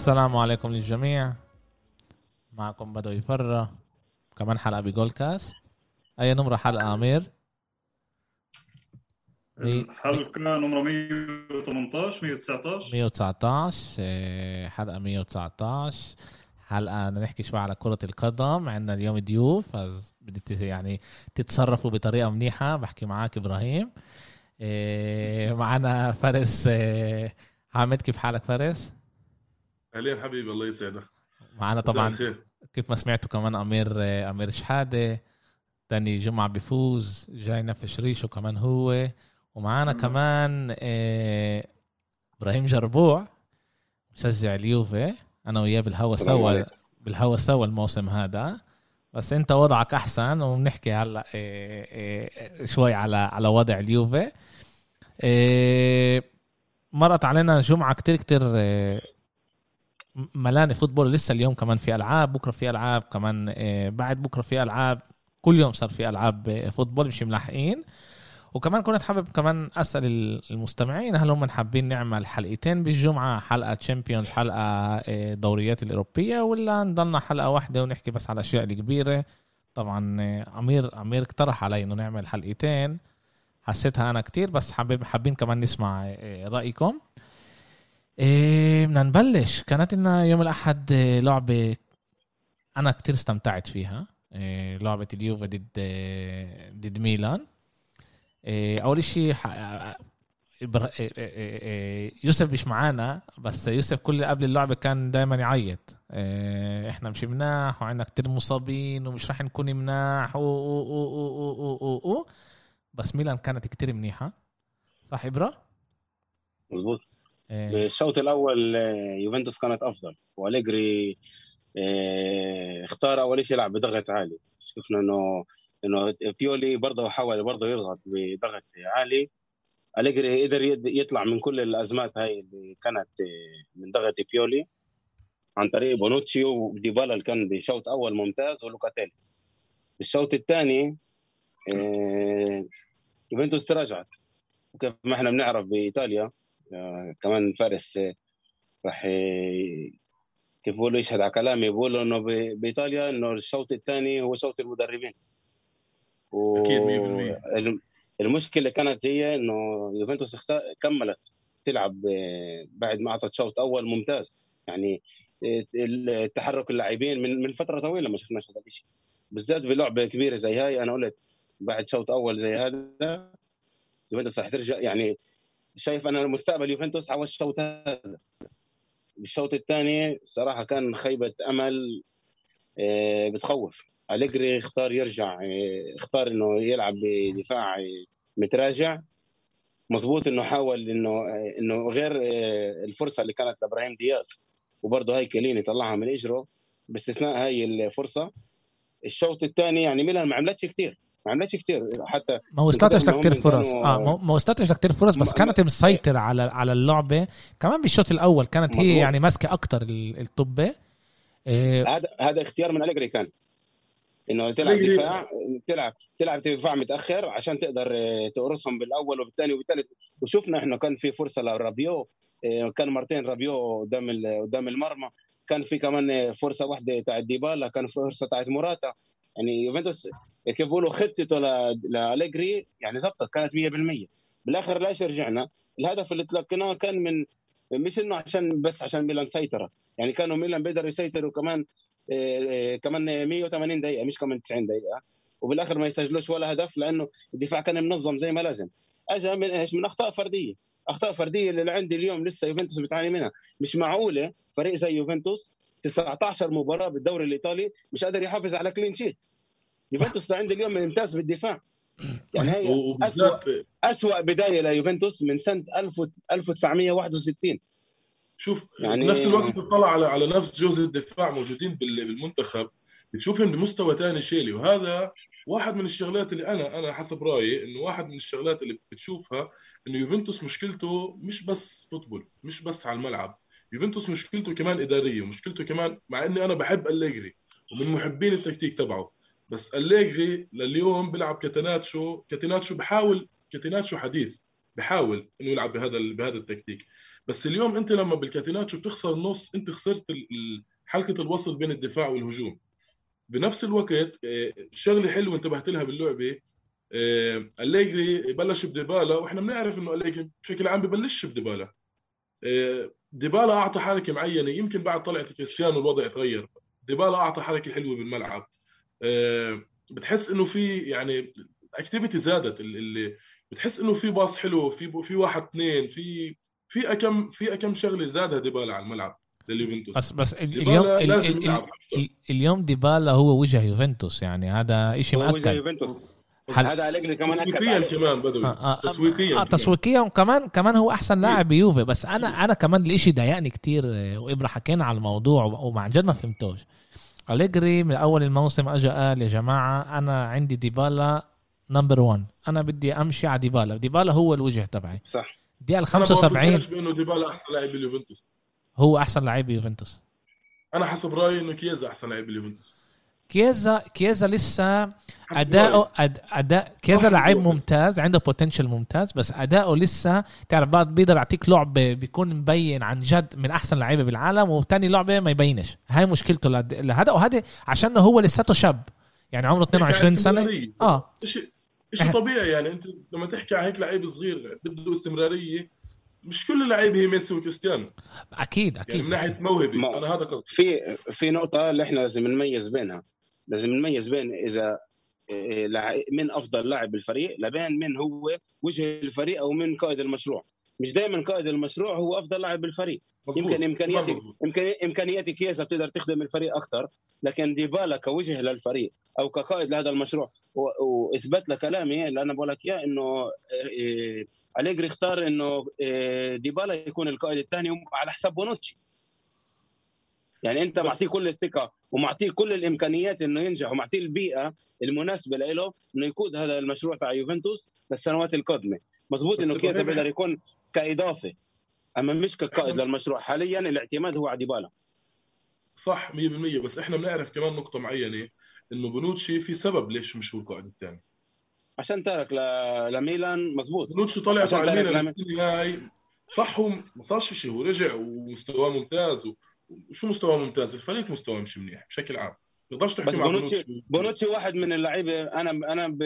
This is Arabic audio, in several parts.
السلام عليكم للجميع. معكم بدو يفرى كمان حلقة بجول كاست أي نمرة حلقة أمير؟ الحلقة نمرة 118 119 119 حلقة 119 حلقة نحكي شوي على كرة القدم. عندنا اليوم ضيوف بدي يعني تتصرفوا بطريقة منيحة. بحكي معاك إبراهيم. إيه، معنا فارس إيه، حامد كيف حالك فارس؟ أهلين حبيبي الله يسعدك. معنا طبعا. كيف ما سمعتوا كمان أمير أمير شحادة. تاني جمعة بفوز جاي نفش ريشه كمان هو. ومعانا كمان إيه إبراهيم جربوع مشجع اليوفي. أنا وياه بالهوا سوا بالهوا سوا الموسم هذا. بس أنت وضعك أحسن وبنحكي هلأ إيه إيه شوي على على وضع اليوفي. مرت علينا جمعة كتير كتير ملانة football لسه اليوم كمان في ألعاب بكرة في ألعاب كمان آه، بعد بكرة في ألعاب كل يوم صار في ألعاب آه، football مش ملاحقين. وكمان كنت حابب كمان أسأل المستمعين هل هم حابين نعمل حلقتين بالجمعة؟ حلقة Champions حلقة آه، دوريات الأوروبية ولا نضلنا حلقة واحدة ونحكي بس على الاشياء الكبيرة؟ طبعا أمير أمير اقترح علي إنه نعمل حلقتين. حسيتها أنا كتير بس حابب حابين كمان نسمع رأيكم. بدنا نبلش. كانت لنا يوم الأحد آه، لعبة أنا كتير استمتعت فيها. إيه لعبة اليوفا ضد آه، ضد ميلان. إيه أول شيء إيه يوسف مش معانا بس يوسف كل قبل اللعبة كان دائما يعيط. إيه إحنا مش مناح وعندنا كتير مصابين ومش راح نكون مناح و و و و و و بس ميلان كانت كتير منيحة. صح ابره مزبوط إيه. الشوط الأول آه، يوفنتوس كانت أفضل وأليجري آه، اختار أول شيء يلعب بضغط عالي شفنا إنه إنه بيولي برضه حاول برضه يضغط بضغط عالي أليجري قدر يطلع من كل الأزمات هاي اللي كانت آه، من ضغط بيولي عن طريق بونوتشي وديبالا اللي كان بشوط أول ممتاز ولوكاتيلي الشوط الثاني يوفنتوس تراجعت. وكيف ما إحنا بنعرف بإيطاليا آه، كمان فارس آه، راح كيف بقولوا يشهد على كلامي بقولوا إنه بإيطاليا إنه الشوط الثاني هو شوط المدربين. و... أكيد 100% المشكلة كانت هي إنه يوفنتوس كملت تلعب آه، بعد ما أعطت شوط أول ممتاز. يعني التحرك اللاعبين من من فترة طويلة ما شفناش هذا الشيء بالذات بلعبه كبيرة زي هاي أنا قلت بعد شوط أول زي هذا يوفنتوس راح ترجع يعني شايف أنا مستقبل يوفنتوس على الشوط هذا. بالشوط الثاني صراحة كان خيبة أمل آه، بتخوف. أليجري اختار يرجع آه، اختار إنه يلعب بدفاع آه، متراجع. مظبوط إنه حاول إنه إنه غير الفرصة اللي كانت لإبراهيم دياز وبرضه هاي كليني طلعها من إجره باستثناء هاي الفرصة. الشوط الثاني يعني ميلان ما عملتش كثير ما عملتش كثير حتى ما وصلتش لكثير فرص. آه ما وصلتش لكثير فرص بس كانت مسيطرة على على اللعبة. كمان بالشوط الأول كانت مزبوط. هي يعني ماسكة أكثر الطبه إيه هذا هذا اختيار من أليجري كان إنه تلعب دفاع تلعب تلعب دفاع متأخر عشان تقدر آه، تقرصهم بالأول وبالثاني وبالثالث وشفنا إحنا كان في فرصة لرابيو آه، كان مرتين رابيو قدام قدام المرمى. كان في كمان فرصة واحدة تاعت ديبالا كان فرصة تاعت موراتا. يعني يوفنتوس كيف بيقولوا خطته لأليجري يعني زبطت كانت 100% بالآخر لايش رجعنا؟ الهدف اللي تلقيناه كان من مش إنه عشان بس عشان ميلان سيطره يعني كانوا ميلان بيقدروا يسيطروا كمان آه، كمان 180 دقيقة مش كمان 90 دقيقة. وبالآخر ما يسجلوش ولا هدف لأنه الدفاع كان منظم زي ما لازم. اجى من إيش؟ من أخطاء فردية. أخطاء فردية اللي عندي اليوم لسه يوفنتوس بتعاني منها. مش معقولة فريق زي يوفنتوس 19 مباراة بالدوري الإيطالي مش قادر يحافظ على كلين شيت يوفنتوس عندي اليوم ممتاز بالدفاع يعني هي أسوأ, أسوأ بداية ليوفنتوس من سنة 1961 شوف يعني بنفس الوقت تطلع على على نفس جوز الدفاع موجودين بالمنتخب. بتشوفهم بمستوى ثاني شيلي وهذا واحد من الشغلات اللي أنا أنا حسب رأيي إنه واحد من الشغلات اللي بتشوفها إنه يوفنتوس مشكلته مش بس football مش بس على الملعب. يوفنتوس مشكلته كمان إدارية ومشكلته كمان مع إني أنا بحب أليجري ومن محبين التكتيك تبعه. بس أليجري لليوم بيلعب catenaccio catenaccio بحاول catenaccio حديث بحاول إنه يلعب بهذا بهذا التكتيك. بس اليوم أنت لما بال catenaccio بتخسر النص أنت خسرت حلقة الوصل بين الدفاع والهجوم. بنفس الوقت آه، شغلة حلوة انتبهت لها باللعبة آه، أليجري بلش بديبالا وإحنا بنعرف إنه أليجري بشكل عام ببلش بديبالا. آه، ديبالا أعطى حركة معينة يمكن بعد طلعت كريستيانو الوضع تغير. ديبالا أعطى حركة حلوة بالملعب. بتحس إنه في يعني activity زادت اللي بتحس إنه في باص حلو في في واحد اثنين في في أكم في أكم شغلة زادها ديبالا على الملعب لليوفنتوس. بس بس اليوم ال ال ال اليوم ديبالا هو وجه يوفنتوس يعني هذا شيء مؤكد وجه يوفنتوس. حل... هذا أليجري كمان تسويقيا كمان بدوي آه آه تسويقيا آه تسويقيا وكمان كمان هو أحسن لاعب بيوفي بس أنا أنا كمان الإشي ضايقني كثير وابره حكينا على الموضوع ومع جد ما فهمتوش. أليجري من أول الموسم اجى قال يا جماعة أنا عندي ديبالا number 1 أنا بدي أمشي على ديبالا. ديبالا هو الوجه تبعي. صح. دي ال 75 بأنه ديبالا أحسن لاعب باليوفنتوس هو أحسن لاعب بيوفنتوس أنا حسب رأيي إنه كيزا أحسن لاعب باليوفنتوس كيزا كيزا لسه أداؤه اداء كيزا لعيب ممتاز عنده potential ممتاز بس أداؤه لسه تعرف بعض بيقدر يعطيك لعب بيكون مبين عن جد من أحسن لعيبة بالعالم وثاني لعبة ما يبينش. هاي مشكلته لهذا وهذا عشان هو لساته شاب. يعني عمره 22 سنة. آه. شيء شيء طبيعي يعني أنت لما تحكي عن هيك لعيب صغير بده استمرارية مش كل اللعيبه هي ميسي وكريستيانو أكيد أكيد يعني من ناحية موهبة أنا هذا قصدي. في في نقطة اللي إحنا لازم نميز بينها. لازم نميز بين إذا إيه، من أفضل لاعب بالفريق لبين من هو وجه الفريق أو من قائد المشروع. مش دائما قائد المشروع هو أفضل لاعب بالفريق مزبوط. يمكن امكانياتك امكانياتك كيسا بتقدر تخدم الفريق أكثر لكن ديبالا كوجه للفريق أو كقائد لهذا المشروع وإثبت لك كلامي اللي أنا بقول لك إياه إنه إيه أليجري اختار إنه إيه ديبالا يكون القائد الثاني على حساب بونوتشي. يعني انت معطيه كل الثقة ومعطيه كل الإمكانيات إنه ينجح ومعطيه البيئة المناسبة له إنه يقود هذا المشروع تاع يوفنتوس للسنوات القادمة. مزبوط إنه كيزا بيقدر يكون كإضافة أما مش كقائد للمشروع. حاليا الاعتماد هو على ديبالا. صح 100% بس إحنا بنعرف كمان نقطة معينة إنه بونوتشي في سبب ليش مش هو القائد الثاني. عشان ترك ل... لميلان مزبوط بونوتشي طلع على ميلان السنة هاي صح هو ما صارش شيء. هو رجع ومستواه ممتاز و... وشو مستواه ممتاز؟ الفريق مستواه مش منيح بشكل عام. تقدرش تحكي مع بونوتشي بونوتشي. واحد من اللعيبة أنا أنا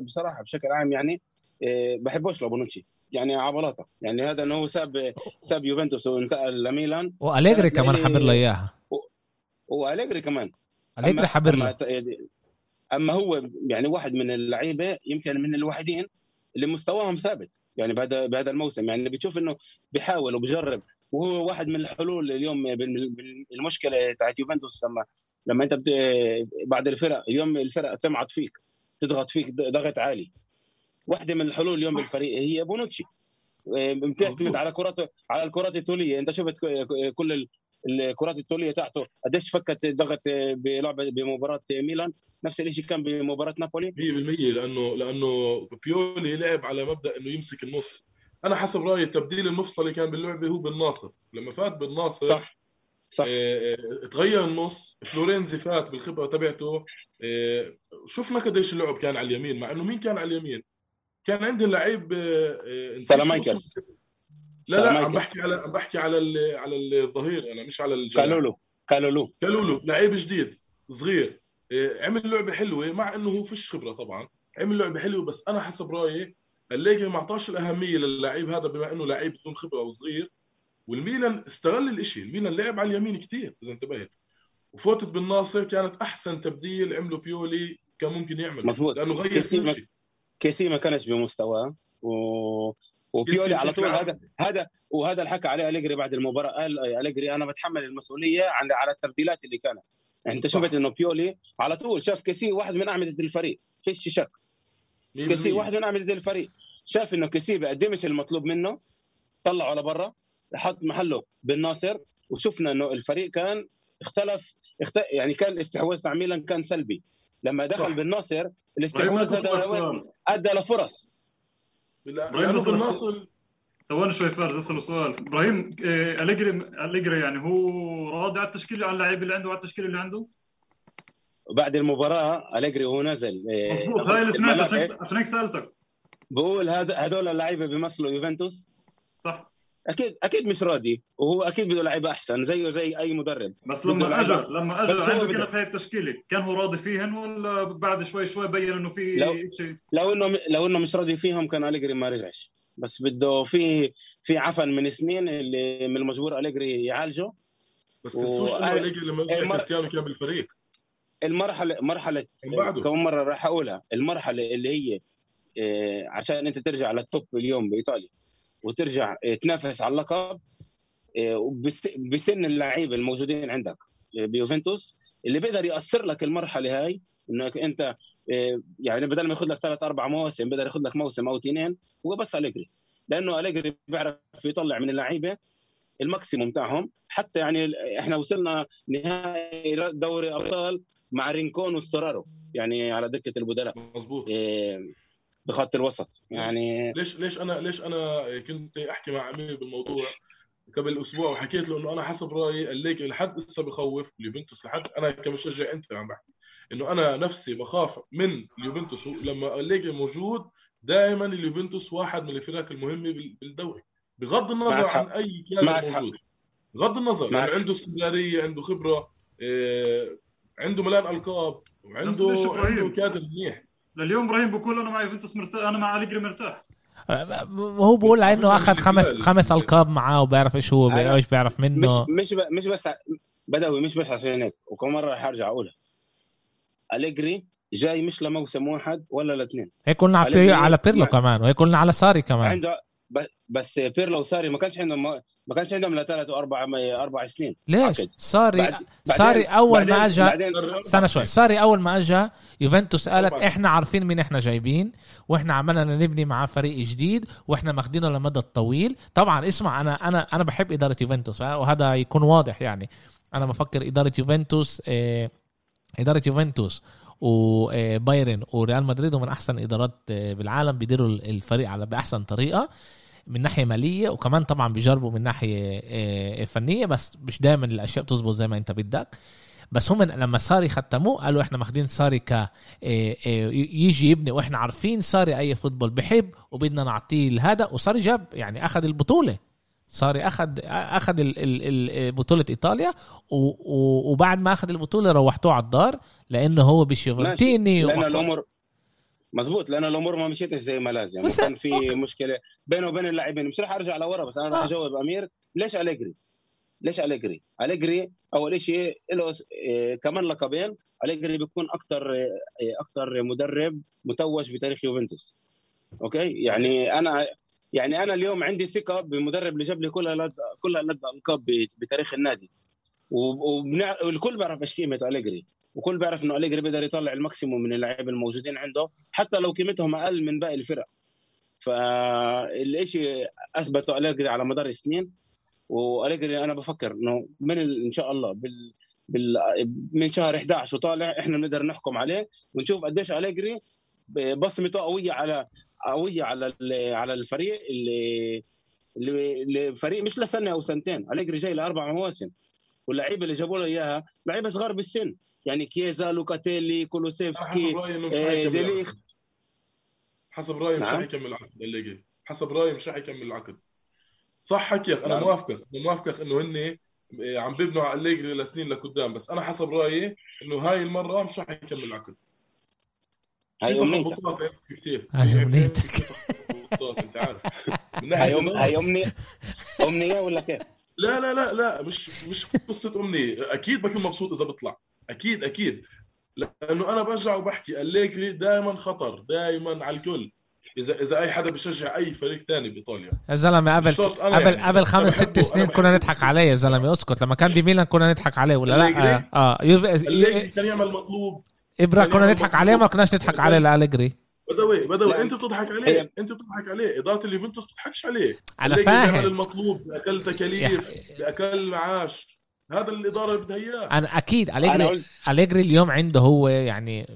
بصراحة بشكل عام يعني إيه، بحبوش لبونوتشي يعني عبلاطه يعني هذا إنه هو ساب ساب يوفنتوس وانتقل لميلان. وأليجري كمان حبر له إياها. وأليجري كمان. أليجري حبر له. أما هو يعني واحد من اللعيبة يمكن من الوحيدين اللي مستواهم ثابت يعني بهذا بهذا الموسم. يعني بتشوف إنه بيحاول وبجرب وهو واحد من الحلول اليوم المشكلة بتاعت يوفنتوس لما لما انت بعد الفرق اليوم الفرق تمعط فيك تضغط فيك ضغط عالي. واحدة من الحلول اليوم بالفريق هي بونوتشي. بتعتمد على كرات على الكرات الطوليه انت شفت كل الكرات الطوليه تاعته. قديش فكت ضغط بلعبه بمباراة ميلان؟ نفس الشيء كان بمباراة نابولي. 100% لأنه لأنه بيولي لعب على مبدأ إنه يمسك النص. أنا حسب رأيي التبديل المفصلي كان باللعبة هو بالناصر لما فات بالناصر صح. صح. آه, آه، تغير النص فلورينزي فات بالخبرة تبعته. آه شفنا قديش اللعب كان على اليمين مع إنه مين كان على اليمين؟ كان عندي لعيب آه سلامايكرز لا لا عم بحكي على عم بحكي على على الظهير أنا مش على الجناح. كالولو. كالولو. كالولو لعيب جديد صغير. عمل لعبة حلوة مع إنه هو فيش خبرة طبعا. عمل لعبة حلوة بس أنا حسب رأيي الليجي ما اعطاش الأهمية للاعب هذا بما إنه لعيب بدون خبرة وصغير. والميلان استغل الإشي. الميلان لعب على اليمين كثير إذا انتبهت. وفوتت بالناصر كانت أحسن تبديل عمله بيولي كان ممكن يعمل مزبوط لأنه غير كل شيء. كيسي ما كانش بمستواه. و... وبيولي على طول هذا هذا وهذا اللي حكى عليه أليجري بعد المباراة. قال أليجري أنا بتحمل المسؤولية عن على التبديلات اللي كانت. يعني أنت شفت إنه بيولي على طول شاف كيسي واحد من أعمدة الفريق. فيش شك. كيسي واحد من اعمده الفريق. شاف إنه كيسي بقدمش المطلوب منه. طلعه لبرا حط محله بن ناصر وشفنا إنه الفريق كان اختلف اخت... يعني كان الاستحواذ تاع ميلان كان سلبي. لما دخل بن ناصر الاستحواذ هذا أدى لفرص. لأنه بن ناصر ثواني شوي فارس اساله سؤال. إبراهيم إيه، أليجري أليجري يعني هو راضي على التشكيلة على اللعيبه اللي عنده على التشكيلة اللي عنده؟ بعد المباراة أليجري وهو نازل إيه، مضبوط هاي اللي سمعت عشان هيك سألتك. بقول هذا هذول اللعيبة بيمثلوا يوفنتوس؟ صح. أكيد أكيد مش راضي وهو أكيد بده لعيبه أحسن زيه زي أي مدرب. بس لما اجى لما اجى عنده كانت هاي التشكيلة. كان هو راضي فيهن ولا بعد شوي شوي بين إنه في لو شيء لو إنه لو إنه مش راضي فيهم كان أليجري ما رجعش. بس بده في في عفن من سنين اللي من المجبور أليجري يعالجه. بس تنسوش إنه أليجري لما رجع المر... كريستيانو كان بالفريق. المرحله مرحلة كم مرة راح أقولها. المرحلة اللي هي آه، عشان أنت ترجع لل top اليوم بإيطاليا وترجع آه، تنافس على اللقب آه، بسن اللعيبة الموجودين عندك بيوفنتوس اللي بيقدر يأثر لك المرحلة هاي إنك أنت يعني بدل ما ياخذ لك ثلاث أربع مواسم بيقدر ياخذ لك موسم أو اثنين هو بس أليجري. لأنه أليجري بيعرف يطلع من اللعيبة ال maximum تاعهم حتى يعني إحنا وصلنا نهائي دوري أبطال مع رينكون وستورارو يعني على دكة البدلاء. مظبوط. بخط الوسط. يعني ليش ليش أنا ليش أنا كنت أحكي مع أمير بالموضوع قبل أسبوع وحكيت له إنه أنا حسب رأيي أليجري لحد لسه بخوف اليوفنتوس لحد أنا كمشجع انت عم بحكي. إنه أنا نفسي بخاف من اليوفنتوس لما أليجري موجود دائما اليوفنتوس واحد من الفرق المهمة بالدوري. بغض النظر عن أي كان موجود. بغض النظر يعني عنده استمرارية عنده خبرة. آه، عنده ملان القاب وعنده عنده كادر منيح. لليوم إبراهيم بقول أنا مع يوفنتوس مرتاح أنا مع أليجري مرتاح. هو بقول انه أخذ خمس خمس القاب معاه وبيعرف إيش هو إيش بيعرف منه. مش مش مش بس بدوي مش بس عشان هيك. وكم مرة رح أرجع اقولها أليجري جاي مش لموسم واحد ولا لاثنين هيك قلنا على, على بيرلو كمان وهيك قلنا على ساري كمان. عنده بس بيرلو وساري ما كانش عندهم ما كانش عندهم لثلاث وأربع أربع سنين. ليش؟ صاري بعد صاري أول بعدين ما اجى استنى شوي. صاري أول ما اجى يوفنتوس قالت إحنا عارفين مين إحنا جايبين وإحنا عملنا نبني معاه فريق جديد وإحنا ماخدينه لمدى الطويل طبعا اسمع أنا أنا أنا بحب إدارة يوفنتوس وهذا يكون واضح يعني. أنا بفكر إدارة يوفنتوس آه إدارة يوفنتوس وبايرن وريال مدريد من أحسن إدارات آه، بالعالم بيديروا الفريق على بأحسن طريقة. من ناحية مالية وكمان طبعا بيجربوا من ناحية آه، فنية بس مش دائما الأشياء بتزبط زي ما أنت بدك. بس هم لما ساري ختموه قالوا إحنا ماخذين ساري ك آه، يجي يبني وإحنا عارفين ساري أي فوتبول بحب وبدنا نعطيه هذا وساري جاب يعني أخذ البطولة. ساري أخذ أخذ بطولة إيطاليا وبعد ما أخذ البطولة روحتوه على الدار لأنه هو مش يوفنتيني لأن الأمور مزبوط لأن الأمور ما مشيتش زي ما لازم بس كان في okay. مشكلة بينه وبين اللاعبين مش رح أرجع لورا بس أنا رح آه. أجاوب أمير ليش أليجري؟ ليش أليجري؟ أليجري أول شيء له إيه كمان لقبين أليجري بيكون أكثر إيه أكثر مدرب متوج بتاريخ يوفنتوس okay يعني أنا يعني أنا اليوم عندي ثقة بمدرب اللي جاب لي كل كل الألقاب بتاريخ النادي والكل بيعرف إيش قيمة أليجري وكل بيعرف إنه أليجري بيقدر يطلع الماكسيموم من اللاعبين الموجودين عنده حتى لو قيمتهم أقل من باقي الفرق. فالشيء أثبته أليجري على مدار السنين وأليجري أنا بفكر إنه من إن شاء الله بال بال من شهر 11 وطالع إحنا بنقدر نحكم عليه ونشوف قديش أليجري بصمته قوية على قوية على على الفريق اللي اللي فريق مش لسنة أو سنتين أليجري جاي لأربع مواسم واللعيبة اللي جابوا له إياها لعيبة صغار بالسن. يعني كيزا لوكاتيلي كولوسيفسكي حسب رأيي إنه مش حيكمل حسب رأيي مش نعم. حيكمل العقد أليجري حسب رأيي مش حيكمل العقد. صح حكيك أنا نعم. موافقك أنا موافقك إنه هن عم بيبنوا على أليجري لسنين لقدام بس أنا حسب رأيي إنه هاي المرة مش رح يكمل العقد. هاي أمنيتك. كثير هاي أمنيتك. أنت عارف. هاي أمنية أمنية ولا كيف؟ لا لا لا لا مش مش قصة أمنية. أكيد بكون مبسوط إذا بطلع. أكيد أكيد. لأنه أنا برجع وبحكي أليجري دائما خطر دائما على الكل. إذا إذا أي حدا بيشجع أي فريق ثاني بإيطاليا. يا زلمة قبل قبل يعني. قبل خمس ست سنين كنا نضحك عليه يا زلمة أسكت. لما كان بميلان كنا نضحك عليه ولا لا؟ آه يو... كان يعمل مطلوب. إبرا كنا نضحك عليه ما كناش نضحك عليه لالجري بدوي بدوي أنت بتضحك عليه أنت بتضحك عليه. إدارة اليوفنتوس بتضحكش عليه. أنا فاهم. المطلوب باقل تكاليف باقل معاش. هذا الاداره اللي بدها إياه. أنا أكيد اليجري أليجري اليوم عنده هو يعني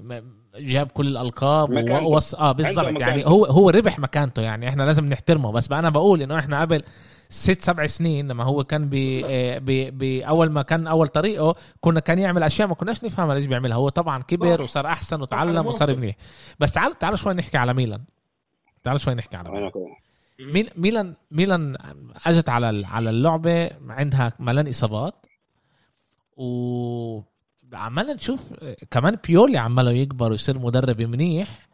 جاب كل الألقاب ووص آه بالضبط يعني هو هو ربح مكانته يعني إحنا لازم نحترمه. بس أنا بقول إنه إحنا قبل ست سبع سنين لما هو كان باول ما كان أول طريقه كنا كان يعمل أشياء ما كناش نفهمها ليش بيعملها. هو طبعا كبر وصار أحسن وتعلم وصار منيح. بس تعال تعال شوي نحكي على ميلان. تعال شوي نحكي على ميلان. ميلان ميلان أجت على على اللعبة عندها ملان إصابات. و عمالنا نشوف كمان بيولي عماله يكبر ويصير مدرب منيح.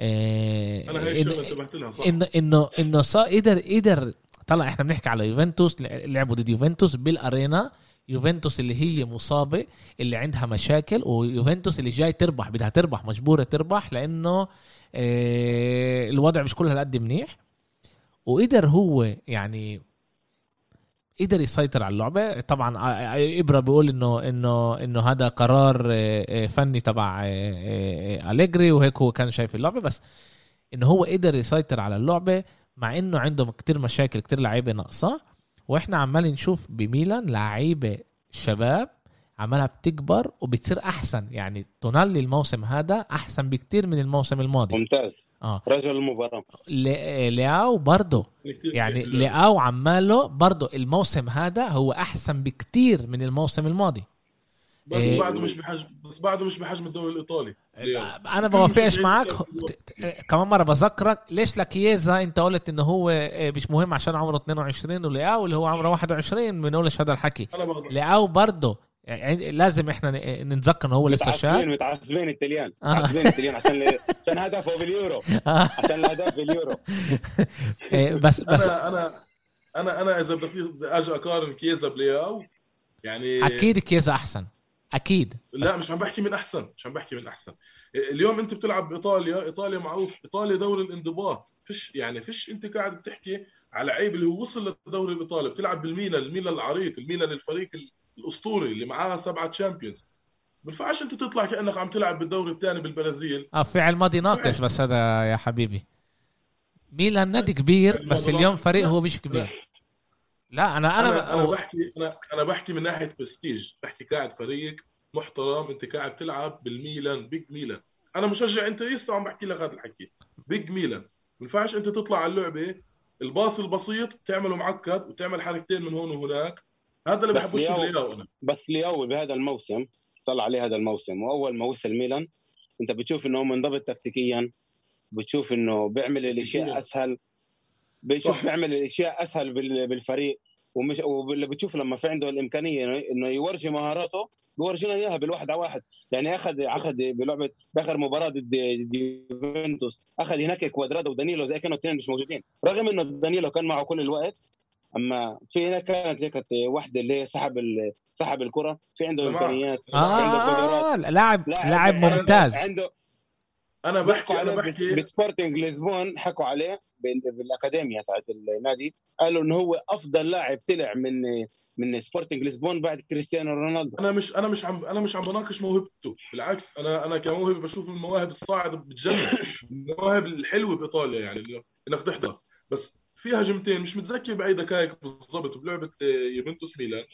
أنا هي الشغلة انتبهت لها صح؟ انه انه إنه صار قدر قدر طلع إحنا بنحكي على يوفنتوس لعبوا ضد يوفنتوس بالأرينا. يوفنتوس اللي هي مصابة اللي عندها مشاكل ويوفنتوس اللي جاي تربح بدها تربح مجبورة تربح لأنه آه، الوضع مش كل هالقد منيح. وقدر هو يعني قدر يسيطر على اللعبة. طبعا آه، آه، إبرة بيقول إنه إنه إنه هذا قرار فني تبع اليجري وهيك هو كان شايف اللعبة. بس إنه هو قدر يسيطر على اللعبة مع إنه عنده كتير مشاكل كتير لعيبة ناقصة. وإحنا عمالين نشوف بميلان لعيبة شباب عمالها بتكبر وبتصير أحسن. يعني تونالي الموسم هذا أحسن بكتير من الموسم الماضي. ممتاز. آه. رجل المباراة. لياو برضه. يعني لياو عماله برضه. الموسم هذا هو أحسن بكتير من الموسم الماضي. بس إيه. بعده مش بحجم بس بعده مش بحجم الدوري الإيطالي. أنا بوافقش معك كمان مرة بذكرك ليش لكييزا أنت قلت إنه هو إيه، مش مهم عشان عمره 22 ولياو اللي هو عمره 21 بنقولش هذا الحكي. لياو برضه يعني لازم إحنا نتذكر انه هو لسه شاب. متعصبين التليان آه. متعصبين التليان عشان عشان هدفه باليورو آه. عشان الهدف باليورو إيه، بس بس أنا أنا أنا إذا بدي أجي أقارن كيزا بلياو يعني أكيد كيزا أحسن. أكيد. لا مش عم بحكي من أحسن. مش عم بحكي من أحسن. اليوم أنت بتلعب بإيطاليا إيطاليا معروف إيطاليا دوري الانضباط. فيش يعني فيش أنت قاعد بتحكي على عيب اللي هو وصل للدوري الإيطالي. بتلعب بالميلان الميلان العريق الميلان الفريق الأسطوري اللي معاه سبعة Champions بينفعش أنت تطلع كأنك عم تلعب بالدوري الثاني بالبرازيل. آه فعل ماضي ناقص بس هذا يا حبيبي. ميلان نادي كبير بس اليوم فريق هو مش كبير. لا أنا أنا أنا, أنا بحكي أنا أنا بحكي من ناحية برستيج بحكي قاعد فريق محترم. أنت قاعد تلعب بالميلان big ميلان أنا مشجع Interista عم بحكي لك هذا الحكي. بيج ميلان ما ينفعش أنت تطلع على اللعبة الباص البسيط تعمله معقد وتعمل حركتين من هون وهناك. هذا اللي بحبوش لياو أنا. بس لياو بهذا الموسم طلع عليه هذا الموسم وأول ما وصل ميلان أنت بتشوف إنه منضبط تكتيكيا بتشوف إنه بيعمل الأشياء أسهل بيشوف بيعمل الأشياء أسهل بالفريق ومش واللي بتشوف لما في عنده الإمكانية انه يورجي مهاراته بيورجينا إياها بالواحد على واحد. يعني اخذ أخذ بلعبه بآخر مباراة ضد يوفنتوس أخذ هناك كوادرادو ودانيلو زي كانوا اثنين مش موجودين. رغم إنه دانيلو كان معه كل الوقت أما في هناك كانت هيك واحدة اللي هي سحب سحب الكرة. في عنده إمكانيات آه عنده قدرات. لاعب لاعب ممتاز. عنده أنا بحكي أنا بحكي بسبورتنج لشبون حكوا عليه بالاكاديميا تاعت النادي. قالوا إنه هو أفضل لاعب طلع من من سبورتنج لشبون بعد كريستيانو رونالدو. أنا مش أنا مش عم أنا مش عم بناقش موهبته. بالعكس أنا أنا كموهبة بشوف المواهب الصاعدة بتجنن. المواهب الحلوة بإيطاليا يعني انك تحضر. بس في هجمتين مش متذكر بأي دقائق بالضبط بلعبة يوفنتوس ميلان.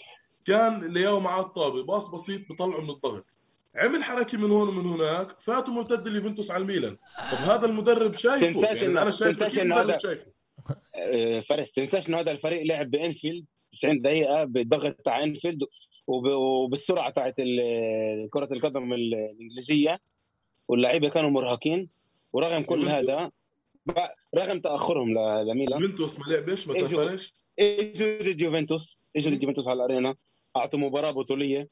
كان لياو معاه الطابة باص بسيط بطلعه من الضغط. عمل حركة من هون ومن هناك فات مرتد اليوفنتوس على الميلان. طب هذا المدرب شايفه؟ تنساش يعني أنا شايف تنساش إنه هذا شايفه. آه، فارس تنساش إنه هذا الفريق لعب بإنفيلد 90 دقيقة بالضغط تاع إنفيلد وبالسرعة تاعت كرة القدم الإنجليزية. واللعيبة كانوا مرهقين. ورغم كل هذا رغم تأخرهم لميلان. يوفنتوس ما لعبش ما سافرش. اجوا ضد يوفنتوس اجوا ضد يوفنتوس على الأرينا. أعطوا مباراة بطولية.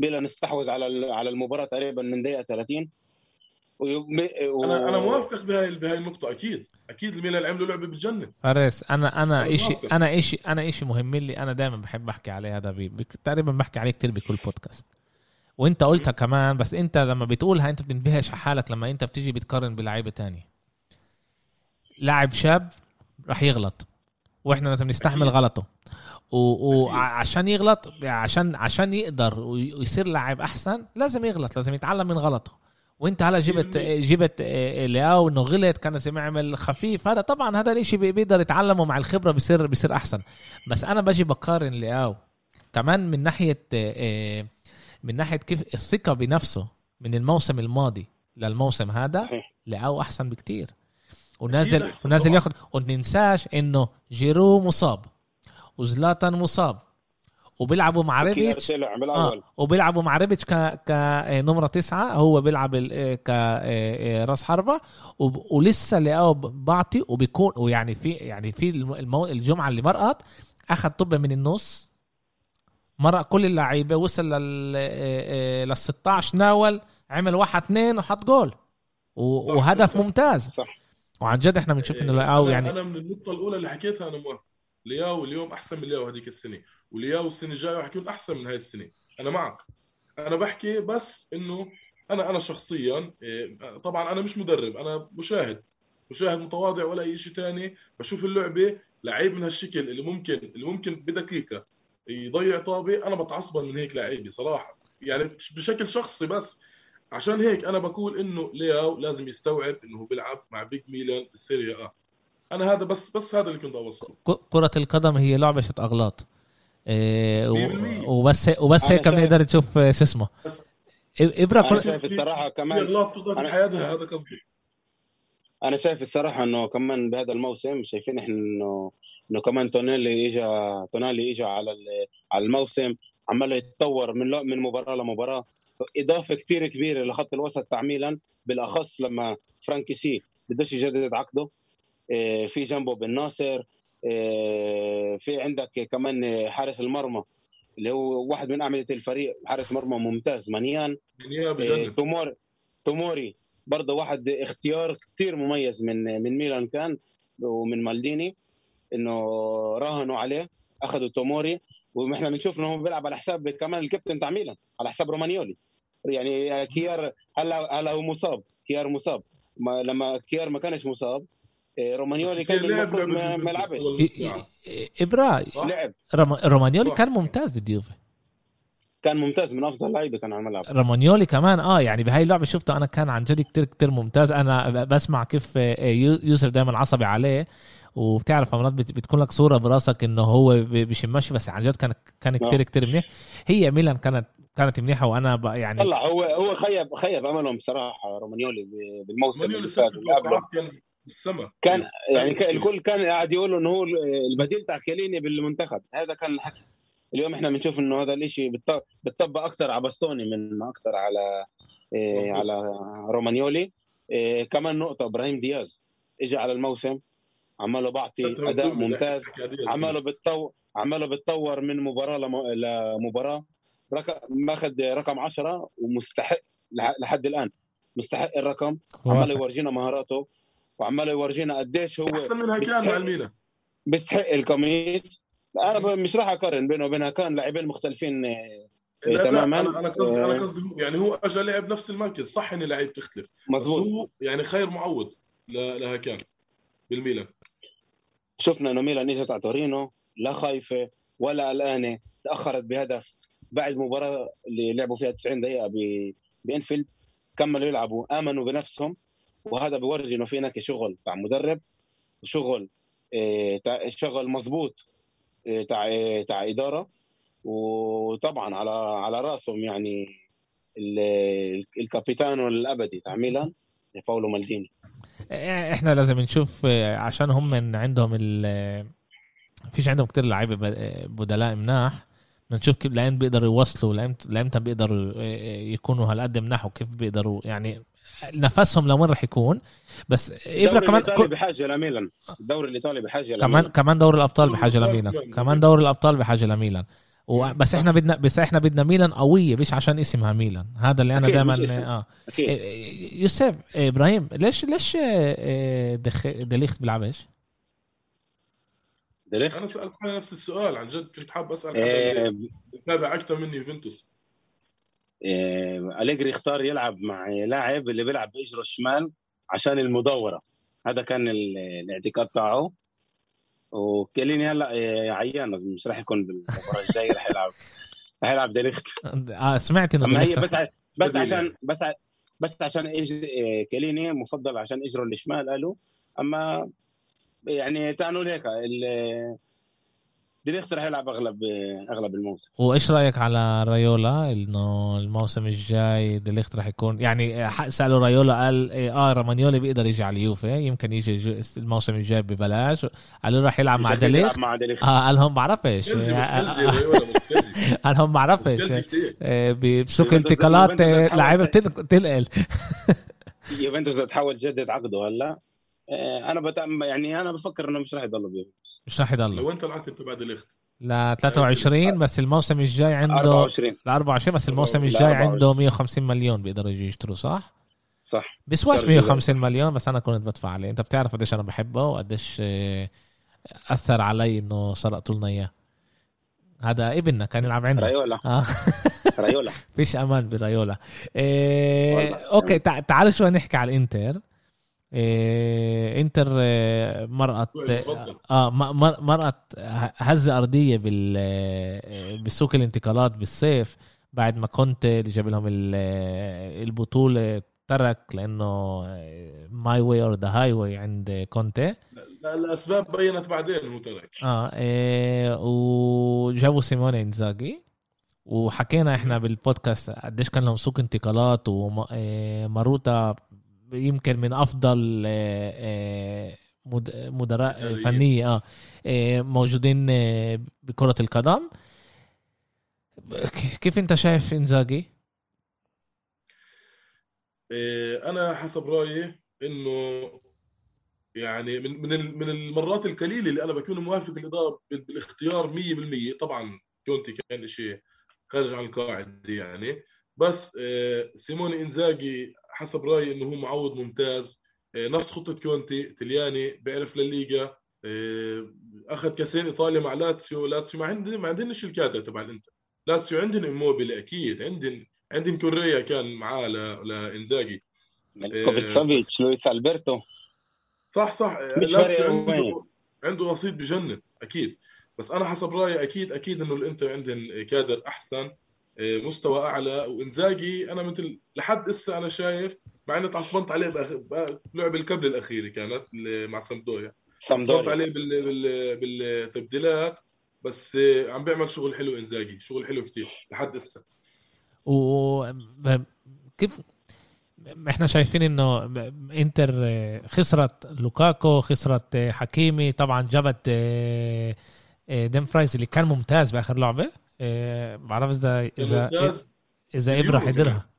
ميلان استحوذ على على المباراة تقريبا من دقيقة 30 و... أنا أنا موافقك بهاي بهاي النقطة أكيد. أكيد الميلان عملوا لعبة بتجنن. فارس أنا أنا شيء أنا شيء أنا شيء مهم لي أنا دائما بحب أحكي عليه هذا بي... تقريبا بحكي عليه كثير بكل بودكاست وأنت قلتها كمان بس أنت لما بتقولها أنت بتنبهش على حالك لما أنت بتيجي بتقارن بلعيبة تانية. لاعب شاب راح يغلط وإحنا لازم نستحمل غلطه. وعشان يغلط عشان عشان يقدر ويصير لاعب أحسن لازم يغلط لازم يتعلم من غلطه. وإنت هلا جبت جبت لياو إنه غلط كان لازم يعمل خفيف. هذا طبعا هذا الإشي بيقدر يتعلمه مع الخبرة بيصير بيصير أحسن. بس أنا باجي بقارن لياو كمان من ناحية من ناحية كيف الثقة بنفسه من الموسم الماضي للموسم هذا لياو أحسن بكتير. ونازل ونازل ياخذ وننساش إنه جيرو مصاب وزلاتان مصاب. وبيلعبوا مع ريبيتش. آه. وبيلعبوا مع ريبيتش ك كنمره تسعة. هو بيلعب كراس حربة. ولسه لقاه بعطي وبيكون ويعني في يعني في المو... الجمعة اللي مرقت أخذ طبة من النص. مرق كل اللعيبة وصل لل لل 16 ناول عمل واحد اثنين وحط جول. وهدف ممتاز. صح. وعن جد إحنا بنشوف إنه لقاو يعني أنا من النقطة الأولى اللي حكيتها أنا موافق. لياو اليوم أحسن من لياو هذيك السنة ولياو السنة الجاية راح يكون أحسن من هاي السنة. أنا معك. أنا بحكي بس إنه أنا أنا شخصيا إيه، طبعا أنا مش مدرب أنا مشاهد. مشاهد متواضع ولا أي شيء ثاني بشوف اللعبة لعيب من هالشكل اللي ممكن اللي ممكن بدقيقة يضيع طابة أنا بتعصب من هيك لعيبة صراحة. يعني بشكل شخصي بس. عشان هيك أنا بقول إنه لياو لازم يستوعب إنه هو بيلعب مع بيج ميلان بالسيريا آه أنا هذا بس بس هذا اللي كنت أوصله. كرة القدم هي لعبة أغلاط. إيه وبس وبس هيك بنقدر نشوف شو اسمه. إبرة أنا شايف الصراحة كمان أغلاط في حياتها هذا قصدي. أنا شايف الصراحة إنه كمان بهذا الموسم شايفين إحنا انه إنه كمان تونيلي اجى تونالي اجى على على الموسم عمال يتطور من من مباراة لمباراة. إضافة كثير كبيرة لخط الوسط تعميلا بالأخص لما فرانك كيسي بدوش يجدد عقده. إيه، في جنبه بن ناصر إيه، في عندك كمان حارس المرمى اللي هو واحد من أعمدة الفريق حارس مرمى ممتاز مانيان. إيه، توموري توموري برضه واحد اختيار كثير مميز من من ميلان كان ومن مالديني إنه راهنوا عليه أخذوا توموري وإحنا بنشوف إنه هو بيلعب على حساب كمان الكابتن تاع ميلان على حساب رومانيولي. يعني كيار هلا هلا هو مصاب كيار مصاب. ما لما كيار ما كانش مصاب إيه، رومانيولي كان لعب ما لعبش. ابرا لعب. رومانيولي كان ممتاز ضد يوفي كان ممتاز من أفضل لعيبة كان على الملعب. رومانيولي كمان آه يعني بهاي اللعبة شفته أنا كان عن جد كتير كتير ممتاز. أنا بسمع كيف آه، يوسف دائما عصبي عليه وبتعرف مرات بتكون لك صورة براسك إنه هو بيشمش بس عن جد كان كان كتير كتير منيح. هي ميلان كانت كانت منيحة وأنا يعني طلع هو هو خيب خيب أملهم بصراحة رومانيولي بالموسم اللي فات كان بالسما كان يعني الكل كان قاعد يقول إنه هو البديل تاع كيليني بالمنتخب. هذا كان الحكي. اليوم إحنا بنشوف إنه هذا الشيء بتطبق أكثر على باستوني من أكثر على إيه على رومانيولي. إيه كمان نقطة إبراهيم دياز اجى على الموسم عماله بعطي أداء ممتاز. عماله بتطور عماله بتطور من مباراة لمباراة. رقم ماخذ رقم 10 ومستحق لحد الآن. مستحق الرقم. عمال يورجينا مهاراته وعمال يورجينا قديش هو أحسن من هاكان مع الميلان بيستحق القميص. أنا مش راح أقارن بينه وبين هاكان لاعبين مختلفين آه، تماما. أنا أنا قصدي أنا آه. قصدي يعني هو اجى لعب نفس المركز. صح إن لعيب تختلف مظبوط. بس هو يعني خير معوض لهاكان بالميلان. شفنا إنه ميلان إجت على تورينو. لا خايفة ولا قلقانة. تأخرت بهدف. بعد المباراه اللي لعبوا فيها 90 دقيقة بإنفيلد كملوا يلعبوا آمنوا بنفسهم. وهذا بيورجي إنه في هناك شغل تاع مدرب وشغل آه، شغل مضبوط آه، تاع آه، تاع إدارة. وطبعا على على رأسهم يعني ال capitano الأبدي تاع ميلان باولو مالديني. إحنا لازم نشوف عشان هم من عندهم ال فيش عندهم كتير لعيبة بدلاء مناح. بنشوف كيف لوين بيقدروا يوصلوا لامتى بيقدروا يكونوا هالقد مناح وكيف بيقدروا يعني نفسهم لوين راح يكون. بس برضه كمان الدوري بحاجة لميلان. الدوري الإيطالي بحاجة لميلان. كمان كمان دوري الأبطال بحاجة لميلان. كمان دوري الأبطال بحاجة لميلان. بس إحنا بدنا بس إحنا بدنا ميلان قوية مش عشان اسمها ميلان. هذا اللي أنا دائما آه. إيه، يوسف إبراهيم ليش ليش آه، دخ... دليخت بيلعبش؟ دليخت أنا سألت حالي نفس السؤال عن جد كنت حاب أسأل إيه بتابع أكثر مني يوفنتوس. إيه أليجري اختار يلعب مع لاعب اللي بيلعب بإجره الشمال عشان المدورة. هذا كان الاعتقاد تاعه وكيليني هلا إيه، عيان مش راح يكون بالمباراة الجاية راح يلعب. راح يلعب ديليخت آه سمعت إنه أما هي بس بس عشان بس بس عشان إيه، كيليني مفضل عشان إجره الشمال قالوا. أما يعني تعالوا هيك ديليخت راح يلعب اغلب أغلب الموسم. وإيش رأيك على رايولا؟ إنه الموسم الجاي ديليخت راح يكون يعني سألوا رايولا قال آه رامانيولي بيقدر يجي على اليوفي يمكن يجي الموسم الجاي ببلاش. قالوا راح يلعب مع ديليخت. مع ديليخت. آه قال لهم بعرفش. قال لهم بعرفش. آه، بسوق انتقالات لعيبة تنقل. يوفنتوس تحاول تجدد عقده هلا. آه، أنا بتأم يعني أنا بفكر إنه مش راح يضل بيوفنتوس مش راح يضل. لو أنت العقد تبع ديليخت ل 23 بس الموسم الجاي عنده 24 ل 24 بس الموسم الجاي عنده 150 مليون بيقدروا يجي يشتروا صح؟ صح. بيسواش 150 مليون؟ بس أنا كنت بدفع عليه. أنت بتعرف قديش أنا بحبه وقديش آه، أثر علي إنه سرقتوا لنا إياه. هذا ابننا كان يلعب عندنا. رايولا آه. رايولا فيش أمان برايولا إيه أوكي تعال شوي نحكي على الإنتر. إيه إنتر آه، مرقت آه مرقت هزة أرضية بال آه، بسوق الانتقالات بالصيف بعد ما كنت اللي جاب لهم البطولة ترك لأنه my way or the highway عند كونتي الأسباب بينت بعدين هو ترك. آه إيه وجابوا سيموني إنزاجي. وحكينا إحنا بالبودكاست قديش كان لهم سوق انتقالات وماروتا يمكن من أفضل آه، آه، مدراء فنية آه موجودين آه، بكرة القدم. كيف أنت شايف إنزاجي؟ أنا حسب رأيي إنه يعني من من من المرات القليلة اللي أنا بكون موافق الإدارة بالاختيار 100% طبعا كونتي كان شيء خارج عن القاعدة يعني. بس سيموني إنزاجي حسب رأيي إنه هو معوض ممتاز. آه، نفس خطة كونتي تلياني بيعرف الليغا. آه، أخذ كاسين إيطاليا مع لاتسيو. لاتسيو ما عندنا ما عندناش الكادر تبع الإنتر. لاتسيو عندهم إموبيلي أكيد. عندهم عندهم كوريا كان معاه لإنزاجي ميلينكوفيتش سافيتش لويس ألبرتو. صح صح. لاتسيو عنده عنده رصيد بجنن أكيد. بس أنا حسب رأيي أكيد أكيد إنه الإنتر عندهم كادر أحسن. آه، مستوى أعلى وإنزاجي أنا مثل لحد هسه أنا شايف مع اني تعصبنت عليه بلعب اللي قبل الاخيره كانت مع سامبدوريا. تعصبنت عليه بال... بال... بالتبديلات بس آه، عم بيعمل شغل حلو إنزاجي شغل حلو كتير لحد هسه. و كيف إحنا شايفين إنه إنتر آه، خسرت لوكاكو خسرت حكيمي طبعا جابت ديم اللي كان ممتاز بآخر لعبة. إيه بعرف اذا اذا إذا إبرة حيدرها.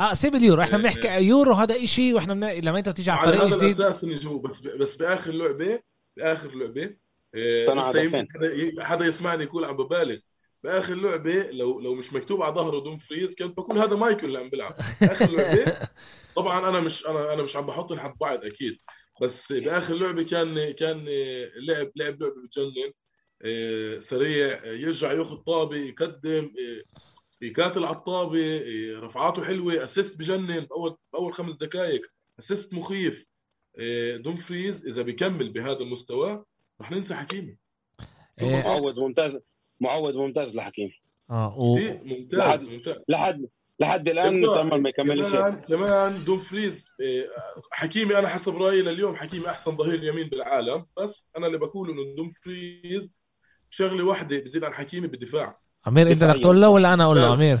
آه سيب اليورو. إحنا بنحكي يورو هذا شيء وإحنا من... لما أنت بتيجي على فريق جديد على أساس انه بس بس بآخر لعبه بآخر لعبة إيه حدا يسمعني يقول عم ببالغ. بآخر لعبة لو لو مش مكتوب على ظهره دومفريز كنت بقول هذا مايكون اللي عم بيلعب. اخر لعبة طبعا أنا مش أنا أنا مش عم بحط لحد بعض أكيد. بس بآخر لعبة كان كان لعب لعب لعبة بتجنن آه، سريع يرجع ياخذ طابة يقدم آه، يقاتل على الطابة آه، رفعاته حلوة assist بجنن باول بأول خمس دقائق assist مخيف. دومفريز إذا بيكمل بهذا المستوى رح ننسى حكيمي. معوض ممتاز معوض ممتاز لحكيمي. آه و... ممتاز لحد ممتاز. لحد لحد الآن نتامل ما يكملش. كمان كمان دومفريز حكيمي أنا حسب رأيي لليوم حكيمي أحسن ظهير يمين بالعالم بس أنا اللي بقوله إنه دومفريز شغلة واحدة بزيد عن حكيمي بالدفاع. أمير أنت بدك تقول له ولا أنا أقول له؟ أمير؟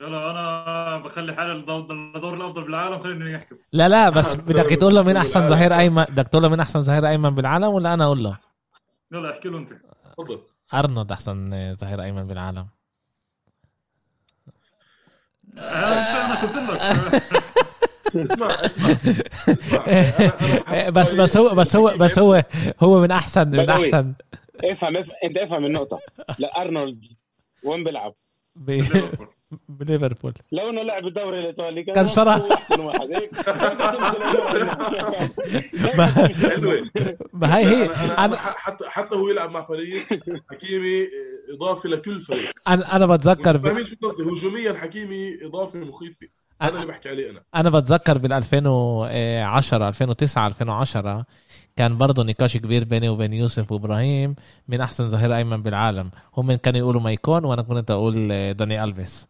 لا أنا بخلي حالي الدور الأفضل بالعالم خليني يحكي لا لا بس بدك تقول له من أحسن ظهير ايمن بدك تقول له من أحسن ظهير أيمن بالعالم ولا أنا أقول له؟ لا احكي له أنت. تفضل. أرنولد أحسن ظهير أيمن بالعالم. أنا قلت لك. اسمع اسمع اسمع. بس بس هو بس هو بس هو هو من احسن من احسن افهم افهم. انت افهم النقطة. لا أرنولد. وين بيلعب؟ بليفربول. لو إنه لعب الدوري الإيطالي كان صراحة. ما هي هي. أنا حتى حتى هو يلعب مع باريس حكيمي اضافه لكل فريق. أنا أنا بتذكر فاهمين شو قصدي؟ هجوميا حكيمي اضافه مخيفه هذا اللي بحكي عليه أنا. أنا بتذكر بال 2010 2009 2010 كان برضه نقاش كبير بيني وبين يوسف وإبراهيم من أحسن ظهير أيمن بالعالم. هم كانوا يقولوا مايكون وأنا كنت أقول داني الفيس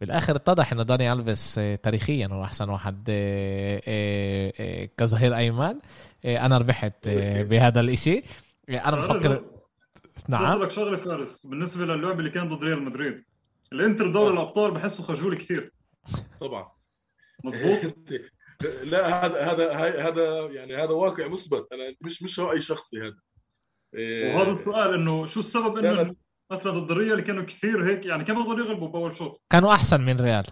بالآخر اتضح إنه داني الفيس تاريخيا هو أحسن واحد آه، آه، آه، كظهير أيمن. أنا ربحت بهذا الإشي. أنا بفكر نعم. لك شغله فارس. بالنسبة للعب اللي كان ضد ريال مدريد. الإنتر دوري الأبطال بحسه خجول كثير طبعا. مظبوط. لا هذا هذا هذا يعني هذا واقع مثبت. أنا مش مش راي شخصي هذا. إيه. وهذا السؤال إنه شو السبب إنه مثلا ضد الريال كانوا كثير هيك يعني كانوا بيقدروا يغلبوا بأول شوط؟ كانوا أحسن من ريال.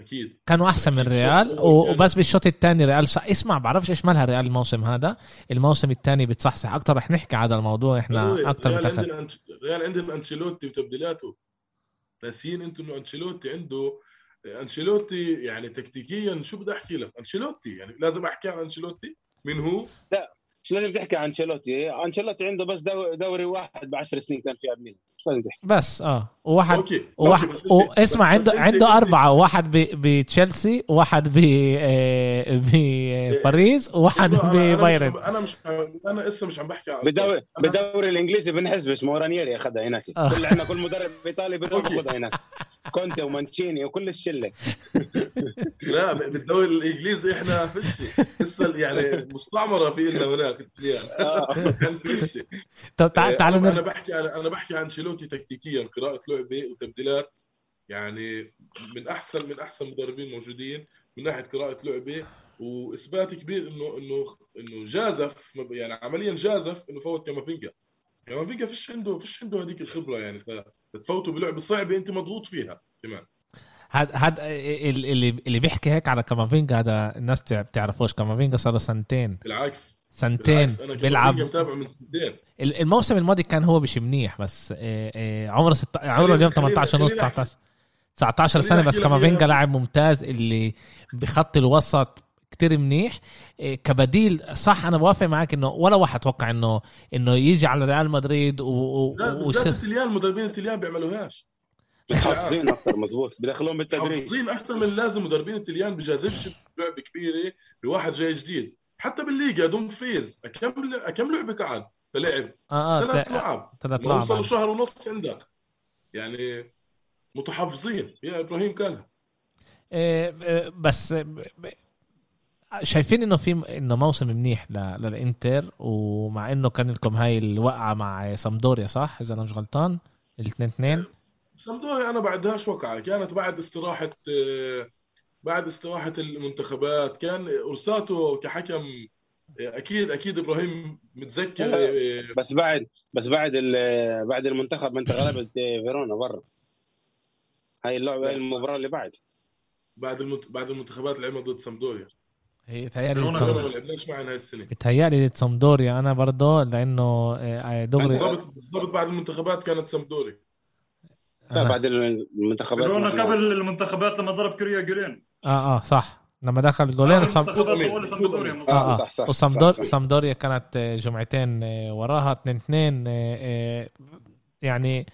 أكيد. كانوا أحسن من ريال وبس بالشوط الثاني ريال صح اسمع بعرفش إيش مالها ريال الموسم هذا. الموسم الثاني بتصحصح. أكثر رح نحكي على الموضوع إحنا أكثر ريال عندنا ريال عندنا أنشيلوتي وتبديلاته. ناسيين أنتم إنه أنشيلوتي عنده أنشيلوتي يعني تكتيكيا شو بدي أحكي لك؟ أنشيلوتي يعني لازم أحكي عن أنشيلوتي. مين هو؟ لا مش لازم تحكي عن أنشيلوتي؟ أنشيلوتي عنده بس دوري واحد ب 10 سنين كان فيها مين مش لازم تحكي؟ بس آه. وواحد أوكي. وواحد اسمع عنده عنده أربعة واحد بتشيلسي وواحد بباريس آه، وواحد ببايرن أنا مش أنا لسه مش عم بحكي عن بالدوري بالدوري الإنجليزي بنحسبش ما رانييري اخذها هناك. آه. كل إحنا كل مدرب إيطالي بيروح ياخذها هناك. كونتي ومانشيني وكل الشلة. لا بالدوري الإنجليزي إحنا فيش لسه يعني مستعمرة في لنا هناك. آه. طب تعال تعال أنا بحكي أنا بحكي عن شيلوتي تكتيكيا قراءة لعبة وتبديلات. يعني من احسن من أحسن مدربين موجودين من ناحية قراءة لعبة. وإثبات كبير انه انه إنه جازف يعني عمليا جازف إنه فوت كامافينجا كامافينجا فيش عنده فيش عنده هذيك الخبرة يعني. تفوته بلعبة صعبة أنت مضغوط فيها كمان. هذا هذا اللي اللي بيحكي هيك على كامافينجا هذا الناس بتعرفوش. كامافينجا صار له سنتين. بالعكس. سنتين بيلعب. متابعه من سنتين. الموسم الماضي كان هو مش منيح بس آه، آه، عمره ست... عمره اليوم 18 ونص 19 19 سنة بس كامافينجا لاعب ممتاز اللي بخط الوسط كتير منيح آه، كبديل صح أنا بوافق معك إنه ولا واحد توقع إنه إنه يجي على ريال مدريد و... و... بالذات التليان مدربين التليان بيعملوهاش. حافظين أكثر مزبوط بدخلهم بالتدريب حافظين أكثر من اللازم مدربين التليان بجازفش لعبه كبيرة بواحد جاي جديد. حتى بالليجا دوم فريز كم كم لعبة قعد لعب آه آه ثلاث لعب ثلاث لعب وصلوا شهر ونص عندك. يعني متحفظين. يا إبراهيم كان إيه, إيه، بس شايفين إنه في إنه موسم منيح للإنتر ومع إنه كان لكم هاي الوقعة مع سامدوريا صح؟ إذا أنا مش غلطان؟ الاثنين اثنين سامدوريا أنا بعدهاش وقعة. كانت بعد استراحة بعد استراحة المنتخبات كان أورساتو كحكم أكيد أكيد إبراهيم متذكر بس بعد بس بعد بعد المنتخب أنت غلبت فيرونا برا. هاي اللعبة هاي المباراة اللي بعد. بعد المت... بعد المنتخبات لعبنا ضد سامدوريا. هي تهيألي ما لعبناش معنا هاي السنة. بتهيألي سامدوريا أنا برضه لأنه آه، دغري بالضبط بالضبط بعد المنتخبات كانت سامدوريا. لا بعد المنتخبات كورونا قبل المنتخبات لما ضرب كوريا جولين. آه آه صح. لما دخل جولين آه صم... آه آه. وسامدور سامدوريا كانت آه، جمعتين آه، وراها 2 2 يعني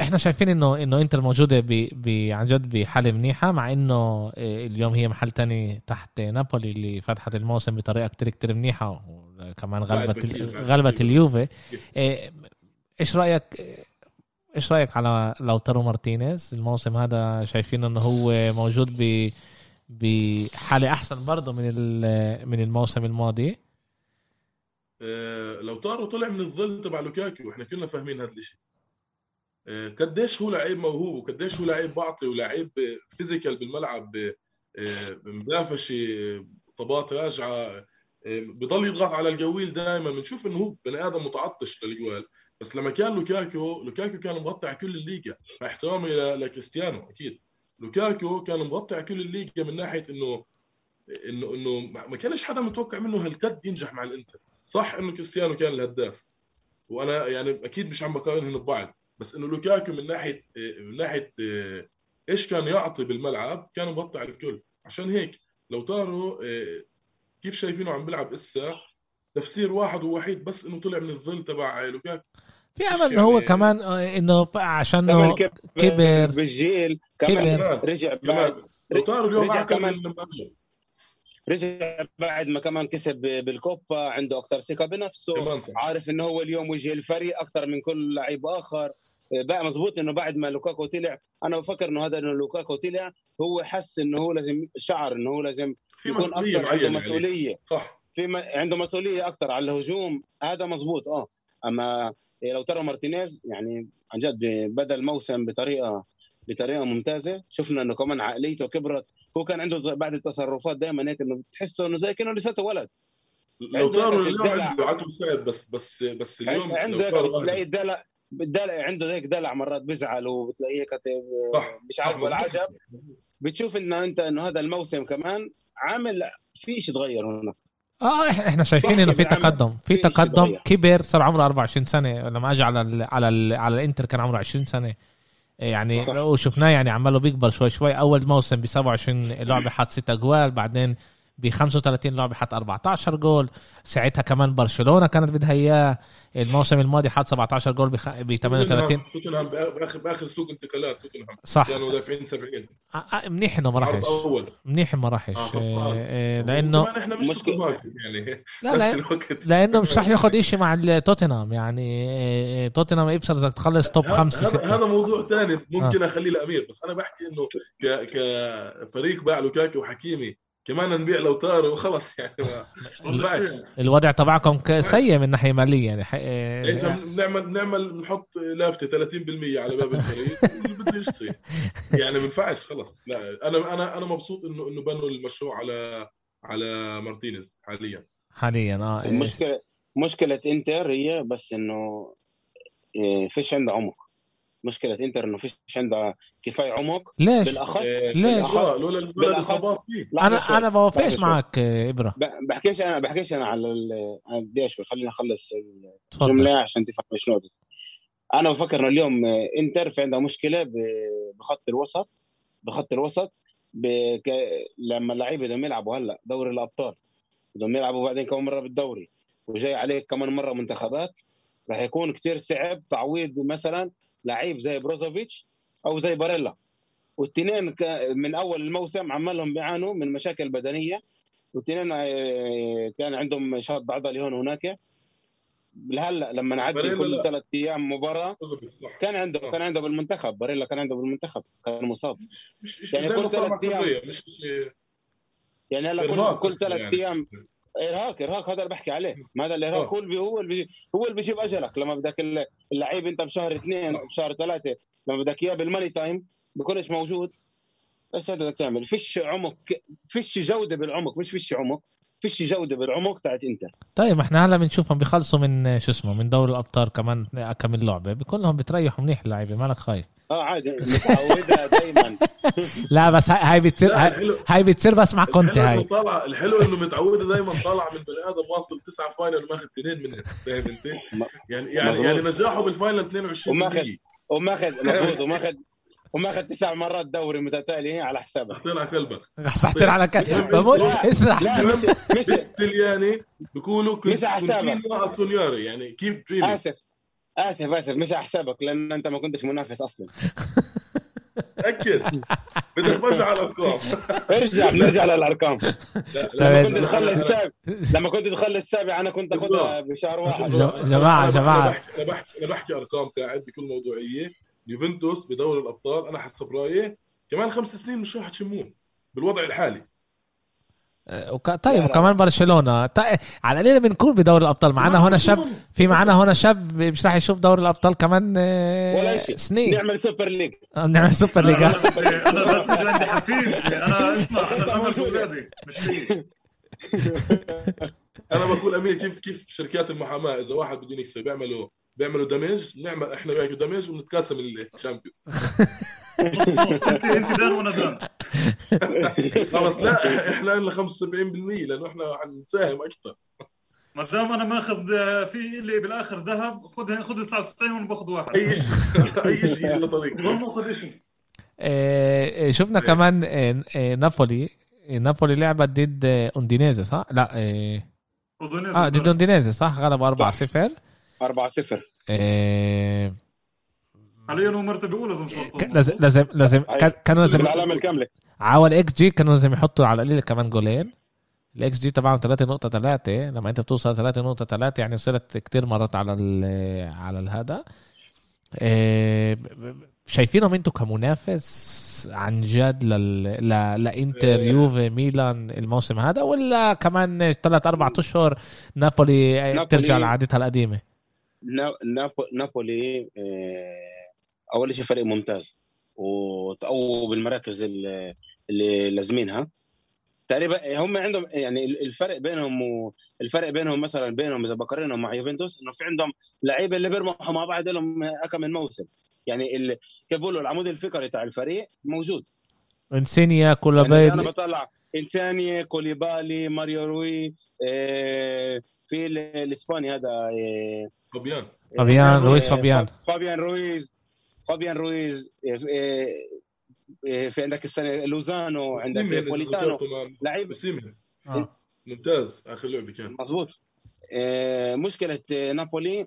إحنا شايفين انه إنه إنتر موجودة ب... ب... عن جد بحالة منيحة مع إنه اليوم هي محل تاني تحت نابولي اللي فتحت الموسم بطريقة كتير كتير منيحة وكمان غلبت غلبت اليوفي. إيش رأيك؟ إيش رأيك على لوتارو مارتينيز؟ الموسم هذا شايفين إنه هو موجود ب بحالة أحسن برضه من من الموسم الماضي. أه لوتارو طلع من الظل تبع لوكاكو. وإحنا كلنا فاهمين هذا الشيء أه قديش هو لعيب موهوب وقديش هو لعيب بعطي ولعيب physical بالملعب أه مدافشي طبات راجعة بضل يضغط على الجول دائما بنشوف إنه هو بني آدم متعطش للجول. بس لما كان لوكاكو لوكاكو كان مغطي على كل الليجا مع احترامي لكريستيانو أكيد. لوكاكو كان مغطي على كل الليجا من ناحية إنه إنه إنه ما كانش حدا متوقع منه هالقد ينجح مع الإنتر. صح إنه كريستيانو كان الهداف. وأنا يعني أكيد مش عم بقارنهم ببعض. بس إنه لوكاكو من ناحية من ناحية إيش كان يعطي بالملعب كان مغطي على الكل. عشان هيك لو طاروا كيف شايفينه عم بيلعب إسا؟ تفسير واحد ووحيد بس إنه طلع من الظل تبع لوكاكو. في أمل انه هو كمان آه، إنه عشان إنه كبر بالجيل كمان كبر رجع بعد لوتارو اليوم كمان رجع بعد ما كمان كسب بالكوبا عنده أكثر ثقة بنفسه عارف إنه هو اليوم وجه الفريق أكثر من كل لعيب آخر. آه، بقى مزبوط إنه بعد ما لوكاكو طلع أنا بفكر إنه هذا إنه لوكاكو طلع هو حس إنه هو لازم شعر إنه هو لازم في يكون مسؤولية عنده مسؤولية. صح. في م... عنده مسؤولية أكثر على الهجوم هذا مزبوط آه. أما لوتارو مارتينيز يعني عن جد بدأ الموسم بطريقه بطريقة ممتازة. شفنا إنه كمان عقليته كبرت. هو كان عنده بعد التصرفات دائما هيك إنه بتحسه إنه زي كأنه لساته ولد. لو طاروا اليوم عنده عنده مساعد بس بس بس اليوم عنده تلاقي الدلع الدلع عنده هيك دلع مرات بيزعل وبتلاقيه كاتب مش عاجبه العجب. بتشوف إنه أنت إنه هذا الموسم كمان عامل في شيء تغير هنا آه إحنا شايفين إنه في تقدم في تقدم. كبر صار عمره 24 سنة لما أجى على ال على ال على الإنتر كان عمره 20 سنة. يعني وشفناه يعني عماله بيكبر شوي شوي أول موسم ب 27 لعبة حط 6 جوال بعدين ب 35 لعبه حط 14 جول. ساعتها كمان برشلونة كانت بدها إياه. الموسم الماضي حط 17 جول ب 38 توتنهام باخر بآخر سوق انتقالات توتنهام. صح. كانوا دافعين 70 منيح إنه ما راحش. منيح ما راحش. آه آه لأنه إحنا مش يعني. لا لا. لأنه مش راح ياخذ شيء مع توتنهام. يعني توتنهام ابصر بدك تخلص توب خمسة هذا موضوع ثاني ممكن آه. أخليه لأمير. بس أنا بحكي إنه كفريق باع لوكاكي وحكيمي. كمان نبيع لو طار وخلص يعني ما الوضع تبعكم سيء من ناحية مالية يعني إيه نعمل نعمل نحط لافتة 30% على باب الفريق اللي بده يشتري. يعني ما ينفعش خلص. لا أنا أنا أنا مبسوط انه إنه بنوا المشروع على على مارتينيز حاليا. حاليا آه المشكلة مشكلة إنتر هي بس إنه إيه، فيش عنده عمق مشكلة إنتر إنه فيش عندها كفاية عمق. ليش؟ بالاخص إيه ليش؟ لولا الاصابات فيه. أنا أنا بوافقش معك إبرة. بحكيش أنا بحكيش أنا على قديش خلينا نخلص الجملة عشان تفهم شنو أنا بفكر إنه اليوم إنتر في عندها مشكلة بخط الوسط بخط الوسط بك... لما اللعيبة بدهم يلعبوا هلأ دوري الأبطال بدهم يلعبوا بعدين كم مرة بالدوري وجاي عليك كمان مرة منتخبات راح يكون كتير صعب تعويض مثلا لعيب زي بروزوفيتش أو زي باريلا. والتنين من أول الموسم عمالهم بيعانوا من مشاكل بدنية. والتنين آه، كان عندهم شد عضلي هون هناك. هلا لما نعدي كل ثلاث أيام مباراة كان عنده كان عنده بالمنتخب. باريلا كان عنده بالمنتخب كان مصاب. مش يعني كل ثلاث أيام مش يعني هلأ كل ثلاث يعني. أيام ارهاق ارهاق هذا اللي بحكي عليه. ما هذا الإرهاق هو اللي هو اللي هو اللي بيجيب أجلك. لما بدك اللعيب أنت بشهر اثنين أو بشهر ثلاثة لما بدك إياه بالماني تايم بكونش موجود. بس هذا بدك تعمل. فيش عمق فيش جودة بالعمق. مش فيش عمق فيش جودة بالعمق تاعت انت طيب إحنا هلا بنشوفهم بيخلصوا من شو اسمه من دوري الأبطال كمان كم لعبه بيكون لهم بتريحوا منيح اللعيبة مالك خايف. آه عادي. متعودة دايما. لا بس هاي بتصير هاي بتصير بس مع كونتي هاي. طالع الحلو إنه متعودة دايما طالع من بني آدم واصل تسعة final وماخذ اثنين منهم فاهم أنت؟ يعني يعني يعني نجاحه بال final 22 وماخذ وماخذ مفروض وماخذ وماخذ تسع مرات دوري متتالي على حسابك. حاطين على قلبك حاطين على قلبك بقول اسمع. تلياني بيقولوا كنت حسابك. يعني كيف آسف. آسف آسف مش على حسابك لأن أنت ما كنتش منافس أصلا. تاكد بدك ترجع على الأرقام. ارجع بنرجع للأرقام. لما كنت تخلي السابع لما كنت تخلي السابع أنا كنت اخذها بشهر واحد. جماعة جماعة. أنا بحكي أنا بحكي أرقام قاعد بكل موضوعية. يوفنتوس بدوري الأبطال أنا حسب رأيي كمان خمس سنين مش راح تشمون بالوضع الحالي. وك... طيب وكمان برشلونة. طيب على القليله بنكون بدوري الأبطال. معنا هنا شاب في معنا هنا شاب مش راح يشوف دوري الأبطال كمان آه، ولا شيء سنين. نعمل Super League آه، نعمل Super League أنا بس عندي حفيد أنا اسمع أنا مش أنا بقول أمير كيف كيف شركات المحاماة إذا واحد بده يكسب بيعملوا بيعملوا دمج نعمل إحنا وياك دمج ونتقاسم ال Champions انت انت دان وأنا دان خلص لا إحنا لنا 75% لأنه إحنا حنساهم أكثر ما دام أنا ماخذ في اللي بالآخر ذهب خذ خذ 99 وأنا باخذ واحد. أي شيء أي شيء يجي لطريق المهم خذ شيء آه، شفنا إيه. كمان آه، آه، نابولي نابولي لعبت ضد أوندينيزي صح؟ لا آه ضد أوندينيزي صح؟ غلبوا 4 0 4 0 إيه... حاليا هو مرتبه اولى لازم لازم لازم كانوا لازم العلامه الكاملة. عال xG كانوا لازم يحطوا على القليل كمان جولين. الاكس جي تبعهم 3.3 لما أنت بتوصل 3.3 يعني وصلت كتير مرات على على الهذا إيه... شايفينهم أنتم كمنافس عن جد لل... ل... لإنتر إيه. يوفي ميلان الموسم هذا ولا كمان ثلاث أربع أشهر نابولي, نابولي. ترجع لعادتها القديمة؟ نابولي آه، أول شيء فريق ممتاز وتقووا بالمراكز اللي لازمينها. تقريبا هم عندهم يعني الفرق بينهم الفرق بينهم مثلا بينهم إذا بقارنهم مع يوفنتوس إنه في عندهم لعيبة اللي بيرمحوا مع بعض لهم كم من موسم. يعني كيف بقولوا العمود الفكري تاع الفريق موجود. إنسينيا كولابالي يعني أنا بطلع إنسيني كوليبالي ماريو روي إيه في الإسباني هذا إيه فابيان. فابيان رويز فابيان. فابيان رويز فابيان رويز في عندك السنة لوزانو عندك بوليتانو. لعيب. آه. ممتاز آخر لعبه كان. مضبوط مشكلة نابولي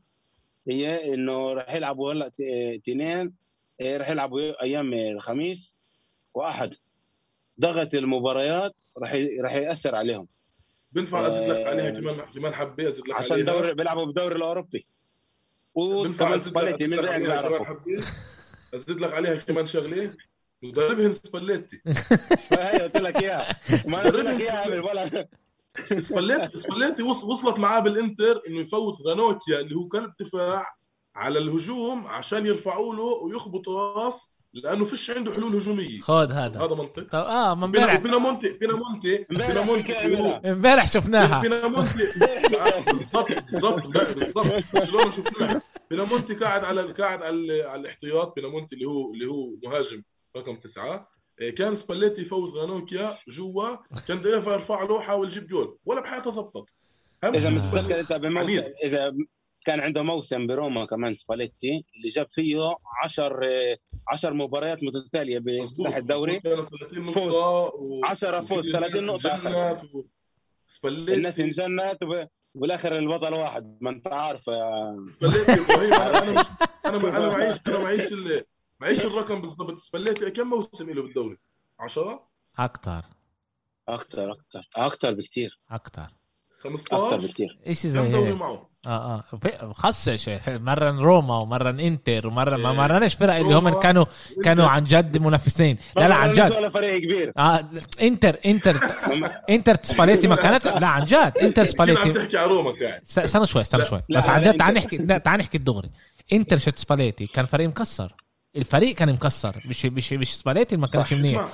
هي إنه راح يلعبوا هلأ اثنين راح يلعبوا أيام الخميس واحد. ضغط المباريات راح راح يأثر عليهم. بنفع أزيد لك عليها كمان كمان حبي أزيد لك عشان عليها عشان دوري بيلعبوا بالدوري الأوروبي. وكمان سباليتي من أزيد لك عليها كمان شغله مدربهم سباليتي. هي قلت لك إياها. ما قلت لك إياها سباليتي. سباليتي وصلت معاه بالإنتر إنه يفوت رانوكيا اللي هو كان دفاع على الهجوم عشان يرفعوا له ويخبطوا راس. لأنه فيش عنده حلول هجومية. خذ هذا. هذا منطق. طب آه من امبارح. بينامونتي بينامونتي بينامونتي امبارح شفناها. بينامونتي. بالضبط بالضبط بالضبط. شلون شفناها؟ بينامونتي قاعد على قاعد على, على الاحتياط. بينامونتي اللي هو اللي هو مهاجم رقم تسعة. إيه، كان سباليتي يفوز رانوكيا جوا. كان ديفا يرفع له حاول يجيب جول. ولا بحياته زبطت. إذا متذكر انت إذا كان عنده موسم بروما كمان سباليتي اللي جاب فيه 10 10 مباريات متتالية بافتتاح الدوري. فوز. 10 فوز 30 نقطة سباليتي. الناس انجنت وبالاخر البطل واحد ما أنت عارف يا سباليتي أنا أنا أنا معيش أنا معيش معيش الرقم بالضبط. سباليتي كم موسم له بالدوري؟ 10 أكثر أكثر أكثر أكثر بكثير أكثر 15 أكثر بكثير إيش زي هيك؟ معه؟ آه آه. خصش مرن روما ومرن انتر ومرن ما إيه. مرنش فرق اللي هم كانوا كانوا عن جد منافسين. لا لا عن جد. ولا فريق كبير. آه انتر انتر انتر سباليتي ما كانت لا عن جد. انتر سباليتي عم تحكي على روما كان. استنى شوي استنى شوي. بس عن جد تعال نحكي تعال نحكي الدغري انتر شت سباليتي. كان فريق مكسر. الفريق كان مكسر. مش مش مش سباليتي ما كانش منيح. اسمع.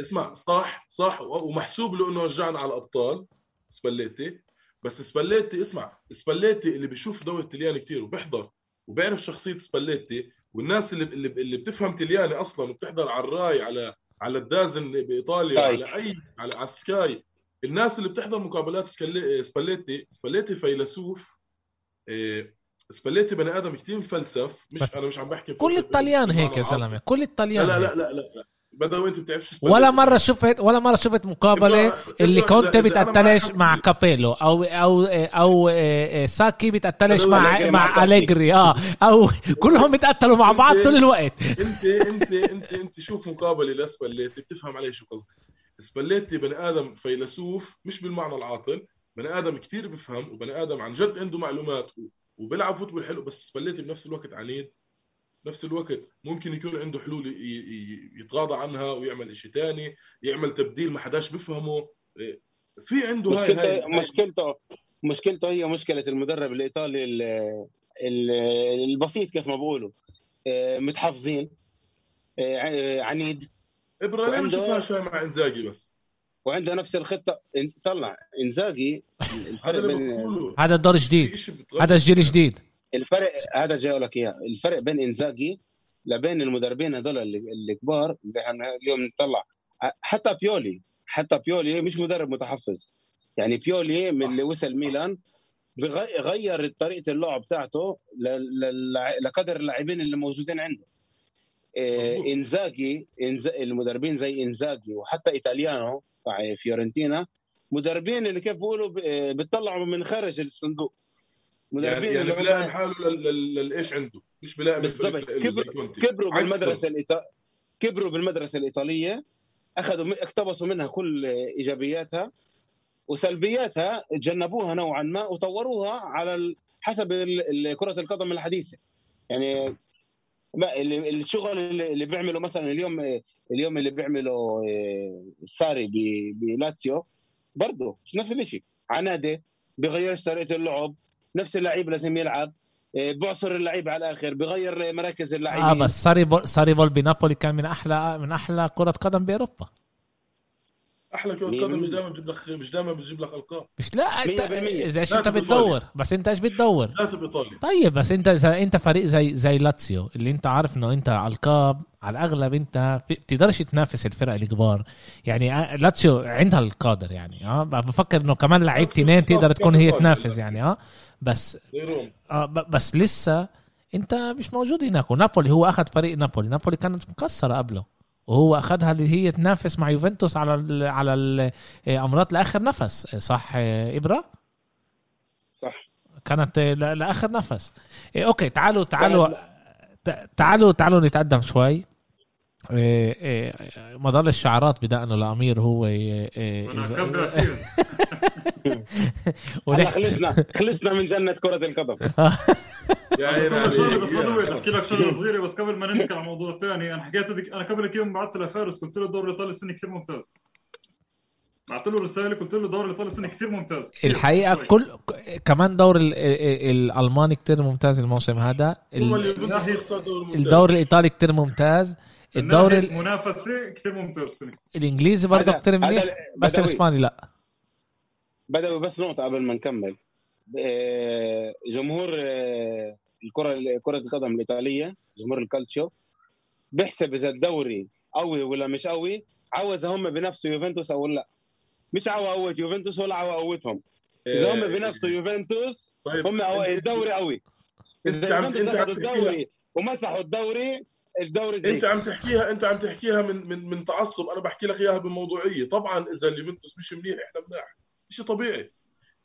اسمع صح صح ومحسوب له إنه رجعنا على الأبطال سباليتي. بس سباليتي اسمع سباليتي اللي بيشوف دوري التلياني كثير وبيحضر وبيعرف شخصية سباليتي والناس اللي اللي, اللي بتفهم تلياني أصلا وبتحضر على الراي على على الدازون بإيطاليا طيب. على أي على, على سكاي الناس اللي بتحضر مقابلات سباليتي سباليتي فيلسوف إيه سباليتي بني آدم كثير مفلسف مش أنا مش عم بحكي كل الطليان هيك يا زلمة كل الطليان لا لا لا لا, لا. بدوي انت بتعرفش ولا مرة شفت ولا مرة شفت مقابلة اللي كونتي بتقتلش مع كابيلو أو أو أو آه، آه، ساكي بتقتلش مع مع اليجري آه. أو كلهم بيتقتلوا مع بعض طول الوقت. انت انت انت أنت شوف مقابلة لسباليتي بتفهم علي شو قصدي. سباليتي بني آدم فيلسوف مش بالمعنى العاطل. بني آدم كتير بفهم وبني آدم عن جد عنده معلومات وبيلعب فوتبول حلو بس سباليتي بنفس الوقت عنيد. نفس الوقت ممكن يكون عنده حلول يتغاضى عنها ويعمل شيء ثاني يعمل تبديل ما حداش بفهمه. في عنده مشكلته هاي, هاي مشكلته مشكلته هي مشكلة المدرب الإيطالي البسيط كيف ما بقولوا. آه، متحفظين. آه، عنيد. إبراهيم ما شفناش مع إنزاجي بس. وعنده نفس الخطة. طلع. إنزاجي هذا هذا الدور جديد. هذا الجيل الجديد الفرق هذا جاي لك إياه. الفرق بين إنزاجي لبين المدربين هذول الكبار اللي إحنا اليوم نطلع. حتى بيولي حتى بيولي مش مدرب متحفظ. يعني بيولي من اللي وصل ميلان غير طريقة اللعب بتاعته لقدر اللاعبين اللي موجودين عنده. إيه إنزاجي المدربين زي إنزاجي وحتى إيطاليانو تاع فيورنتينا مدربين اللي كيف بيقولوا بيطلعوا من خارج الصندوق. يعني يعني بيلاقي حاله للإيش عنده. مش بيلاقي بالضبط. كبر كبروا بالمدرسة الإيطالية كبروا بالمدرسة الإيطالية أخذوا اقتبسوا منها كل إيجابياتها وسلبياتها تجنبوها نوعا ما وطوروها على حسب كرة القدم الحديثة. يعني الشغل اللي بيعمله مثلا اليوم اليوم اللي بيعمله آه، ساري بلاتسيو برضه نفس الشيء عنادة بغيرش طريقه اللعب نفس اللعيب لازم يلعب. آه، بعصر اللعيب على الآخر بغير مراكز اللعيبه آه بس Sarri ball Sarri ball بنابولي كان من أحلى من أحلى كرة قدم بأوروبا. أحلى كرة قدم مش دائما بتجيب لك مش دائما بتجيب لك ألقاب. مش لا انت إيش أنت بتدور. بس أنت إيش بتدور؟ بالذات بايطاليا طيب بس أنت اذا أنت فريق زي زي لاتسيو اللي أنت عارف إنه أنت على ألقاب على الأغلب أنت بتقدرش تنافس الفرق الكبار. يعني آه، لاتسيو عندها الكادر يعني آه بفكر إنه كمان لعيب تنين تقدر تكون هي تنافس يعني آه بس آه بس لسه أنت مش موجود هناك. ونابولي هو أخذ فريق نابولي. نابولي كانت مكسره قبله. وهو اخذها اللي هي تنافس مع يوفنتوس على ال على الامرات لآخر نفس. صح إبرة؟ صح. كانت لآخر نفس. إيه، أوكي تعالوا تعالوا تعالوا تعالوا نتقدم شوي. إيه إيه مظل الشعارات بدأنا لأمير هو خلصنا. خلصنا من جنة كرة القدم. يا عيني أحكي لك شغلة صغيرة بس قبل ما ننتقل على موضوع ثاني أنا حكيت ديك أنا قبل يوم بعثت لفارس قلت له الدوري الإيطالي السنة كثير ممتاز. بعثت له رسالة قلت له الدوري الإيطالي السنة كثير ممتاز. كتير الحقيقة شوي. كل كمان دور الألماني كثير ممتاز الموسم هذا. الدوري الإيطالي كثير ممتاز. الدوري المنافسة كثير ممتاز السنة. الإنجليزي برضه كثير منيح بس الإسباني لا. بدأوا بس نقطة قبل ما نكمل. آه، جمهور آه، الكرة كرة القدم الإيطالية جمهور الكالتشو بيحسب إذا الدوري قوي ولا مش قوي عاوز هم بنفسه يوفنتوس أو لا. مش قوت يوفنتوس ولا قوتهم إذا هم بنفسه يوفنتوس طيب هم الدوري قوي. إذا يوفنتوس اخذوا الدوري ومسحوا الدوري الدوري دي. أنت عم تحكيها أنت عم تحكيها من من من تعصب. أنا بحكي لك إياها بموضوعية. طبعا إذا اليوفنتوس مش منيح إحنا مناح. شيء طبيعي.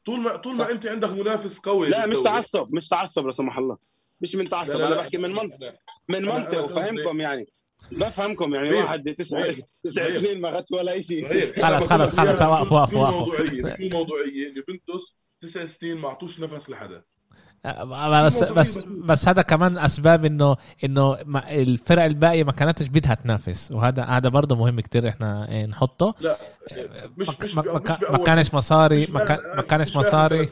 طول ما طول ما انت عندك منافس قوي لا مش تعصب مش تعصب لا سمح الله. مش من تعصب لا لا لا أنا بحكي من منطق من منطق وفهمكم يعني. بفهمكم يعني طيب. واحد تسع تسع. سنين ما اخذش ولا شيء. طيب. خلص خلص خلص وقف وقف وقف موضوعية موضوعية. يوفنتوس تسع سنين ما أعطوش نفس لحدا. بس بس بس هذا كمان أسباب انه إنه الفرق الباقية ما كانتش بدها تنافس. وهذا هذا برضه مهم كتير إحنا نحطه. لا مش مش ما كانش مصاري ما كانش مصاري.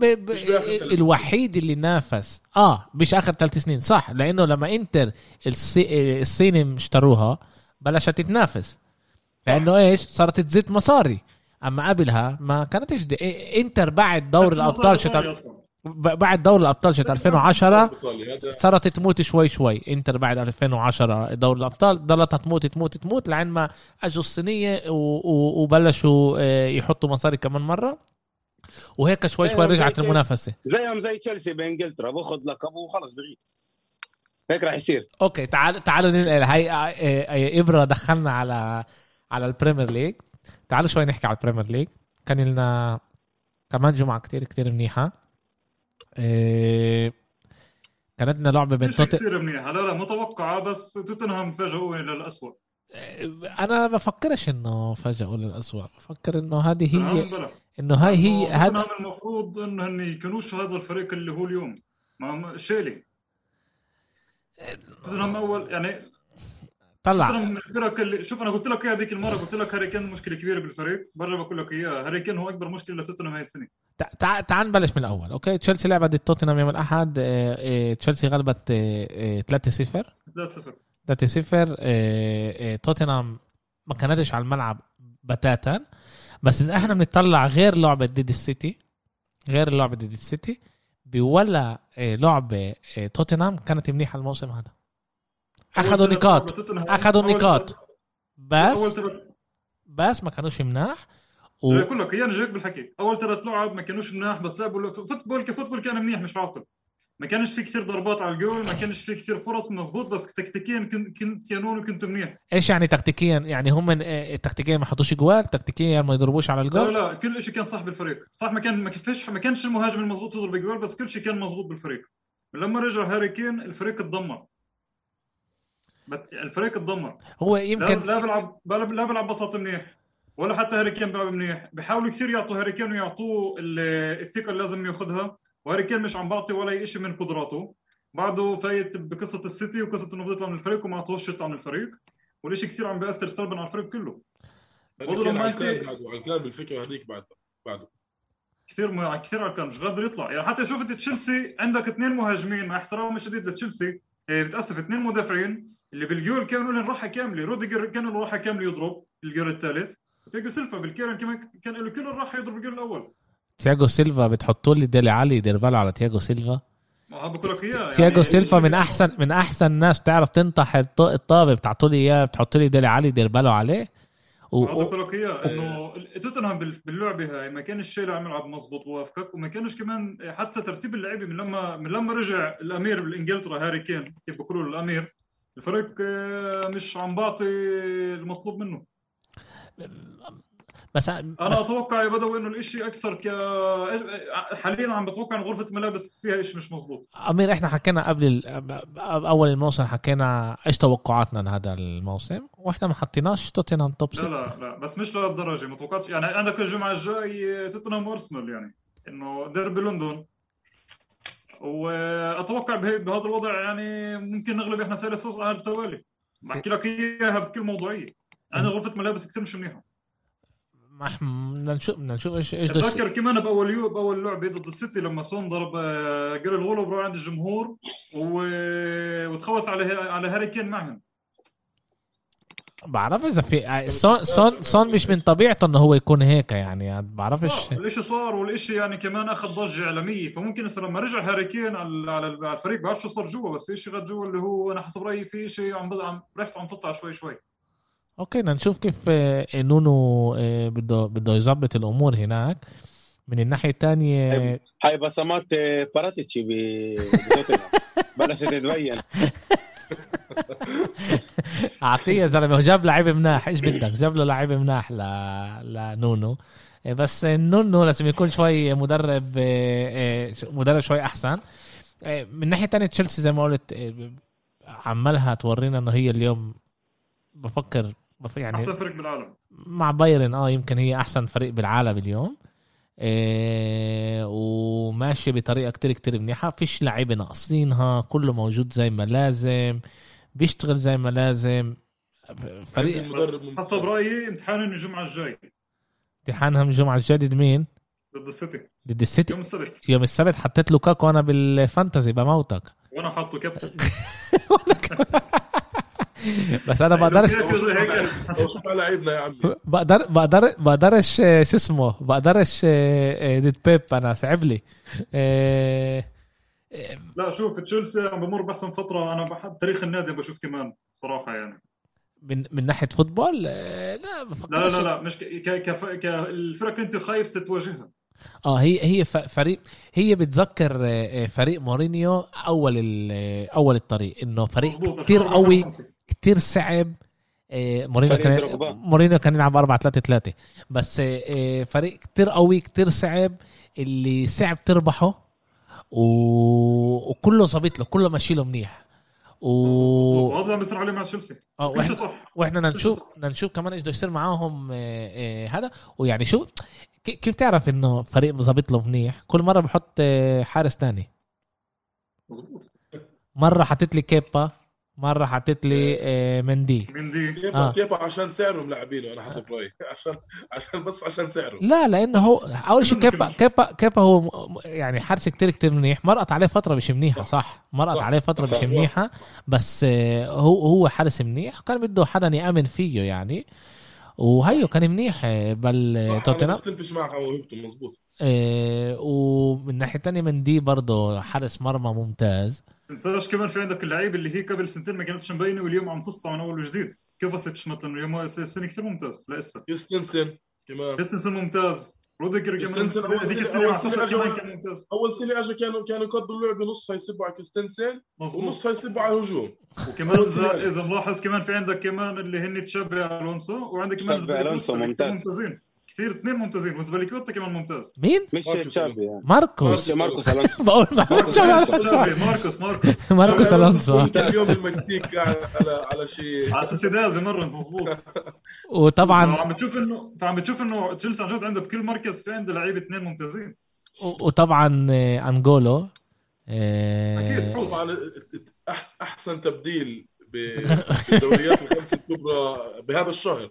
ب... ب... الوحيد اللي نافس. آه مش آخر ثلاث سنين. صح لأنه لما إنتر الصي... الصين اشتروها بلشت تتنافس. لأنه إيش؟ صارت تزيد مصاري. أما قبلها ما كانتش دي... إنتر بعد دور الأبطال شتر... بعد دوري الأبطال شت 2010 صارت تموت شوي شوي. إنتر بعد 2010 دوري الأبطال ضلتها تموت تموت تموت لعند ما أجوا الصينية وبلشوا آه، يحطوا مصاري كمان مرة. وهيك شوي شوي رجعت المنافسة. زيهم زي تشيلسي بانجلترا باخذ لقب وخلص بغيب. هيك راح يصير. أوكي تعال تعالوا ننقل. هي آه، إبرة دخلنا على على ال Premier League. تعالوا شوي نحكي على ال Premier League. كان لنا كمان جمعة كتير كتير منيحة. إيه كانت لنا لعبة بين توتنهام كثير منيحه لا لا متوقعة بس توتنهام فاجئوا للاسوء أنا بفكرش إنه فاجئوا للاسوء بفكر إنه هذه هي إنه هاي هي هذا المفروض انه هن يكونوش هذا الفريق اللي هو اليوم. ما شيلي. توتنهام اول يعني طلع. الفرق اللي شوف أنا قلت لك اياها هذيك المرة قلت لك هاري كين مشكلة كبيرة بالفريق. برجع بقول لك إياها هاري كين هو أكبر مشكلة لتوتنهام هاي السنة. تعال تعال نبلش من الأول. أوكي تشيلسي لعبت ضد توتنهام يوم الأحد. آه، آه، تشيلسي غلبت 3-0 3-0 3-0 توتنهام ما كانتش على الملعب بتاتا. بس إذا إحنا بنطلع غير لعبة ضد السيتي غير لعبة ضد السيتي أولا آه، لعبة توتنهام كانت منيحة الموسم هذا. اخذوا نقاط اخذوا نقاط بس بس ما كانوش مناح. و... بقول لك اياها جايك بالحكي. أول ثلاث لعب ما كانوش مناح بس لعبوا فوتبول كفوتبول كان منيح مش عاطل. ما كانش في كثير ضربات على الجول ما كانش في كثير فرص مزبوط بس تكتيكيا كنت كنت كانون وكنت منيح. إيش يعني تكتيكيا؟ يعني هم آه، تكتيكيا ما حطوش جوال تكتيكيا ما يضربوش على الجول؟ لا لا كل شيء كان صح بالفريق. صح ما كان ما فيش ما كانش المهاجم المضبوط يضرب جوال بس كل شيء كان مزبوط بالفريق. لما رجع هاري كين الفريق اتدمر. الفريق اتدمر. هو يمكن لا بيلعب لا بيلعب بساط منيح ولا حتى هاري كين بيلعب منيح. بيحاولوا كثير يعطوا هاري كين ويعطوه الثقة اللي لازم ياخذها وهاري كين مش عم بعطي ولا شيء من قدراته. بعده فايت بقصة السيتي وقصة إنه بده يطلع من الفريق وما اعطوش يطلع من الفريق والشيء كثير عم بيأثر سلبا على الفريق كله. برضه لما انت على الكلام بالفكرة هذيك بعد بعده كثير كثير على مش قادر يطلع. يعني حتى شفت تشيلسي عندك اثنين مهاجمين مع احترامي الشديد لتشيلسي إيه، بتأسف اثنين مدافعين اللي بالجول كانوا لهم راحة كاملة روديجر كان له راحة كاملة يضرب الجول الثالث. تياجو سيلفا بال corner كمان كان له كل الراحة يضرب الجول الأول. تياجو سيلفا بتحطوا لي ديلي علي يدير باله على تياجو سيلفا. ما بقول لك إياه تياجو يعني سيلفا من احسن من أحسن الناس تعرف تنطح الطابة بتعطوا لي إياه بتحطوا لي ديلي علي يدير باله عليه. و... بقول لك إياه إنه توتنهام باللعبة هاي ما كانش الشيء عم يلعب مضبوط وافقك وما كانش كمان حتى ترتيب اللعيبة من لما من لما رجع الأمير بانجلترا هاري كين كيف بقولوا الأمير. الفريق آه، مش عم بعطي المطلوب منه. بس أنا بس... أتوقع يا بدوي إنه الإشي أكثر ك حاليا عم بتوقع ان غرفة الملابس فيها شيء مش مزبوط أمير إحنا حكينا قبل ال... أول الموسم حكينا إيش توقعاتنا لهذا الموسم وإحنا ما حطيناش توتنهام توب لا لا لا بس مش لهالدرجة ما توقعتش. يعني عندك الجمعه الجاي توتنهام وأرسنال يعني. إنه ديربي لندن. وأتوقع بهذا الوضع يعني ممكن نغلب إحنا ثالث فوز على التوالي بحكي لك إياها بكل موضوعية. عندنا غرفة ملابس كثير مش منيحه بدنا نشوف بدنا نشوف إيش إيش أتذكر كمان بأول يو بأول لعبة ضد السيتي لما سون ضرب جير الغلو بروح عند الجمهور و... وتخوف على على هاري كين معهم. بعرف إذا في سون سون سون مش من طبيعته إنه هو يكون هيك يعني بعرفش. الاشي صار والإشي يعني كمان أخذ ضجة إعلامية. فممكن هسه لما رجع هاري كين على على الفريق بعرف شو صار جوا بس في شيء غير جوا اللي هو أنا حسب رأيي في شيء عم عم ريحته عم تطلع شوي شوي. أوكي بدنا نشوف كيف آه، نونو آه، بده بده يظبط الأمور هناك. من الناحية الثانية هاي بصمات آه، باراتيتشي بلشت تتبين. اعطيه يا زلمه جاب لعيب مناح. إيش بدك؟ جاب له لعيب مناح ل... لنونو. بس نونو لازم يكون شوي مدرب مدرب شوي أحسن. من ناحية ثانية تشيلسي زي ما قلت عمالها تورينا إنه هي اليوم بفكر يعني أحسن فريق بالعالم. مع بايرن. آه يمكن هي أحسن فريق بالعالم اليوم. إيه وماشيه بطريقة كتير كتير منيحة. فيش لعيبة ناقصينها كله موجود زي ما لازم بيشتغل زي ما لازم. فريق حسب رأيي امتحان الجمعة الجاي. امتحانهم الجمعة الجاي ضد مين؟ ضد السيتي. ضد السيتي. يوم السبت. يوم السبت حطيت لوكاكو أنا بال fantasy بموتك وأنا حاطه كابتن. بس أنا بقدرش لعيبنا يا عمي. بقدر بقدر بقدرش شو اسمه؟ بقدرش ضد بيب أنا صعب لي. لا شوف تشيلسي عم بمر بأحسن فترة. أنا بحب تاريخ النادي بشوف كمان صراحة يعني. من من ناحية فوتبول؟ لا لا لا لا مش ك ك ك الفرق أنت خايف تتواجهها آه هي هي فريق هي بتذكر فريق مورينيو أول أول الطريق إنه فريق كثير قوي كتير صعب. آه، مورينيو كان مورينيو كان يلعب 4 3 3 بس آه، فريق كتير قوي كتير صعب. اللي صعب تربحه و... وكله ظابط له كله ماشي له منيح. و وهذا بيصير عليه مع تشيلسي. آه وإحنا صح. وإحنا بدنا نشوف بدنا نشوف كمان إيش بده يصير معاهم آه، هذا. ويعني شو كيف تعرف إنه فريق ظابط له منيح؟ كل مرة بحط حارس ثاني مظبوط. مرة حطيت لي كيبا. مرة حطيت لي آه، مندي مندي كيف آه. كيف عشان سعره ملاعبينه أنا حسب رأيي. عشان عشان بس عشان سعره. لا لأنه هو أول شيء كيبا كيبا كيبا هو يعني حارس كتير كتير منيح. مرقت عليه فترة مش منيحه صح. مرقت عليه فترة مش منيحه بس آه، هو هو حارس منيح. كان بده حدا يأمن فيه يعني. وهيو كان منيح بل توتنهام. بختلفش معك على موهبته مزبوط إيه ومن ناحية ثانية مندي برضه حارس مرمى ممتاز. تنساش كمان في عندك اللعيبه اللي هي قبل سنتين ما كانتش مبينة واليوم عم تسطع من أول وجديد كوفاسيتش مثلا اليوم السنة كثير ممتاز لسه كريستنسن كمان كريستنسن ممتاز. روديجر كمان أول سنه أول سنة اجى أول سنة اجى كانوا كانوا يقضوا اللعبه نص هيسبوا على كريستنسن ونص هيسبوا على الهجوم. وكمان اذا ملاحظ كمان في عندك كمان اللي هن تشابي ألونسو وعندك كمان ألونسو ممتاز. ممتازين. كثير اثنين ممتازين وأزبيليكويتا كمان ممتاز. مين؟ مش تشابي يعني. ماركوس. ماركوس الونسو بقول ماركوس. ماركوس ماركوس ماركوس. الونسو اليوم المكسيك على على شيء. على سوسيداد بمرن مضبوط وطبعا عم بتشوف انه فعم بتشوف إنه تشيلسي عن جد عنده بكل مركز في عنده لعيبه اثنين ممتازين. وطبعا انجولو أكيد طبعا أحسن تبديل بالدوريات الخمسة الكبرى بهذا الشهر.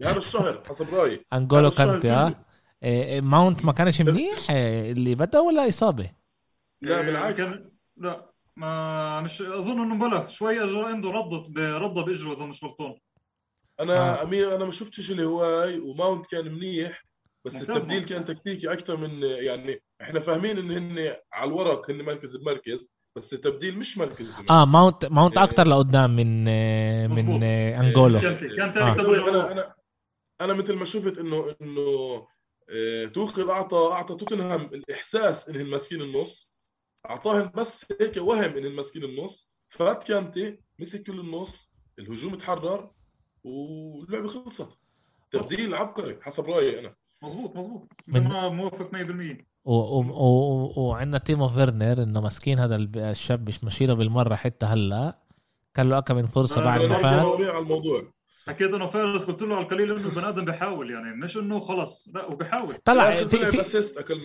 بهذا الشهر حسب رأيي. انجولو كانتي آه. ماونت ما كانش منيح اللي بدأ ولا إصابة؟ لا بالعكس. لا ما مش أظن إنه بلا. شوي اجى عنده ردت ردة بإجرة إذا مش غلطان. أنا آه. أمير أنا ما شفتش الهواي وماونت كان منيح بس التبديل كان تكتيكي أكثر من يعني إحنا فاهمين إن هن على الورق هن مركز بمركز. بس التبديل مش مركز. آه ماونت ماونت إيه. أكثر لقدام من من انجولو كان آه. أنا أنا أنا مثل ما شفت انه إنه آه، توخل اعطى أعطى توتنهام الإحساس انهم ماسكين النص. أعطاهم بس هيك وهم انهم ماسكين النص. فات كانتي مسك كل النص الهجوم تحرر واللعبه خلصت. تبديل عبقري حسب رأيي أنا. مزبوط مزبوط أنا موافق 100% وعندنا تيمو فيرنر إنه مسكين هذا الشاب مش ماشيله بالمرة حتى هلأ. كان له اكم من فرصة بعد ما فات على الموضوع. حكيت إنه فارس قلت له على القليل إنه البني آدم بيحاول يعني مش إنه خلص لا وبيحاول طلع في في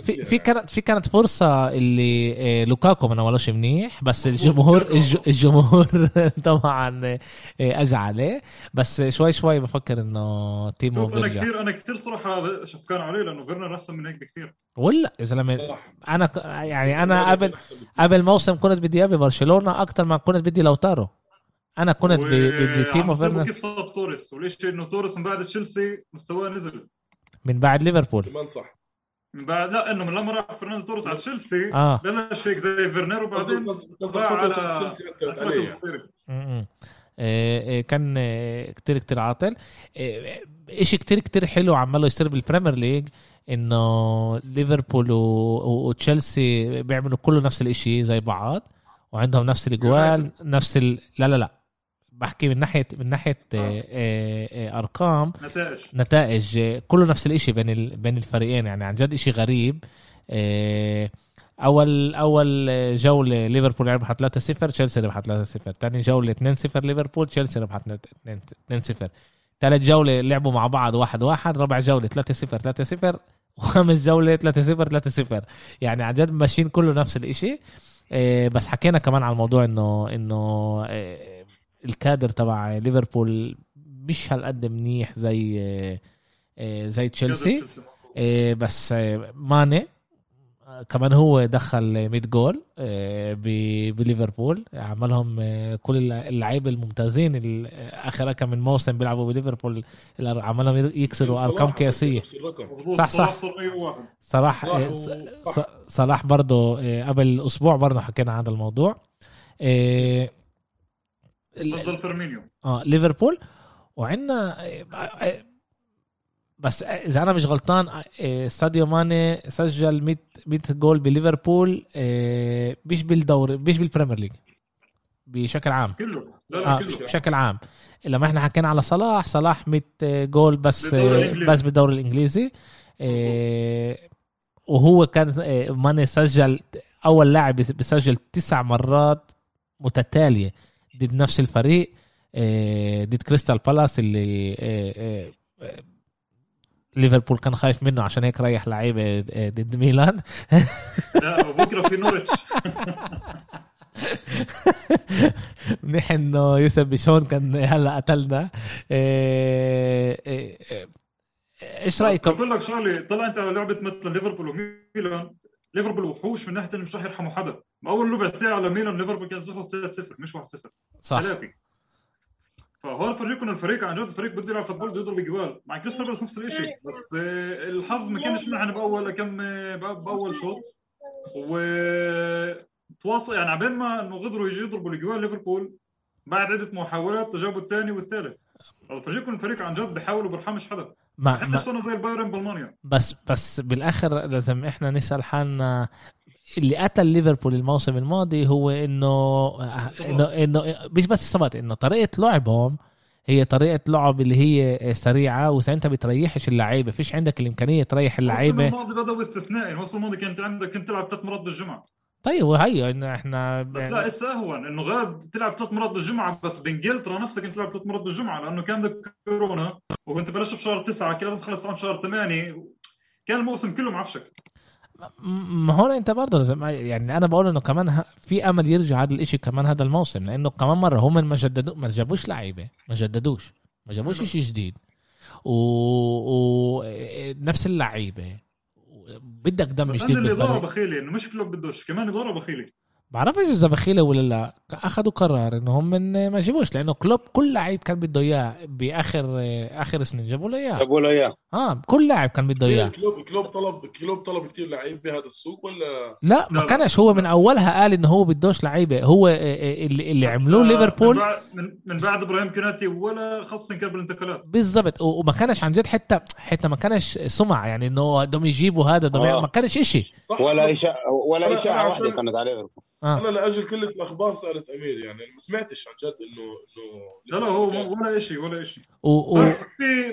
في, في كانت في كانت فرصة اللي إيه، لوكاكو ما نولوش منيح بس الجمهور الجمهور طبعا اجى عليه بس شوي شوي بفكر إنه تيمو أنا كثير أنا كثير صراحة شفقان عليه لأنه فيرنر أحسن من هيك بكثير ولا يا زلمة أنا يعني أنا قبل قبل موسم كنت بدي إياه ببرشلونة أكثر ما كنت بدي لوتارو. أنا كنت ب team of فيرنر كيف صاب توريس؟ وليش إنه توريس من بعد تشيلسي مستواه نزل؟ من بعد ليفربول. كمان صح. من بعد لا إنه من لما راح فرناندو توريس على تشيلسي آه. بلش هيك زي فيرنر وبعدين قصدك على آه، آه، كان كتير كتير عاطل. إشي كتير كتير حلو عماله يصير بالبريمير ليج إنه ليفربول وتشيلسي بيعملوا كله نفس الإشي زي بعض وعندهم نفس الإجوال نفس ال... لا لا لا. بحكي من ناحيه من ناحية آه. آه. آه. أرقام. نتائج. نتائج كله نفس الشيء بين ال... بين الفريقين يعني. عن جد شيء غريب. أول أول جولة ليفربول ربحت 3-0 تشيلسي ربحت 3-0 ثاني جولة 2-0 ليفربول تشيلسي ربحت 2-0 ثالث جولة لعبوا مع بعض 1-1 رابع جولة 3-0 3-0 وخامس جولة 3-0 3-0 يعني عن جد ماشيين كله نفس الشيء آه، بس حكينا كمان على الموضوع انه إنه آه، الكادر تبع ليفربول مش هالقد منيح زي آه، زي تشيلسي. بس ماني كمان هو دخل 100 جول بليفربول. عملهم كل اللعيبة الممتازين آخر كم من موسم بيلعبوا بليفربول. عملهم يكسروا أرقام قياسية. صح صح. صلاح صلاح برضه قبل أسبوع برضه حكينا عن هذا الموضوع. آه ليفربول. وعندنا بس إذا أنا مش غلطان آه، ساديو ماني سجل 100 100 جول بليفربول آه، مش بالدوري مش بالبريمير ليج بشكل عام. كله. آه. بشكل عام. لما إحنا حكينا على صلاح صلاح 100 جول بس بس بالدوري الإنجليزي. آه وهو كان ماني سجل أول لاعب بيسجل تسع مرات متتالية. ضد نفس الفريق ضد كريستال بالاس اللي ليفربول كان خايف منه عشان هيك ريح لعيبة آه، ضد ميلان. لا بكرة في نورتش. منيح انه يوسف بيشون كان هلا قتلنا. آه، آه، إيش رأيكم؟ بقول لك شغلة طلع انت لعبة مثل ليفربول وميلان ليفربول وحوش من ناحية انه مش راح يرحموا حدا. أول ربع ساعة لميلان ليفربول كان يخلص 3-0 مش 1-0 صح. فهو الفريق انه الفريق عن جد الفريق بده يلعب football بده يضرب جوال. مع كريستال بالاس نفس الشيء بس آه، الحظ ما كانش معنا بأول كم بأول شوط. و تواصل يعني عبين ما إنه قدروا يجي يضربوا الجوال ليفربول بعد عدة محاولات جابوا الثاني والثالث. الفريق الفريق عن جد بيحاول وبرحمش حدا. ما حتى ما زي البايرن بألمانيا. بس بس بالآخر لازم إحنا نسأل حالنا اللي قتل ليفربول الموسم الماضي هو انه انه انه مش بس الصمت إنه طريقة لعبهم هي طريقة لعب اللي هي سريعة وإذا أنت بتريحش اللعيبة فيش عندك الإمكانية تريح اللعيبة. الموسم الماضي بدا استثنائي الموسم الماضي كنت عندك كنت تلعب ثلاث مرات بالجمعة. طيب وهي إن إحنا بس لا يعني إسا اهون إنه غاد تلعب ثلاث مرات بالجمعة بس بإنجلترا نفسك كنت تلعب ثلاث مرات بالجمعة لأنه كان عندك كورونا وكنت بلشت بشهر تسعة لازم تخلص عن شهر ثمانيه كان الموسم كله معفشك. ما هون أنت برضه يعني أنا بقول إنه كمان في أمل يرجع هذا الإشي كمان هذا الموسم لأنه كمان مرة هم ما جددوا ما جابوش لعيبة ما جددوش ما جابوش شيء جديد. ونفس و... اللعيبة. بدك دم جديد بس اللي ضرب بخيلي إنه مش كلوب بدوش كمان ضرب بخيلي بعرفش إذا بخيلة ولا لا. أخذوا قرار إنهم من ما يجيبوش لأنه كلوب كل لعيب كان بده إياه باخر آخر سنين جابوا له إياه. جابوا له إياه. آه كل لاعب كان بده اياه كلوب كلوب طلب كلوب طلب كثير لعيب بهذا السوق ولا؟ لا ما كانش. هو من أولها قال انه هو بدوش لعيبة. هو اللي, اللي عملوه ليفربول. من بعد, من بعد إبراهيم كناتي ولا خاصة كان بالانتقالات. بالضبط. وما كانش عن جد حتى حتى ما كانش سمع يعني إنه بدهم يجيبوا هذا آه. ما كانش شيء ولا اشاعه ولا إشاعة واحدة كانت على ليفربول. آه. أنا لأجل كل الأخبار سألت أمير. يعني ما سمعتش عن جد انه إنه لا لا هو ولا شيء ولا شيء و... و... بس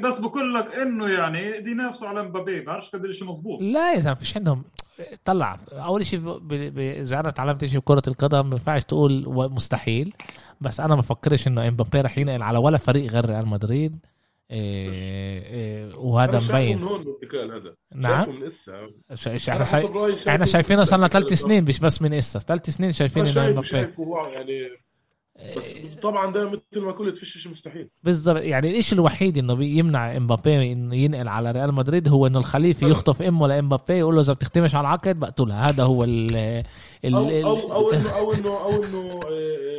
بس بقول لك إنه يعني دي نفسه على مبابي ما بعرفش قد شيء مزبوط لا يا زلمة فيش عندهم طلع أول شيء اذا أنا تعلمت شيء بكره القدم ما ينفعش تقول مستحيل بس أنا ما بفكرش إنه إمبابي رح ينقل على ولا فريق غير ريال مدريد. إيه إيه وهذا مبين. من هون الانتقال هذا. نعم. من إسا. إحنا شايف... إحنا شايفينه صار لنا ثلاث سنين مش بس من إسا. ثلاث سنين شايفين إنه شايف شايف يعني بس طبعا ده مثل ما قلت فيش شيء مستحيل بالضبط. يعني الشيء الوحيد إنه يمنع إمبابي انه ينقل على ريال مدريد هو إنه الخليفي يخطف إمه لإمبابي يقول له إذا بتختمش على العقد بقتلها. هذا هو ال ال أو أو أو انه أو انه أو إنه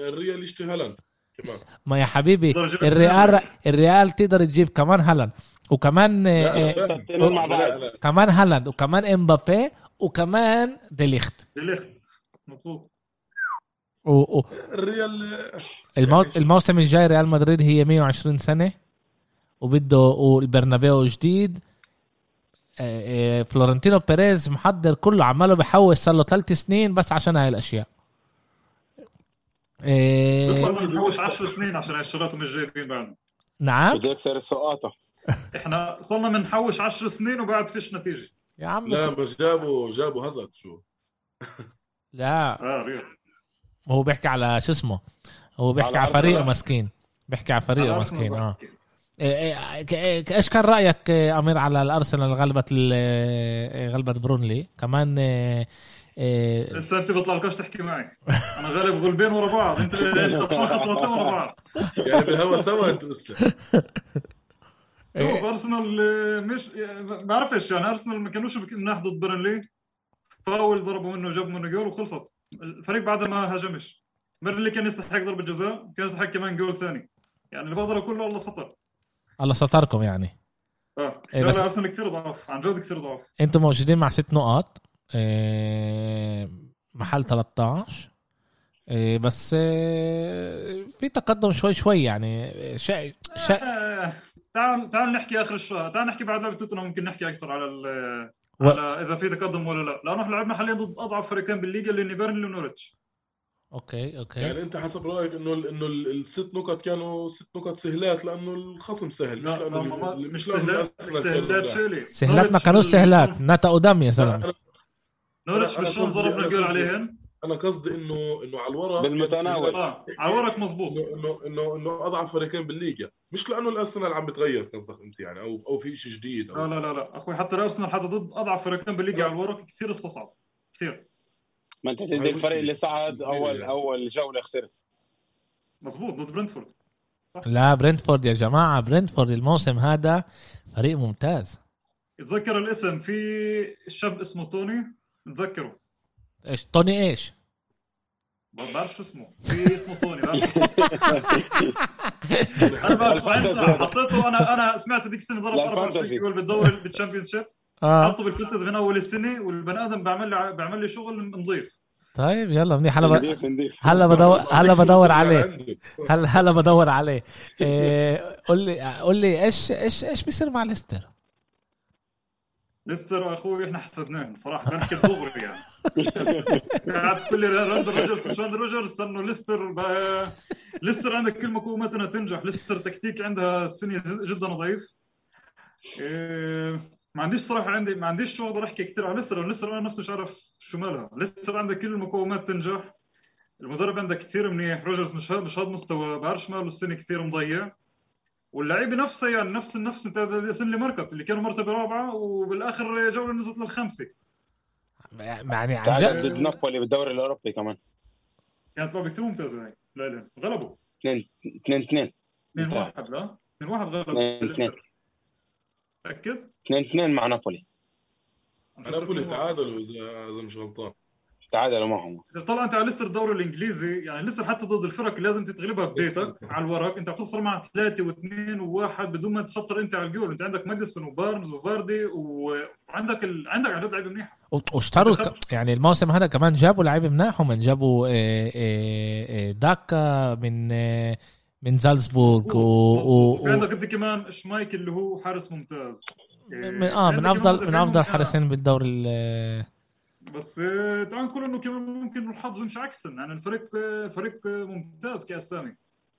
الريال يشتري هالاند. كمان ما يا حبيبي الريال الريال تقدر تجيب كمان هالاند. وكمان آه، كمان هالاند وكمان إمبابي وكمان ديليخت. ديليخت. مظبوط. و... و... الريال الموت... الموسم الجاي ريال مدريد هي 120 سنة وبده والبرنابيو جديد. آه، آه، فلورنتينو بيريز محضر كله عماله بحوش صار له ثلاث سنين بس عشان هاي الأشياء. بيطلع بنحوش 10 سنين عشان الشغلات مش جايبين بعد. نعم. بده يكسر السقاطه إحنا صرنا بنحوش 10 سنين وبعد فيش نتيجة. يا عم لا بس جابوا جابوا هازارد شو؟ لا. آه ريال. هو بيحكي على شو اسمه؟ هو بيحكي على, على فريقه مسكين. بيحكي على فريقه مسكين آه. إيه، إيه، إيش كان رأيك أمير على الأرسنال غلبت غلبت برونلي؟ كمان إيه لسه أنت بطلعلكش تحكي معي؟ أنا غالب غلبين ورا بعض. أنت خسرتين ورا بعض. يعني بالهوا سوا أنتوا لسه. إيه. ارسنال مش ما بعرفش يعني أرسنال ما كانوش مناح ضد برنلي فاول ضربوا منه جاب منه جول وخلصت. الفريق بعد ما هاجمش. برنلي كان يستحق ضربة جزاء كان يستحق كمان جول ثاني. يعني اللي بقدر كله الله ستر الله ستركم يعني. آه إيه بس أرسنال كثير ضعف. عن جد كثير ضعف. أنتم موجودين مع ست نقاط. آه، محل 13 آه، بس آه، في تقدم شوي شوي يعني. شيء شا... تعال تعال نحكي آخر الشهر. تعال نحكي بعد لعبة توتنهام ممكن نحكي أكثر على ال... و... على إذا في تقدم ولا لا. لأنه إحنا لعبنا حاليا ضد أضعف فريقين بالليجا اللي بيرنلي ونورتش أوكي أوكي. يعني أنت حسب رأيك إنه إنه الست نقط كانوا ست نقط سهلات لأنه الخصم سهل مش لأنه مش سهلات سهلات سهلات ما كانوش سهلات. نتا قدام يا زلمه نورتش مش ضربنا جول عليهن؟ أنا قصدي انه إنه على الورق بالمتناول. آه على الورق مزبوط انه انه انه أضعف فريقين بالليجا. مش لأنه الأرسنال عم بتغير قصدك أنت يعني أو أو في شيء جديد أو... لا لا لا أخوي حتى الأرسنال حتى ضد أضعف فريقين بالليجا على الورق كثير استصعب. كثير. ما أنت تدي الفريق اللي صعد اول يعني. أول جولة خسرت. مزبوط ضد برنتفورد. لا برنتفورد يا جماعة. برنتفورد الموسم هذا فريق ممتاز. تذكر الاسم في شاب اسمه توني؟ نتذكره. إيش؟ توني إيش؟ ما بعرف شو اسمه. في اسمه توني أنا بعرف حطيته أنا أنا سمعت هذيك السنة ضرب 24 جول بالدوري بال Championship آه. حطه بال fantasy من أول السنة والبني آدم بيعمل لي بيعمل لي شغل نظيف طيب يلا منيح. هلا ب... هلا بدور هلا بدور عليه. هلا هلا بدور عليه. إيه... قول لي قول لي إيش إيش إيش بيصير مع ليستر؟ ليستر أخوي إحنا حسدناه صراحة. بنحكي دغري يعني. قاعد تقول لي براندن روجرز مش براندن روجرز استنوا ليستر ليستر عندك كل مقومات انها تنجح. ليستر تكتيك عندها السنة جدا ضعيف. إيه، ما عنديش صراحة عندي ما عنديش شو أقدر أحكي كثير عن ليستر ليستر أنا نفسي مش عارف شو مالها. ليستر عندها كل المقومات تنجح. المدرب عندها كثير منيح. روجرز مش مش هذا مستوى. بعرفش ماله السنة كثير مضيع. واللعيبه نفسها يعني نفس النفس انت اللي مركت اللي كانوا مرتبة رابعة وبالآخر جولة نزلت للخمسه يعني عن جد. ضد نابولي بالدوري الأوروبي كمان. كانت لعبه كثير ممتازه هاي لا غلبوا. 2 2 2 2 1 لا؟ 2 1 غلبوا. 2 2 تأكد؟ 2 2 مع نابولي. نابولي تعادلوا اذا إذا مش غلطان. تعادلوا معهم. إذا طلع أنت على لسه الدوري الإنجليزي يعني لسه حتى ضد الفرق لازم تتغلبها ببيتك على الورق. أنت بتصل مع ثلاثة واثنين وواحد بدون ما تخطر أنت على الجول. أنت عندك ماديسون وبارنز وفاردي وعندك ال... عندك عدد لعيبة منيحة. واشتروا يعني الموسم هذا كمان جابوا لعيبة مناح هم جابوا آه، آه، آه، داكا من من زالزبورغ و, و... عندك انت كمان شمايك اللي هو حارس ممتاز. من آه من افضل من أفضل حارسين بالدوري بس تعال نقول إنه كمان ممكن الحظ يمشي عكسا. يعني الفريق فريق ممتاز كأسامي.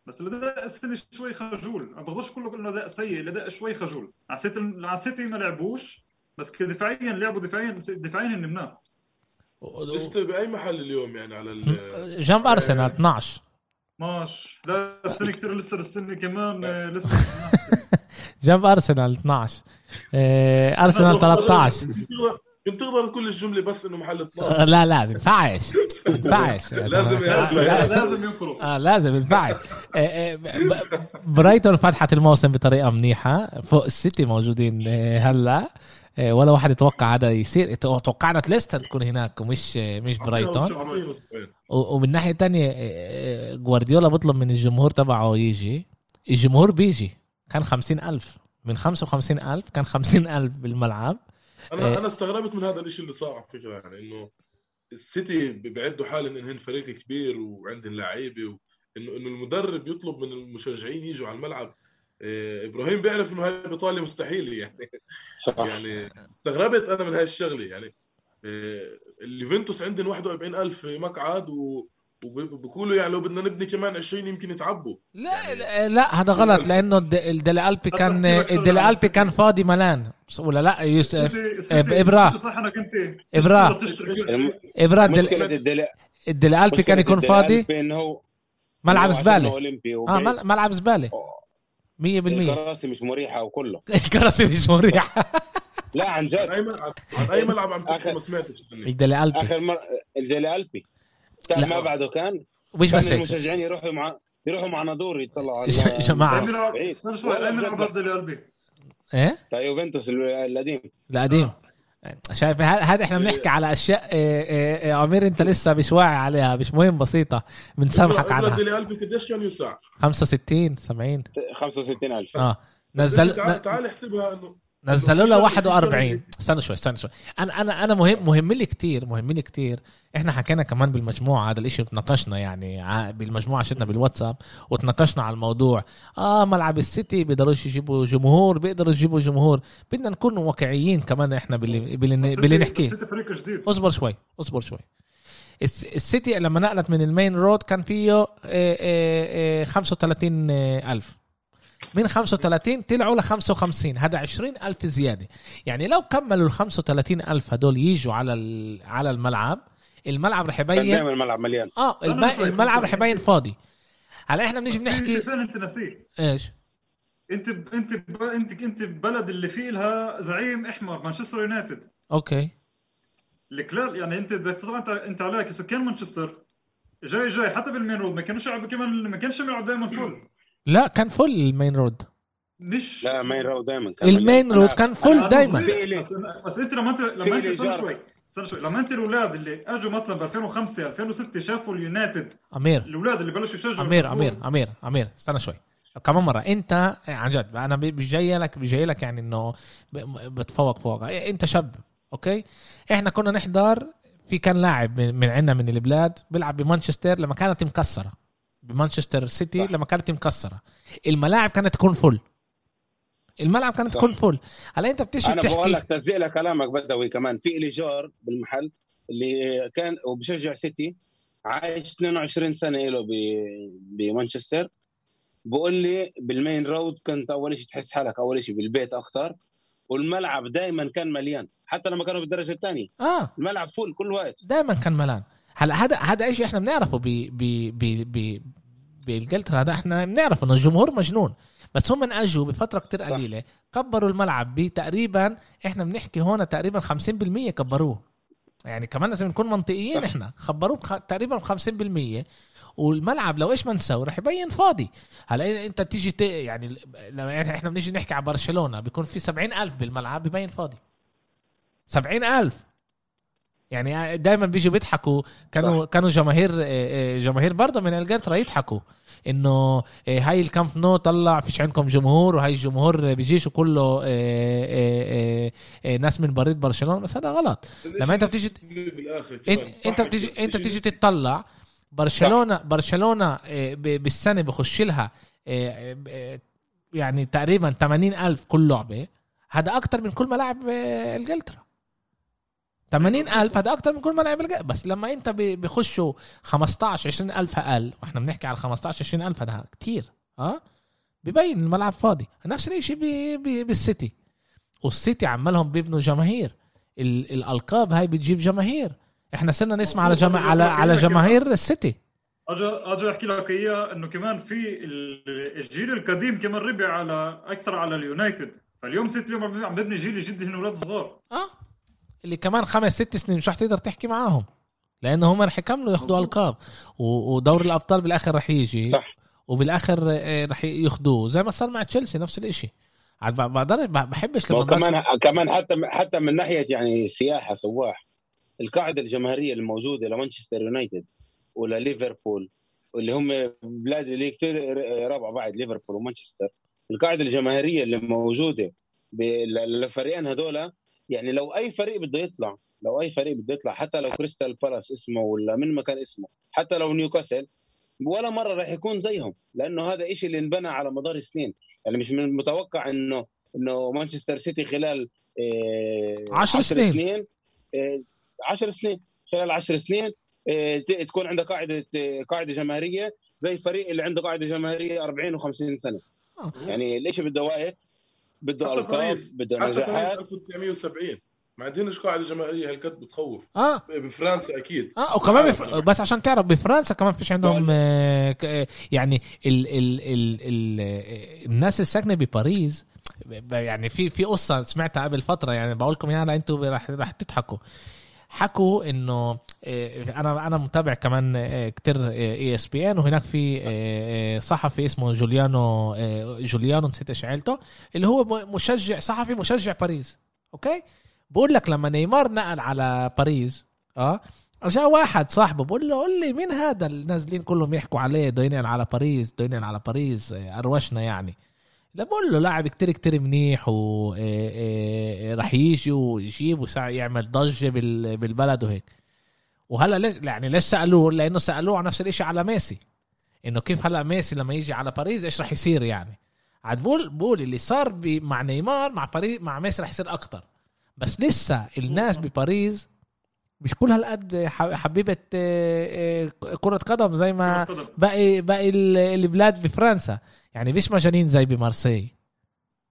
بس الأداء السنة شوي خجول. ما بقدرش أقول لك إنه أداء سيء الأداء شوي خجول. على سيتي على سيتي ما لعبوش. بس كدفاعيا لعبوا دفاعيا دفاعيا هن مناح لسه باي محل اليوم يعني على جنب أرسنال 12 12 لا السنة كثير لسه السنة كمان آه، لسه. جنب أرسنال 12 أرسنال 13 كنت تقدر تقول الجملة بس إنه محل 12 لا لا بينفعش بينفعش لازم لازم ينقرص آه لازم بينفعش آه، آه، برايتون فتحت الموسم بطريقة منيحة. فوق السيتي موجودين آه، هلا. ولا واحد يتوقع هذا يصير. توقعنا ليستر تكون هناك ومش مش برايتون. ومن ناحية تانية جوارديولا بيطلب من الجمهور تبعه يجي. الجمهور بيجي. كان خمسين ألف. من خمسة وخمسين ألف كان خمسين ألف بالملعب. إيه. أنا استغربت من هذا الشيء اللي صار على فكرة. يعني إنه السيتي بيعدوا حالهم انهن فريق كبير وعندهم لعيبة إنه إنه المدرب يطلب من المشجعين يجوا على الملعب. إبراهيم بيعرف إنه هاي بايطاليا مستحيل يعني. صح. يعني استغربت أنا من هاي الشغلة يعني. إيه اليوفنتوس عندهم 41000 مقعد و وبقولوا يعني لو بدنا نبني كمان 20 يمكن يتعبوا. لا يعني لا هذا غلط لأنه الديلي ألبي كان الديلي ألبي كان فاضي ملان. ولا لا يوسف؟ ابرا صح أنا كنت ابرا ابرا الديلي ألبي كان يكون فاضي؟ ملعب زبالة. آه ملعب زبالة. 100% الكراسي مش مريحة وكله. الكراسي مش مريحة. لا عن جد. عن اي ملعب عم تحكي ما سمعتش الديلي ألبي. آخر مره الديلي ألبي. تعرف ما بعده كان؟ مش بس المشجعين يروحوا مع يروحوا مع نادور يطلعوا على جماعة. استنى شوي قلبي إيه؟ تاع يوفنتوس القديم. القديم. شايف هذا إحنا بنحكي على أشياء إيه إيه إيه عمير أنت لسه مش واعي عليها مش مهم بسيطة. بنسامحك عنها. قلبي قديش كان يساع 65 70 65000 آه. نزل تعال تعال احسبها إنه نزلوا له 41 استنى شوي استنى شوي. أنا أنا أنا مهم مهم لي كثير مهم لي كثير إحنا حكينا كمان بالمجموعة هذا الإشي وتناقشنا يعني بالمجموعة شاتنا بالواتساب وتناقشنا على الموضوع. آه ملعب السيتي بيقدروش يجيبوا جمهور بيقدروا يجيبوا جمهور. بدنا نكون واقعيين كمان إحنا باللي باللي, باللي نحكيه. اصبر شوي اصبر شوي. السيتي لما نقلت من المين رود كان فيه 35 آه، آه، آه، ألف. من 35 طلعوا ل 55 هذا 20 ألف زيادة. يعني لو كملوا ال 35 ألف هدول يجوا على على الملعب الملعب رح يبين الملعب مليان. آه الملعب رح يبين فاضي. هلا إحنا بنيجي بنحكي أنت نسيت. إيش؟ أنت ب... أنت ب... أنت انت ببلد اللي فيه لها زعيم إحمر مانشستر يونايتد. أوكي. الكلاب يعني أنت طبعا انت أنت عليك سكان مانشستر جاي جاي حتى بالمين رود ما كانوش كمان ما كانش يلعبوا دائما full لا كان full المين رود مش لا مين رود دائما كان المين رود كان full دائما بس أنت لما انت لما انت استنى شوي استنى شوي. لما أنت الأولاد اللي أجوا مثلا ب 2005 2006 شافوا اليونايتد. أمير. الأولاد اللي بلشوا يشجعوا أمير أمير أمير أمير. استنى شوي. كمان مرة. انت عن جد. أنا مش جاي لك مش جاي لك يعني إنه بتفوق فوق. أنت شاب. أوكي؟ إحنا كنا نحضر في كان لاعب من عندنا من البلاد بيلعب بمانشستر لما كانت مكسرة. بمانشستر سيتي لما كانت مكسرة. الملاعب كانت تكون full الملعب كانت تكون full هلا انت بتيجي أنا بقول لك تزيق لك كلامك بدوي كمان. في لي جار بالمحل اللي كان وبشجع سيتي. عايش 22 سنة له بمانشستر. بقول لي بالمين رود كنت أول شيء تحس حالك أول شيء بالبيت أكثر والملعب دائما كان مليان. حتى لما كانوا بالدرجة الثانية. آه. الملعب full كل وقت دائما كان ملان. هلا هذا هذا شيء إحنا بنعرفه ب ب ب ب بانجلترا هذا إحنا بنعرف إنه الجمهور مجنون. بس هم أجوا بفترة كتير قليلة كبروا الملعب بتقريبا إحنا بنحكي هون تقريبا 50% كبروه. يعني كمان لازم نكون منطقيين صح. إحنا. كبروه بخ... تقريبا 50% والملعب لو إيش ما نسوي رح يبين فاضي. هلا أنت بتيجي ت... يعني لما إحنا بنيجي نحكي على برشلونة بيكون في 70 ألف بالملعب ببين فاضي. سبعين ألف. يعني دائما بيجوا بيضحكوا. كانوا صح. كانوا جماهير جماهير برضه من انجلترا يضحكوا. إنه هاي الكامب نو طلع فيش عندكم جمهور وهاي الجمهور بيجيش كله ناس من برات برشلونة. بس هذا غلط. لما أنت بتيجي أنت بتيجي أنت بتيجي تطلع برشلونه برشلونة بالسنة بخش لها يعني تقريبا 80 ألف كل لعبة. هذا أكتر من كل ملاعب انجلترا 80 ألف هذا أكتر من كل ملاعب بس لما أنت بخشوا 15 20 ألف أقل. وإحنا بنحكي على 15 20 ألف هذا كتير. ها؟ ببين الملعب فاضي. نفس الشيء بالسيتي. والسيتي عمالهم بيبنوا جماهير. الألقاب هاي بتجيب جماهير. إحنا صرنا نسمع على جما... على على جماهير السيتي. أجي أجي أحكي لك إياه إنه كمان في الجيل القديم كمان ربع على أكثر على اليونايتد. فاليوم ست اليوم عم ببني جيل جديد هن أولاد صغار. آه. اللي كمان خمس ست سنين مش رح تقدر تحكي معاهم. لأنه هم رح يكملوا ياخذوا ألقاب. ودور الأبطال بالآخر رح يجي. صح. وبالآخر آه، رح ياخذوه زي ما صار مع تشيلسي نفس الشيء عاد بقدر بحبش لما كمان كمان حتى حتى من ناحية يعني سياحة سواح. القاعدة الجماهيرية الموجودة لمانشستر يونايتد ولا ليفربول واللي هم بلاد اللي كثير رابعة بعد ليفربول ومانشستر. القاعدة الجماهيرية اللي موجودة للفريقين هذول يعني لو أي فريق بده يطلع لو أي فريق بده يطلع حتى لو كريستال بالاس اسمه ولا من ما كان اسمه حتى لو نيوكاسل ولا مرة راح يكون زيهم لأنه هذا إشي اللي انبنى على مدار السنين. يعني مش من المتوقع انه إنه مانشستر سيتي خلال 10 آه سنين 10 سنين. سنين خلال 10 سنين آه، تكون عندك قاعدة آه، قاعدة جماهيرية زي الفريق اللي عنده قاعدة جماهيرية 40 و50 سنة. آه. يعني ليش بده وقت. بده ألقاب بده نجاحات. 1970 ما عندناش قاعدة جماهيريه هالقد بتخوف. آه. بفرنسا أكيد. آه وكمان بف... بس عشان تعرف بفرنسا كمان فيش عندهم آه يعني ال ال ال ال الناس الساكنة بباريس يعني في في قصة سمعتها قبل فترة يعني بقول لكم يعني أنتم رح رح تضحكوا. حكوا إنه آه، أنا أنا متابع كمان آه، كتير ESPN وهناك في آه، صحفي اسمه جوليانو جوليانو نسيت إيش عيلته اللي هو مشجع صحفي مشجع باريس أوكي؟ بقول لك لما نيمار نقل على باريس آه جاء واحد صاحبه بقول له قول لي مين هذا اللي نازلين كلهم يحكوا عليه دوينين على باريس دوينين على باريس أروشنا يعني. لا بقول له لاعب كتير كتير منيح وراح إيه، إيه، يجي ويجيب ويعمل ضجة بالبلد وهيك. وهلا يعني ليش سألوه؟ لأنه سألوه عن نفس الشيء على ميسي. إنه كيف هلا ميسي لما يجي على باريس إيش راح يصير يعني؟ عاد بقول بقول اللي صار مع نيمار مع باريس مع ميسي راح يصير أكتر. بس لسه الناس بباريس مش كل هالقد حبيبة إيه، كرة قدم زي ما باقي باقي البلاد بفرنسا يعني مش مجانين زي بمارسي.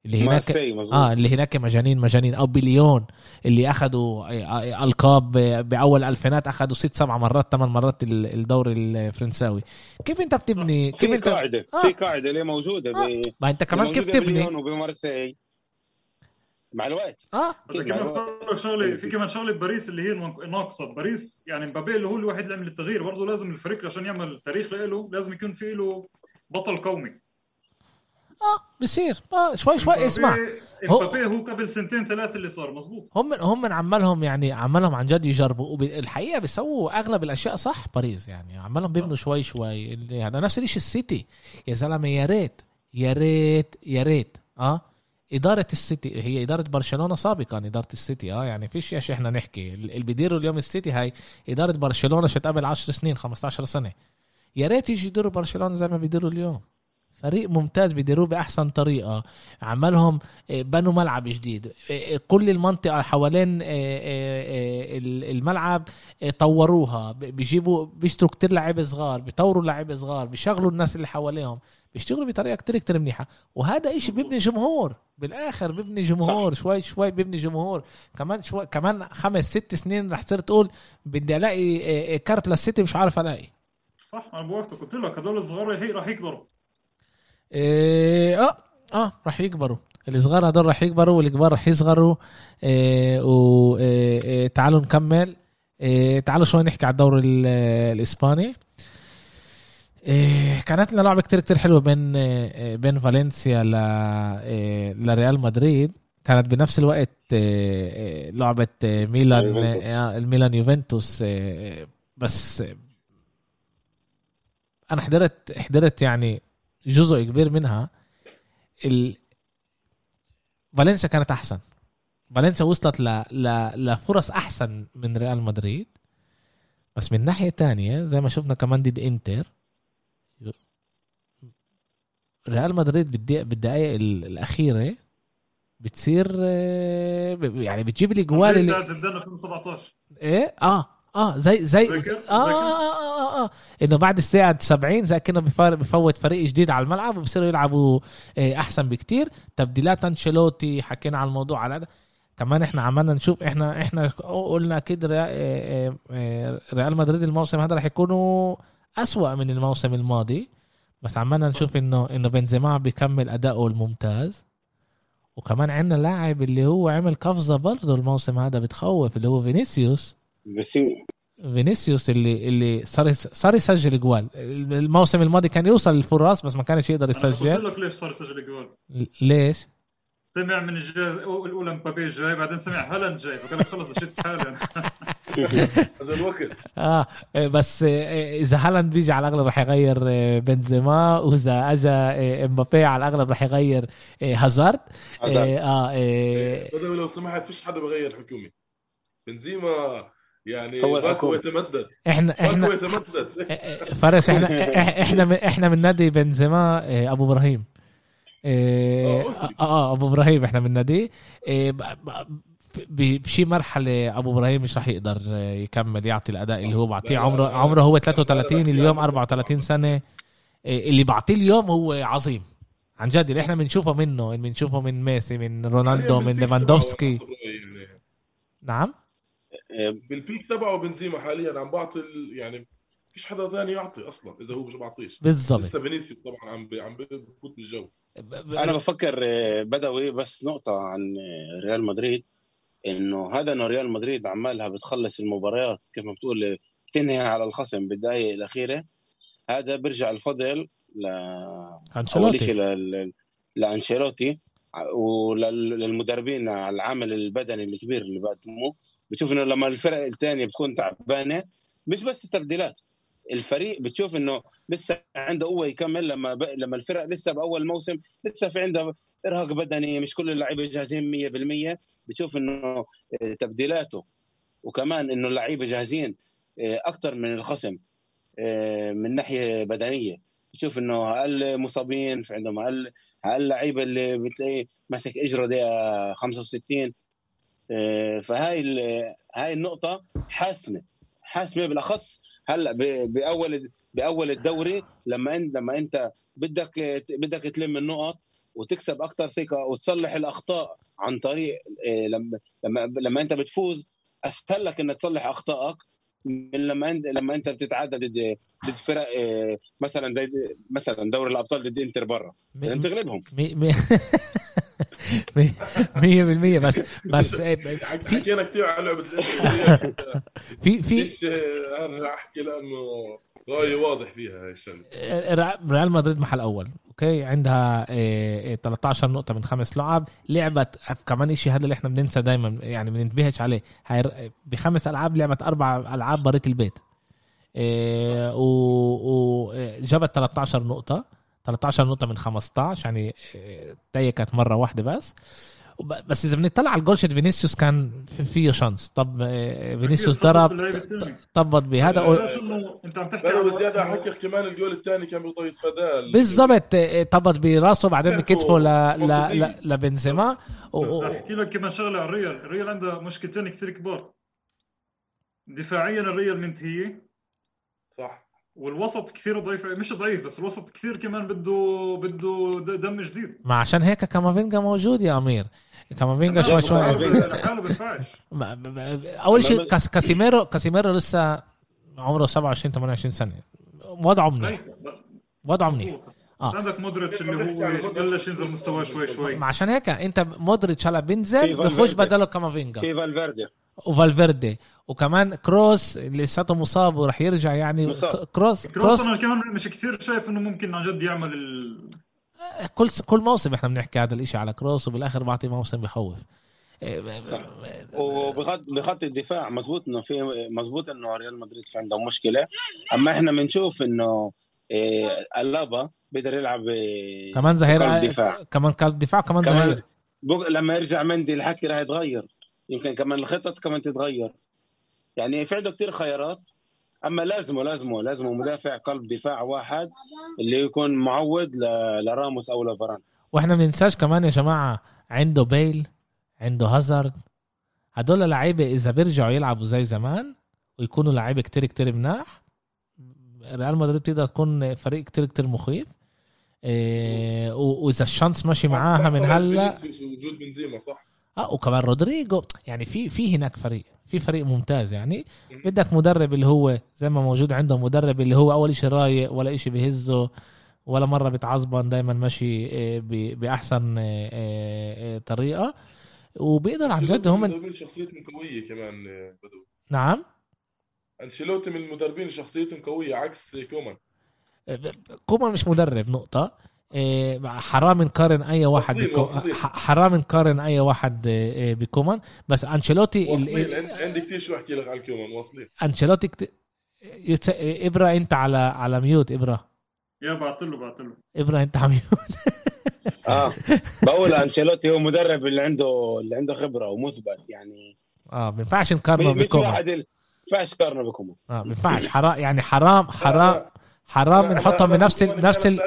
اللي هناك آه اللي هناك مجانين مجانين. أو بليون. اللي أخذوا آه، آه، ألقاب بأول ألفينات أخذوا ست سبع مرات ثمان مرات الدوري الفرنساوي. كيف أنت بتبني؟ كيف في انت قاعدة آه. في قاعدة اللي موجودة آه. ما أنت كمان كيف تبني؟ وبمارسي. مع الوقت. آه. في كمان شغلة في كمان شغلة باريس اللي هي ناقصة. باريس يعني مبابي اللي هو الوحيد اللي عمل التغيير. برضه لازم الفريق عشان يعمل تاريخ له لازم يكون في له بطل قومي. آه بصير آه شوي شوي اسمع. هو هو قبل سنتين ثلاثة اللي صار مزبوط هم هم من عمالهم يعني عمالهم عن جد يجربوا. والحقيقة بيسووا أغلب الأشياء صح باريس يعني. عمالهم بيبنوا شوي شوي. اللي هذا نفس الشيء السيتي. يا زلمة يا ريت يا ريت يا ريت. آه إدارة السيتي هي إدارة برشلونة سابقا إدارة السيتي. آه يعني فيش إيش إحنا نحكي. اللي بيديروا اليوم السيتي هاي إدارة برشلونة شي قبل 10 سنين 15 سنة. يا ريت يجي يديروا برشلونة زي ما بيديروا اليوم. فريق ممتاز بيديروه بأحسن طريقة. عملهم آه، بنوا ملعب جديد. آه، آه، كل المنطقة حوالين الملعب طوروها. بيجيبوا بيشتروا كتير لعيبة صغار بيطوروا لعيبة صغار بيشغلوا الناس اللي حواليهم بيشتغلوا بطريقة كتير كتير منيحة. وهذا إشي بيبني جمهور. بالآخر بيبني جمهور. شوي شوي بيبني جمهور. كمان شوي كمان خمس ست سنين رح تصير تقول بدي ألاقي كارت للسيتي مش عارف ألاقي. صح أنا بوافقك. قلت لك هدول الصغار راح يكبروا. إيه آه آه راح يكبروا. الصغار هدول راح يكبروا والكبار راح يصغروا. إيه وتعالوا إيه نكمل. إيه تعالوا شوي نحكي على الدوري الإسباني. إيه كانت لنا لعبة كتير كتير حلوة بين إيه بين فالنسيا ل إيه لريال مدريد. كانت بنفس الوقت آه، لعبة ميلان الميلان يوفنتوس بس أنا حضرت حضرت يعني جزء كبير منها ال... فالنسيا كانت أحسن. فالنسيا وصلت ل... ل... لفرص أحسن من ريال مدريد. بس من ناحية تانية زي ما شفنا كمان ضد إنتر ريال مدريد بالدقائق الأخيرة بتصير آه، يعني بتجيب الأجوال اللي 2017 إيه؟ آه. آه زي زي, آه, آه, آه, آه, آه. إنه بعد الساعة 70 زي كأنه بفوت فريق جديد على الملعب وبصيروا يلعبوا آه أحسن بكتير. تبديلات انشيلوتي حكينا على الموضوع على هذا. كمان إحنا عملنا نشوف إحنا إحنا قلنا أكيد آه، آه، ريال مدريد الموسم هذا رح يكونوا أسوأ من الموسم الماضي. بس عمالنا نشوف انه إنه بنزيما بيكمل أداؤه الممتاز. وكمان عندنا لاعب اللي هو عمل قفزة برضه الموسم هذا بتخوف اللي هو فينيسيوس. فينيسيوس اللي اللي صار صار يسجل جوال. الموسم الماضي كان يوصل للفراس بس ما كانش يقدر يسجل. أنا لك ليش صار يسجل جوال. ليش؟ سمع من الجاي الأولى مبابي جاي بعدين سمع هالاند جاي فقال لك خلص شفت حالي هذا الوقت. آه بس إذا هالاند بيجي على الأغلب رح يغير بنزيما وإذا اجى إمبابي على الأغلب رح يغير هازارد. آه بدل لو سمحت فيش حدا بغير حكومي. بنزيما يعني هو باكو يتمدد. إحنا إحنا يتمدد. فارس إحنا إحنا من إحنا من نادي بنزيما أبو إبراهيم. آه آه أبو إبراهيم إحنا من نادي. بشي مرحلة أبو إبراهيم مش راح يقدر يكمل يعطي الأداء اللي هو بعطيه. عمره عمره هو 33 اليوم 34 سنة. اللي بعطيه اليوم هو عظيم. عن جد اللي إحنا بنشوفه منه اللي بنشوفه من ميسي من رونالدو من ليفاندوفسكي. نعم؟ بالبيك تبعه بنزيما حاليا عم بعطي يعني فيش حدا ثاني يعطي أصلا إذا هو مش بعطيش. بالضبط. لسه فينيسيوس طبعا عم عم بفوت بالجو. أنا بفكر آه، بدوي بس نقطة عن آه، ريال مدريد إنه هذا إنه ريال مدريد عمالها بتخلص المباريات كيف ما بتقول بتنهي على الخصم بالدقائق الأخيرة. هذا بيرجع الفضل ل أنشيلوتي. لأنشيلوتي وللمدربين على العمل البدني الكبير اللي بقدموه. بتشوف إنه لما الفرق الثانية بتكون تعبانة مش بس التبديلات. الفريق بتشوف إنه لسه عنده قوة يكمل لما ب... لما الفرق لسه بأول موسم لسه في عنده إرهاق بدني مش كل اللعيبة جاهزين 100% بتشوف إنه تبديلاته وكمان إنه اللعيبة جاهزين آه، أكثر من الخصم آه، من ناحية بدنية. بتشوف إنه أقل مصابين في عندهم أقل أقل لعيبة اللي بتلاقي ماسك إجره دقيقة 65 آه، فهاي هاي النقطة حاسمة حاسمة بالأخص هلأ بأول بأول الدوري لما انت لما أنت بدك بدك تلم النقط وتكسب أكثر ثقة وتصلح الأخطاء عن طريق آه، لما لما لما أنت بتفوز اسهل لك إنك تصلح أخطائك من لما انت لما أنت بتتعادل ضد ضد فرق آه، مثلا مثلا دوري الأبطال ضد إنتر برا. لازم تغلبهم 100% بس بس في حكينا كثير على لعبة في في أرجع أحكي لأنه رأيي واضح فيها هاي الشغله ريال مدريد محل أول أوكي؟ عندها 13 نقطة من خمس لعب. لعبت كمان شيء هذا اللي إحنا بننسى دائما يعني بننتبهش عليه. هاي بخمس ألعاب لعبت أربع ألعاب برات البيت. وجابت 13 نقطة. 13 نقطة من 15 يعني تيكو مرة واحدة بس. بس إذا بنطلع على الجول شيت فينيسيوس كان فيه chance. طب آه، فينيسيوس ضرب طبط بهذا. أنت عم تحكي على زياده احكي كمان الجول الثاني كان بده يتفاداه بالضبط آه، طبط براسه بعدين بكتفه ل... ل... لبنزيما. و... أحكي لك كمان شغلة على الريال الريال عنده مشكلتين كثير كبار. دفاعيا الريال منتهية. صح. والوسط كثير ضعيف مش ضعيف بس الوسط كثير كمان بده بده دم جديد. ما عشان هيك كامافينجا موجود يا أمير. كامافينجا شوي شوي أول شيء كاسيميرو كاسيميرو لسه عمره 27 28 سنة. وضعه منيح. وضعه منيح. آه بس عندك مودريتش اللي هو بلش ينزل مستواه شوي شوي. عشان هيك انت مودريتش هلا بينزل بخش بدله كامافينجا. في فالفيردي وفالفيردي. وكمان كروس اللي لساته مصاب وراح يرجع يعني مصاب. كروس كروس أنا كمان مش كثير شايف إنه ممكن عن جد يعمل ال... كل كل موسم إحنا بنحكي هذا الإشي على كروس وبالآخر بعطي موسم بخوف. صح. وبخط بخط الدفاع مزبوط إنه في مزبوط إنه ريال مدريد في عندهم مشكلة. أما إحنا بنشوف إنه إيه ألابا بيقدر يلعب إيه كمان ظهير دفاع. كمان قلب دفاع كمان, كمان ظهير لما يرجع مندي الحكي راح يتغير. يمكن كمان الخطط كمان تتغير. يعني في عنده كثير خيارات أما لازمه لازمه لازمه مدافع قلب دفاع واحد اللي يكون معود لراموس أو لفران. وإحنا ما ننساش كمان يا جماعة عنده بيل عنده هازارد. هدول لعيبة إذا بيرجعوا يلعبوا زي زمان ويكونوا لعيبة كتير كتير مناح ريال مدريد تقدر تكون فريق كتير كتير مخيف. إيه وإذا ال chance ماشي معاها من هلا وجود بنزيما صح؟ آه وكمان رودريجو يعني في في هناك فريق في فريق ممتاز يعني. بدك مدرب اللي هو زي ما موجود عندهم مدرب اللي هو أول شيء رايق ولا شيء بهزه ولا مرة بتعصبن دائما ماشي آه، بأحسن آه، آه، طريقة. وبيقدر عن جد هم شخصيتهم قوية كمان بدو. نعم. أنشيلوتي من المدربين شخصيتهم قوية عكس كومان. كومان مش مدرب نقطة. حرام نقارن أي واحد بكو... حرام نقارن أي واحد بكومان. بس أنشيلوتي واصلين عندي كثير شو أحكي لك على كومان واصلين أنشيلوتي كت... يت... ابره أنت على على mute ابره يا بعت له بعت له ابره أنت على mute. آه بقول أنشيلوتي هو مدرب اللي عنده اللي عنده خبرة ومثبت يعني. آه ما ينفعش نقارنه بكومان. ما ينفعش نقارنه بكومان. آه ما ينفعش. حرام يعني حرام حرام حرام نحطهم بنفس نفس ال...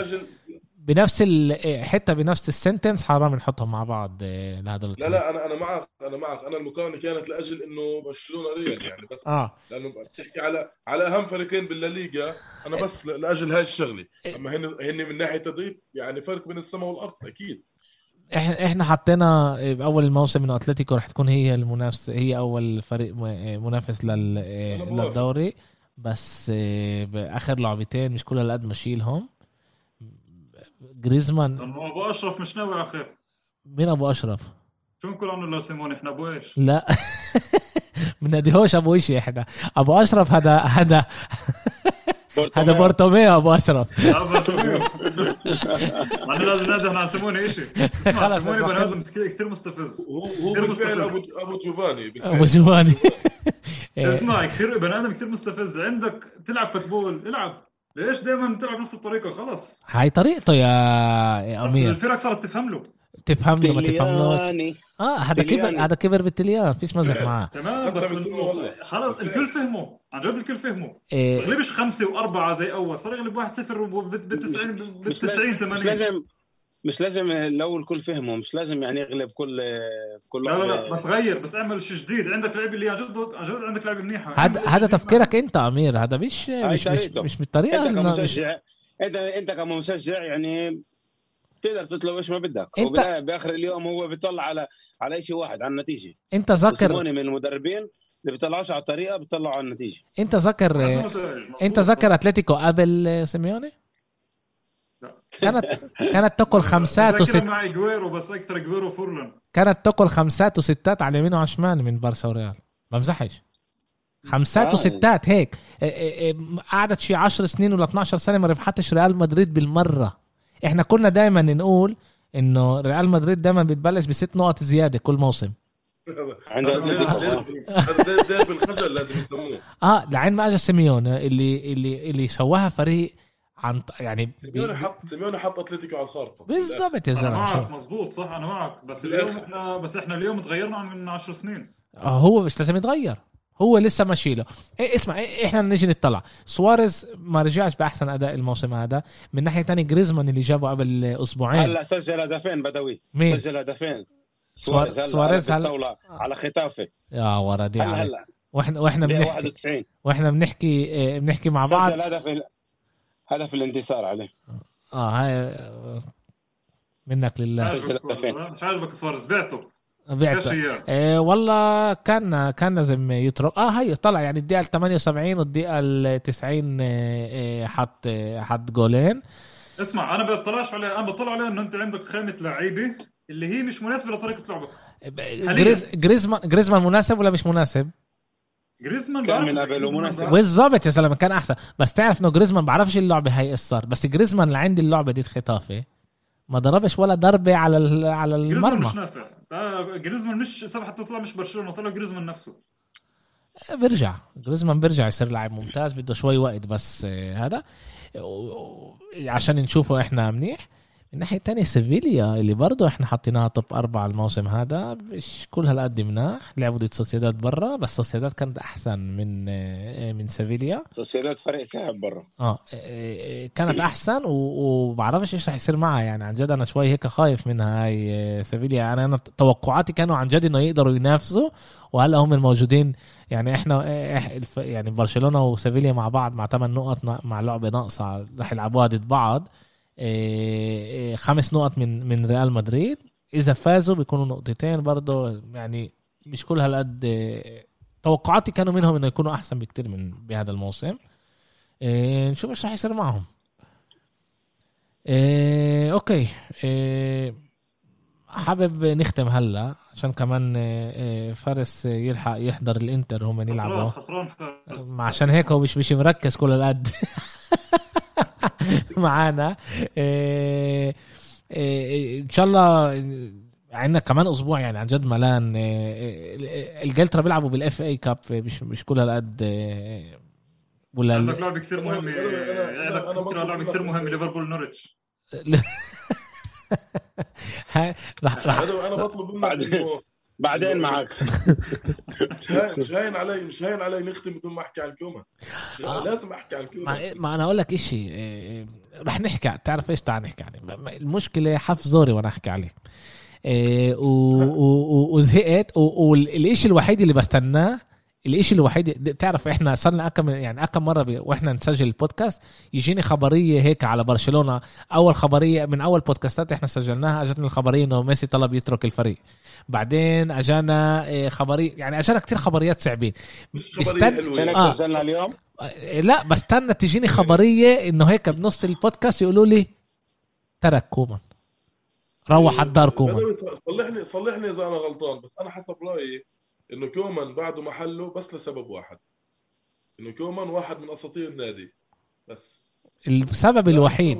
بنفس الحته بنفس ال sentence حرام نحطهم مع بعض آه، لهذا لا لا أنا أنا معك أنا معك. أنا المقارنة كانت لأجل إنه برشلونة ريال يعني بس آه. لأنه بتحكي على على أهم فريقين بالليغا أنا بس لأجل هاي الشغلة. إيه. أما هن هن من ناحية تدريب يعني فرق بين السماء والأرض أكيد. إحنا إحنا حطينا بأول الموسم إنه أتلتيكو رح تكون هي المنافس هي أول فريق منافس لل للدوري. بس آه، بآخر لعبتين مش كل هالقد ما جريزمان أبو أشرف مش ناوي على خير مين أبو أشرف؟ شو بنقول عنه لا سيمون إحنا أبو إيش؟ لا. بناديهوش أبو إيش إحنا. أبو أشرف هذا هذا هذا بارتوميو. أبو أشرف. أنا لازم نادي على سيميوني شيء خلص سيموني بني آدم كثير مستفز. هو بالفعل ابو أبو جوفاني أبو جوفاني. اسمع كثير بني آدم كثير مستفز. عندك تلعب فوتبول العب. ليش دائما تلعب نفس الطريقة؟ خلص. هاي طريقته يا, يا أمير. الفرق صارت تفهم له. تفهم له ما تفهملوش آه هذا كبر هذا كبر بالتليان فيش مزح معاه. تمام بس خلص الكل فهمه. عن جد الكل فهمه. إيه. بغلبش خمسة وأربعة زي أول. صار يغلب 1-0 بال 90 بال 90 80 مش لازم مش لازم لو الكل فهمه مش لازم يعني يغلب كل كل لا لا لا بس غير بس اعمل شيء جديد. عندك لعيبه اللي عن جد عن جد عندك لعيبه منيحه هذا هذا تفكيرك انت أمير. هذا مش مش مش, مش بالطريقة انت كمشجع انت انت كمشجع يعني تقدر تطلب إيش ما بدك. انت بآخر اليوم هو بيطلع على على شيء واحد على النتيجة. انت ذكر من المدربين اللي بيطلعوش على الطريقة بيطلعوا على النتيجة. انت ذكر انت ذكر أتلتيكو قبل سيميوني؟ كانت كانت تاكل خمسات وست مع أجويرو بس أكثر أجويرو فورلان. كانت تاكل خمسات وستات على اليمين وعلى الشمال من بارسا وريال. بمزحش خمسات وستات هيك. إيه، إيه، إيه، قعدت شي 10 سنين ولا 12 سنة ما ربحتش ريال مدريد بالمرة. إحنا كنا دائما نقول إنه ريال مدريد دائما بتبلش بست نقط زيادة كل موسم. عنده ديربي الخجل لازم يسموه. آه لعين ما اجى سيميوني اللي اللي اللي سواها فريق عن يعني سيميوني حط سيميوني حط أتلتيكو على الخارطه بالضبط يا زلمة معك مزبوط صح أنا معك. بس اليوم إحنا بس إحنا اليوم تغيرنا عن 10 سنين. آه هو مش لازم يتغير. هو لسه ماشي له. إيه اسمع إيه إحنا نيجي نطلع. سواريز ما رجعش بأحسن أداء الموسم هذا. من ناحية ثانية جريزمان اللي جابه قبل أسبوعين. هلا سجل هدفين بدوي. مين؟ سجل هدفين. سواريز هلا سواريز هلا. على كتافه يا ولدي هلا هلا. وإحنا وإحنا بنحكي وإحنا بنحكي إيه، بنحكي مع بعض. سجل هدف هدف الانتصار عليه. آه هاي منك لله. مش عاجبك سواريز؟ بعته. بعته. إيه والله كان كان لازم يترك. آه هي طلع يعني الدقيقة 78 والدقيقة ال 90 إيه حط حط جولين. اسمع أنا بطلعش عليه أنا بطلع عليه إنه أنت عندك خامه لعيبة اللي هي مش مناسبة لطريقة لعبك. جريز جريزمان جريزمان مناسب ولا مش مناسب؟ جريزمان كان من قبل ومناسب بالضبط يا زلمه كان أحسن. بس تعرف إنه جريزمان بعرفش اللعبة هاي صار بس جريزمان اللي عندي اللعبة دي خطافة. ما ضربش ولا ضربة على على المرمى مش نافع. جريزمان مش حتى طلع مش برشلونة طلع جريزمان نفسه. بيرجع. جريزمان بيرجع يصير لاعب ممتاز بده شوي وقت بس آه، هذا. عشان نشوفه إحنا منيح. من ناحيه تانية سيفيليا اللي برضه إحنا حطيناها top أربعة الموسم هذا مش كل هالقد مناح لعبوا ضد سوسيداد برا بس سوسيداد كانت أحسن من آه، من سيفيليا. سوسيداد فرق ساعد برا. آه, آه، كانت أحسن وبعرفش إيش رح يصير معها يعني عن جد أنا شوي هيك خايف منها هاي آه، سيفيليا. يعني أنا توقعاتي كانوا عن جد إنه يقدروا ينافسوا وهلأ هم الموجودين يعني إحنا يعني برشلونة وسيفيليا مع بعض مع 8 نقط مع لعبة ناقصة رح يلعبوها ضد بعض. آه، آه، خمس نقط من من ريال مدريد. إذا فازوا بيكونوا نقطتين برضه يعني مش كل هالقد آه، توقعاتي كانوا منهم إنه يكونوا أحسن بكتير من بهذا الموسم. نشوف إيش راح يصير معهم. أوكي. حابب نختم هلا. عشان كمان فارس يلحق يحضر الانتر هم يلعبوا. خسران خسران عشان هيك هو مش مش مركز كل القد. معانا. إن شاء الله عندنا كمان أسبوع يعني عن جد ملان. إنجلترا بيلعبوا بال FA Cup مش مش كل هالقد ولا عندك لعبة كثير مهمة. عندك بكره لعبة كثير مهمة ليفربول نورتش؟ راح راح أنا بطلب منك بعدين معك. مش هاين علي مش هاين علي نختم بدون ما أحكي عن كومان آه. لازم أحكي عن كومان ما, ما أنا أقول لك شيء إيه، رح نحكي تعرف إيش؟ تعال نحكي عليه. المشكلة حف زوري وأنا أحكي عليه. إيه، وزهقت والشيء الوحيد اللي بستناه الإشي الوحيد بتعرف إحنا صرنا اكم يعني أكم مرة ب... وإحنا نسجل البودكاست يجيني خبرية هيك على برشلونة. أول خبريه من أول بودكاستات إحنا سجلناها أجتنا الخبرية إنه ميسي طلب يترك الفريق. بعدين أجانا إيه، خبريه يعني أجانا كتير خبريات صعبين. بستن... آه. سجلنا اليوم؟ إيه، لا بستنى تجيني خبرية إنه هيك بنص البودكاست يقولوا لي ترك كومان. روح على الدار كومان. صلحني صلحني إذا أنا غلطان بس أنا حسب رأيي إنه كومان بعده محله بس لسبب واحد. إنه كومان واحد من أساطير النادي. بس. السبب الوحيد.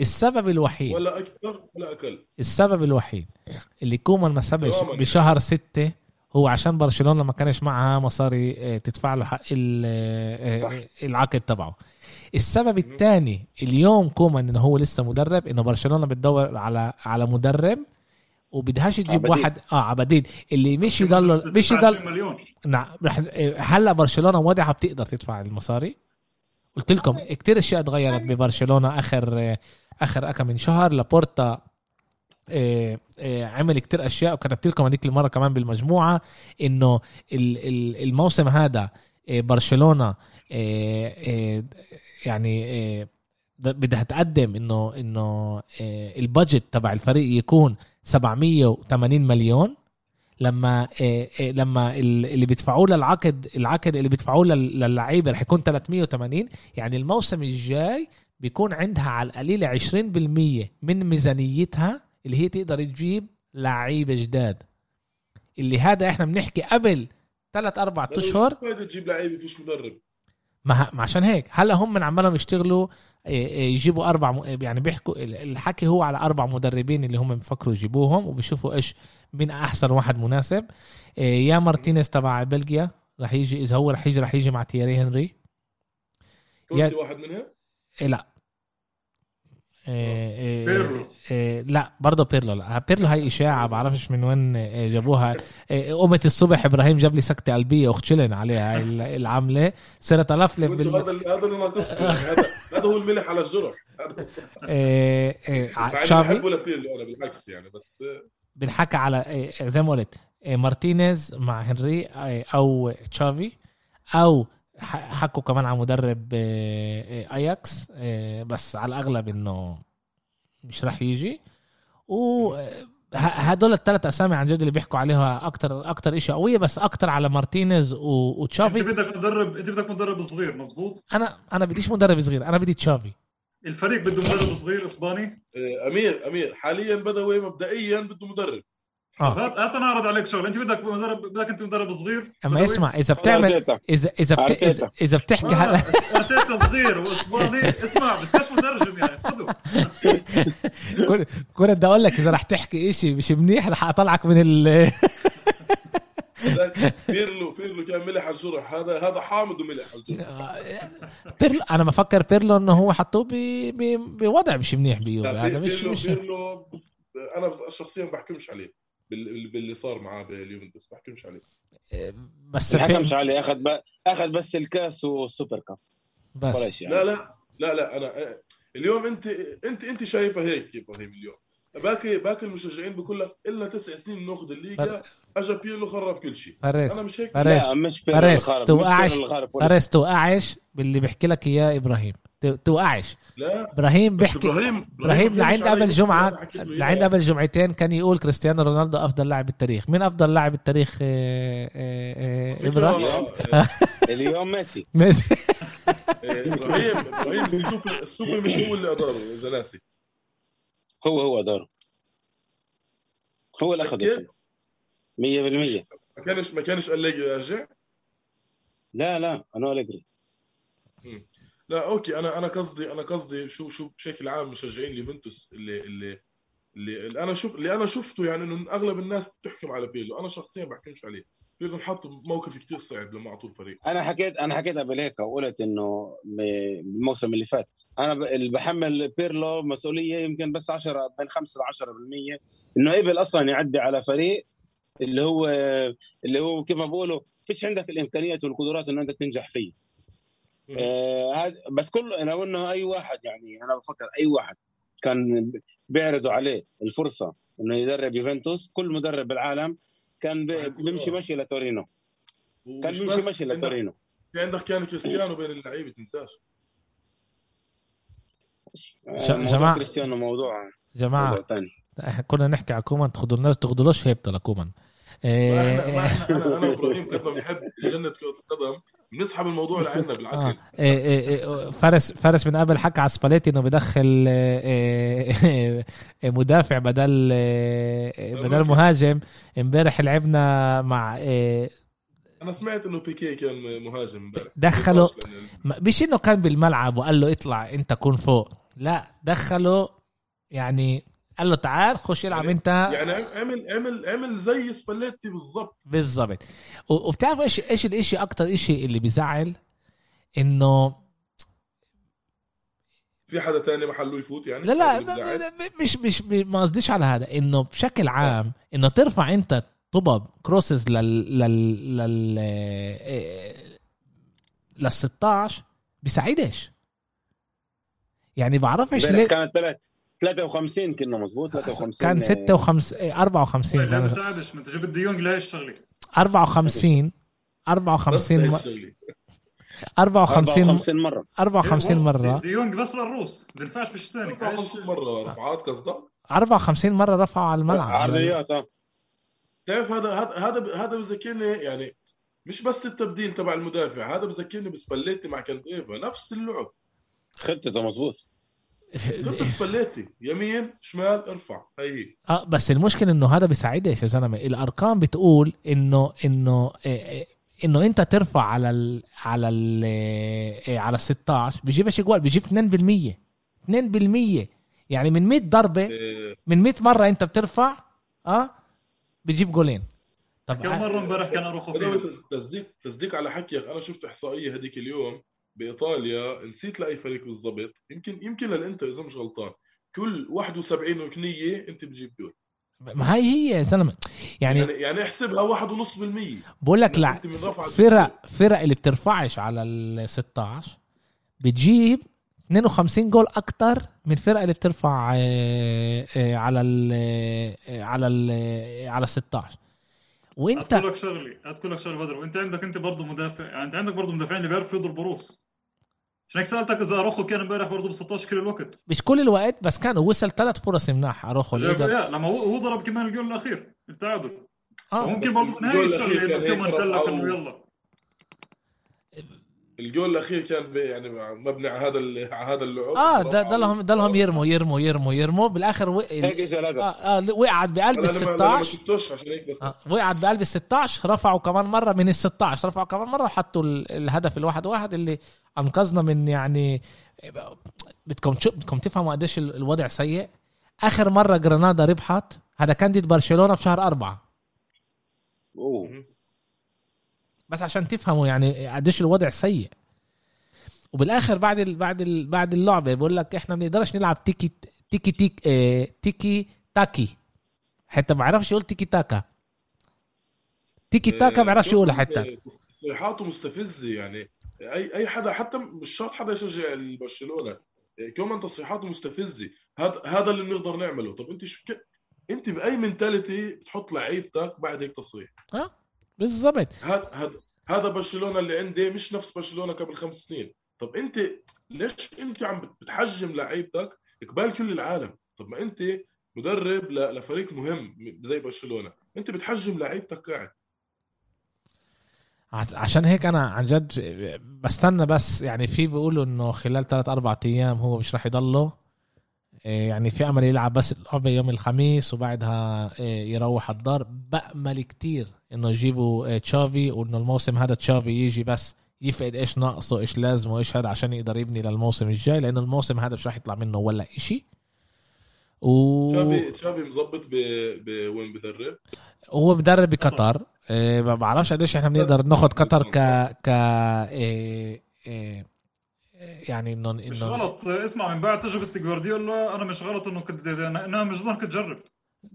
السبب الوحيد. ولا أكثر ولا أقل. السبب الوحيد اللي كومان ما سبش بشهر ستة هو عشان برشلونة ما كانش معها مصاري آه، تدفع له حق آه، العقد تبعه. السبب الثاني اليوم كومان إنه هو لسه مدرب إنه برشلونة بتدور على على مدرب وبدهاش تجيب عبدين. واحد. آه عبدين. اللي مش يضل مش يضل مليون. نعم. رح هلا برشلونة واضحه بتقدر تدفع المصاري. قلت لكم كتير أشياء تغيرت ببرشلونة آخر آخر كم من شهر. لابورتا آه، آه، عمل كتير أشياء. وكتبت لكم هذيك المرة كمان بالمجموعة إنه الموسم هذا آه، برشلونة يعني بدها تقدم إنه إنه البادجت تبع الفريق يكون 780 مليون. لما إيه إيه لما اللي بيدفعوه للعقد العقد اللي بيدفعوه للعيبة رح يكون 380 يعني الموسم الجاي بيكون عندها على القليله 20% من ميزانيتها اللي هي تقدر تجيب لعيبة جداد. اللي هذا إحنا بنحكي قبل ثلاث أربع أشهر. تجيب لعيبة فيش مدرب. ما عشان هيك. هلأ هم من عمالهم يشتغلوا يجيبوا أربع يعني بيحكوا الحكي هو على أربع مدربين اللي هم بفكروا يجيبوهم وبيشوفوا إيش مين أحسن واحد مناسب. إيه، يا مارتينيز تبع بلجيا رح يجي إذا هو رح يجي رح يجي مع تياري هنري. يا واحد منهم؟ لا. إيه إيه بيرلو. إيه لا برضه بيرلو. لا بيرلو هاي إشاعة بعرفش من وين جابوها. قمت الصبح إبراهيم جاب لي سكتة قلبية أخت شلن عليها العمله صرت الفلف بال... هذا هذا اللي ناقصني هذا هذا هو الملح على الجرح. إيه إيه تشافي بيرلو أنا بالعكس يعني بس بنحكى على زي ما قلت مارتينيز مع هنري أو تشافي أو حكوا كمان على مدرب آه، آه، اياكس آه، بس على الأغلب إنه مش راح يجي. و هدول الثلاث أسامي عن جد اللي بيحكوا عليها أكتر أكتر شيء قوية بس أكتر على مارتينيز وتشافي أنت بدك مدرب أنت بدك مدرب صغير مزبوط؟ أنا أنا بديش مدرب صغير أنا بدي تشافي. الفريق بده مدرب صغير إسباني؟ أمير أمير حاليا بدوي مبدئيا بده مدرب. آه. هات أنا أعرض عليك شغله أنت بدك مدرب بدك أنت مدرب صغير. أما اسمع إذا بتعمل اذا إذا بت... إذا, إذا بتحكي هلا أرتيتا صغير وأسباني. اسمع بدكش مترجم يعني. خذه. كنت بدي أقول لك إذا رح تحكي شيء مش منيح رح أطلعك من ال بيرلو بيرلو كان ملح على الجرح هذا هذا حامض وملح على الجرح بيرلو أنا بفكر بيرلو إنه هو حطوه بوضع مش منيح بيوفي هذا مش بيرلو, مش بيرلو أنا شخصيا بحكمش عليه. باللي صار معاه باليوفنتوس بحكمش عليه. بس ما حكمش عليه. أخذ ب... أخذ بس الكاس وال Super Cup. بس. يعني. لا لا لا لا أنا اليوم أنت أنت أنت شايفة هيك إبراهيم اليوم. باقي باقي المشجعين بقول لك إلا تسع سنين ناخذ الليجا اجى بيرلو خرب كل شيء. فارس أنا مش هيك. فارس لا مش فارس توقعش فارس توقعش باللي بيحكي لك إياه إبراهيم. توقعش. لا إبراهيم بيحكي إبراهيم إبراهيم لعند قبل جمعه لعند قبل جمعتين كان يقول كريستيانو رونالدو أفضل لاعب بالتاريخ. مين أفضل لاعب بالتاريخ؟ آه، آه، آه، إبراهيم؟ اليوم ميسي. ميسي. إبراهيم إبراهيم السوبر السوبر مش هو اللي أداره اذا ناسي هو هو أداره. هو اللي اخذه 100% ما كانش ما كانش أليجري يرجع؟ لا لا أنا أليجري. لا أوكي أنا أنا قصدي أنا قصدي شو شو بشكل عام مشجعين ليفنتوس اللي اللي اللي, أنا شوف اللي أنا شفته يعني إنه أغلب الناس بتحكم على بيرلو أنا شخصيا بحكمش عليه. بيرلو انحط بموقف كثير صعب لما أعطوه الفريق. أنا حكيت أنا حكيت قبل هيك وقلت إنه بالموسم اللي فات. أنا اللي بحمل بيرلو مسؤولية يمكن بس 10 بين 5 ل 10% إنه قبل أصلا يعدي على فريق اللي هو اللي هو كما بقولوا فيش عندك الإمكانيات والقدرات إنه أنت تنجح فيه. آه بس كل لو إنه أي واحد يعني أنا بفكر أي واحد كان بيعرضوا عليه الفرصة إنه يدرب يوفنتوس كل مدرب بالعالم كان بيمشي مشي لتورينو. كان بيمشي مشي لتورينو. في عندك كان كريستيانو بين اللعيبة تنساش. جماعة كريستيانو موضوع جماعة موضوع ثاني كنا نحكي على كومان تاخذوا تاخذولوش هيبته لكومان إيه أنا أنا وإبراهيم كنا بنحب جنة كرة القدم بنسحب الموضوع لعنا بالعكس. آه. إيه إيه فارس فارس من قبل حكى على سباليتي إنه بدخل إيه مدافع بدل بدل مهاجم. امبارح لعبنا مع أنا سمعت إنه بيكي كان مهاجم امبارح. دخله مش إنه كان بالملعب وقال له اطلع أنت كون فوق لا دخله يعني قال له تعال خش العب يعني انت. يعني عمل عمل عمل زي سباليتي بالضبط بالضبط وبتعرف إيش إيش الإشي أكتر إشي اللي بيزعل؟ إنه في حدا تاني محله يفوت يعني؟ لا لا مش مش ما قصديش على هذا. إنه بشكل عام إنه ترفع أنت طبب crosses لل لل لل لل 16 بيساعدش يعني بعرفش ليه كانت 53 كنا مزبوط 53 كان 56 54 زي ما بساعدش ما انت جبت ديونج لهي الشغله 54 54 54 مرة. 54 مرة. ديونج بس للروس ما بينفعش بالثاني 54 مرة رفعات قصدك؟ 54 مرة رفعوا على الملعب. عرضيات آه. تعرف هذا هذا هذا بذكرني يعني مش بس التبديل تبع المدافع هذا بذكرني بسبليتي مع كاندريفا نفس اللعب. خطته مزبوط خطة سبليتي يمين شمال ارفع هي. آه بس المشكلة إنه هذا بيساعدش يا زلمه الأرقام بتقول إنه إنه إيه إنه أنت ترفع على ال على ال إيه على ال 16 بيجيبش جوال بيجيب 2% 2% يعني من 100 ضربة إيه. من 100 مرة أنت بترفع آه بيجيب جولين. طب كم مرة امبارح كان أروخو تصديق تصديق على حكيك. أنا شفت إحصائية هذيك اليوم. بإيطاليا نسيت لأي فريق بالضبط. يمكن يمكن للإنتر إذا مش غلطان. كل 71 ركنيه أنت بتجيب جول ما هي هي يا زلمه يعني يعني, يعني احسبها 1.5% بقول لك لا فرق فرق اللي بترفعش على ال 16 بتجيب 52 جول أكثر من فرق اللي بترفع آه، آه، على ال آه، على ال على ال 16 وإنت أقول لك شغلي أقول لك شغله بدر. وإنت عندك أنت برضه مدافع يعني أنت عندك برضه مدافعين اللي بيعرفوا يضربوا روس عشان هيك سالتك إذا أروخو كان امبارح برضه ب 16 كل الوقت. مش كل الوقت بس كان وصل ثلاث فرص مناح أروخو لا لما هو ضرب كمان الجول الأخير التعادل. آه. ممكن برضه من هاي الشغله انه كمان دلك إنه يلا. الجول الأخير كان يعني مبني على هذا على هذا اللعب. آه ده لهم ده لهم يرموا يرموا يرموا يرموا. بالآخر و... آه آه وقعت بقلب ال 16 عشان هيك بس. آه وقعت بقلب ال 16 رفعوا كمان مرة من ال 16 رفعوا كمان مرة وحطوا الهدف الواحد واحد اللي أنقذنا من يعني بدكم بدكم تفهموا قديش الوضع سيء. آخر مرة جرانادا ربحت. هذا كان ضد برشلونة في شهر أربعة. أوه. بس عشان تفهموا يعني قديش الوضع سيء. وبالآخر بعد ال بعد ال بعد اللعبة بقول لك إحنا ما بنقدرش نلعب تيكي تيكي تيك آه تيكي تاكي. حتى ما بعرفش يقول تيكي تاكا. تيكي تاكا ما بعرفش يقولها حتى. تصريحاته مستفزة يعني. اي أي حدا حتى مش شرط حدا يشجع برشلونه كمان تصريحاته مستفزة. هذا هذا اللي بنقدر نعمله. طب أنت شو ك... أنت بأي منتاليتي بتحط لعيبتك بعد هيك تصريح؟ آه بالضبط. هذا هذا برشلونة اللي عندي مش نفس برشلونة قبل خمس سنين. طب أنت ليش أنت عم بتحجم لعيبتك قبال كل العالم؟ طب ما أنت مدرب لفريق مهم زي برشلونة. أنت بتحجم لعيبتك قاعد. عشان هيك أنا عن جد بستنى بس يعني في بيقولوا إنه خلال ثلاث أربع أيام هو مش راح يضله. يعني في امل يلعب بس اللعبه يوم الخميس وبعدها إيه، يروح الدار. بأمل كتير إنه يجيبوا إيه، تشافي وإنه الموسم هذا تشافي يجي بس يفقد إيش ناقصه إيش لازمه إيش هذا عشان يقدر يبني للموسم الجاي لأنه الموسم هذا مش راح يطلع منه ولا إشي. و تشافي تشافي مظبط بوين بدرب؟ هو بدرب بقطر. ما بعرفش قديش إحنا بنقدر ناخذ قطر ك ك إيه إيه يعني انه مش غلط. اسمع من بعد تجربة جوارديولا أنا مش غلط إنه كنت أنا مش ضمن تجرب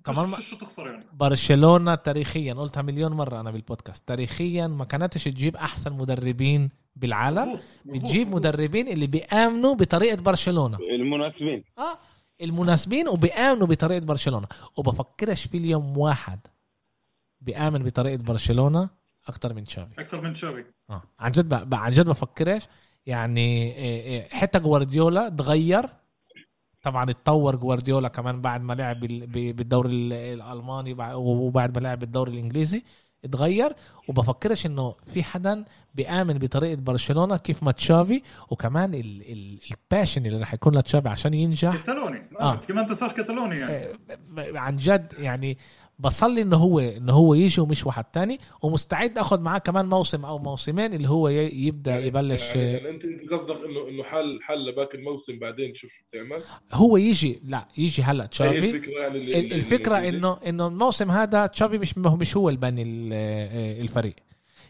كمان شو تخسر يعني؟ برشلونة تاريخيا قلتها مليون مرة أنا بالبودكاست. تاريخيا ما كانتش تجيب أحسن مدربين بالعالم. بتجيب مدربين اللي بيآمنوا بطريقة برشلونة. المناسبين. آه المناسبين وبيآمنوا بطريقة برشلونة. وبفكرش في اليوم واحد بيآمن بطريقة برشلونة أكثر من تشافي. أكثر من تشافي. آه عن جد عن جد بفكرش يعني إيه، إيه، حتى جوارديولا تغير. طبعا اتطور جوارديولا كمان بعد ما لعب بالدوري الألماني وبعد ما لعب بالدوري الإنجليزي اتغير. وبفكرش إنه في حدا بيآمن بطريقة برشلونة كيف ما تشافي وكمان الباشن اللي راح يكون لتشافي عشان ينجح. كتالوني آه. كمان تنساش كتالوني يعني. إيه، عن جد يعني بصلي إنه هو إنه هو يجي ومش واحد تاني ومستعد آخذ معاه كمان موسم أو موسمين اللي هو يبدأ يعني يبلش يعني, يعني انت أنت قصدك انه إنه حل حل باقي الموسم بعدين تشوف شو بتعمل؟ هو يجي لا يجي هلا تشافي. الفكرة يعني اللي الفكرة اللي انه إنه الموسم هذا تشافي مش مش هو البني الفريق.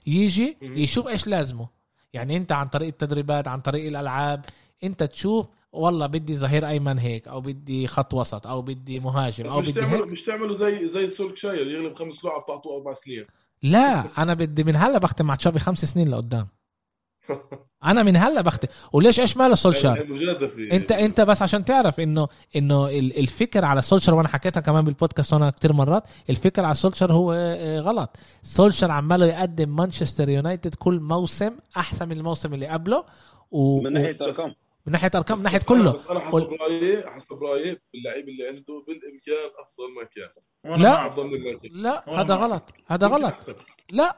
يجي يشوف إيش لازمه. يعني أنت عن طريق التدريبات عن طريق الألعاب أنت تشوف والله بدي ظهير أيمن هيك أو بدي خط وسط أو بدي مهاجم أو مش بدي تعملوا مش تعملوا زي زي سولك شاير يغلب خمس لعب تعطوه أربع سنين. لا أنا بدي من هلأ بختم مع تشافي خمس سنين لقدام. أنا من هلأ بختم. وليش إيش ماله سولشار؟ انت أنت بس عشان تعرف انه إنه الفكر على سولشار وأنا حكيتها كمان بالبودكاست هنا كثير مرات الفكر على سولشار هو آه، غلط. سولشار عماله يقدم مانشستر يونايتد كل موسم أحسن من الموسم اللي قبله و... من ناحية أرقام. من ناحية أرقام من ناحية كله. بس أنا حسب رأيي حسب رأيي اللعيب اللي عنده بالإمكان أفضل ما كان. لا. أفضل من لا هذا غلط هذا غلط. لا.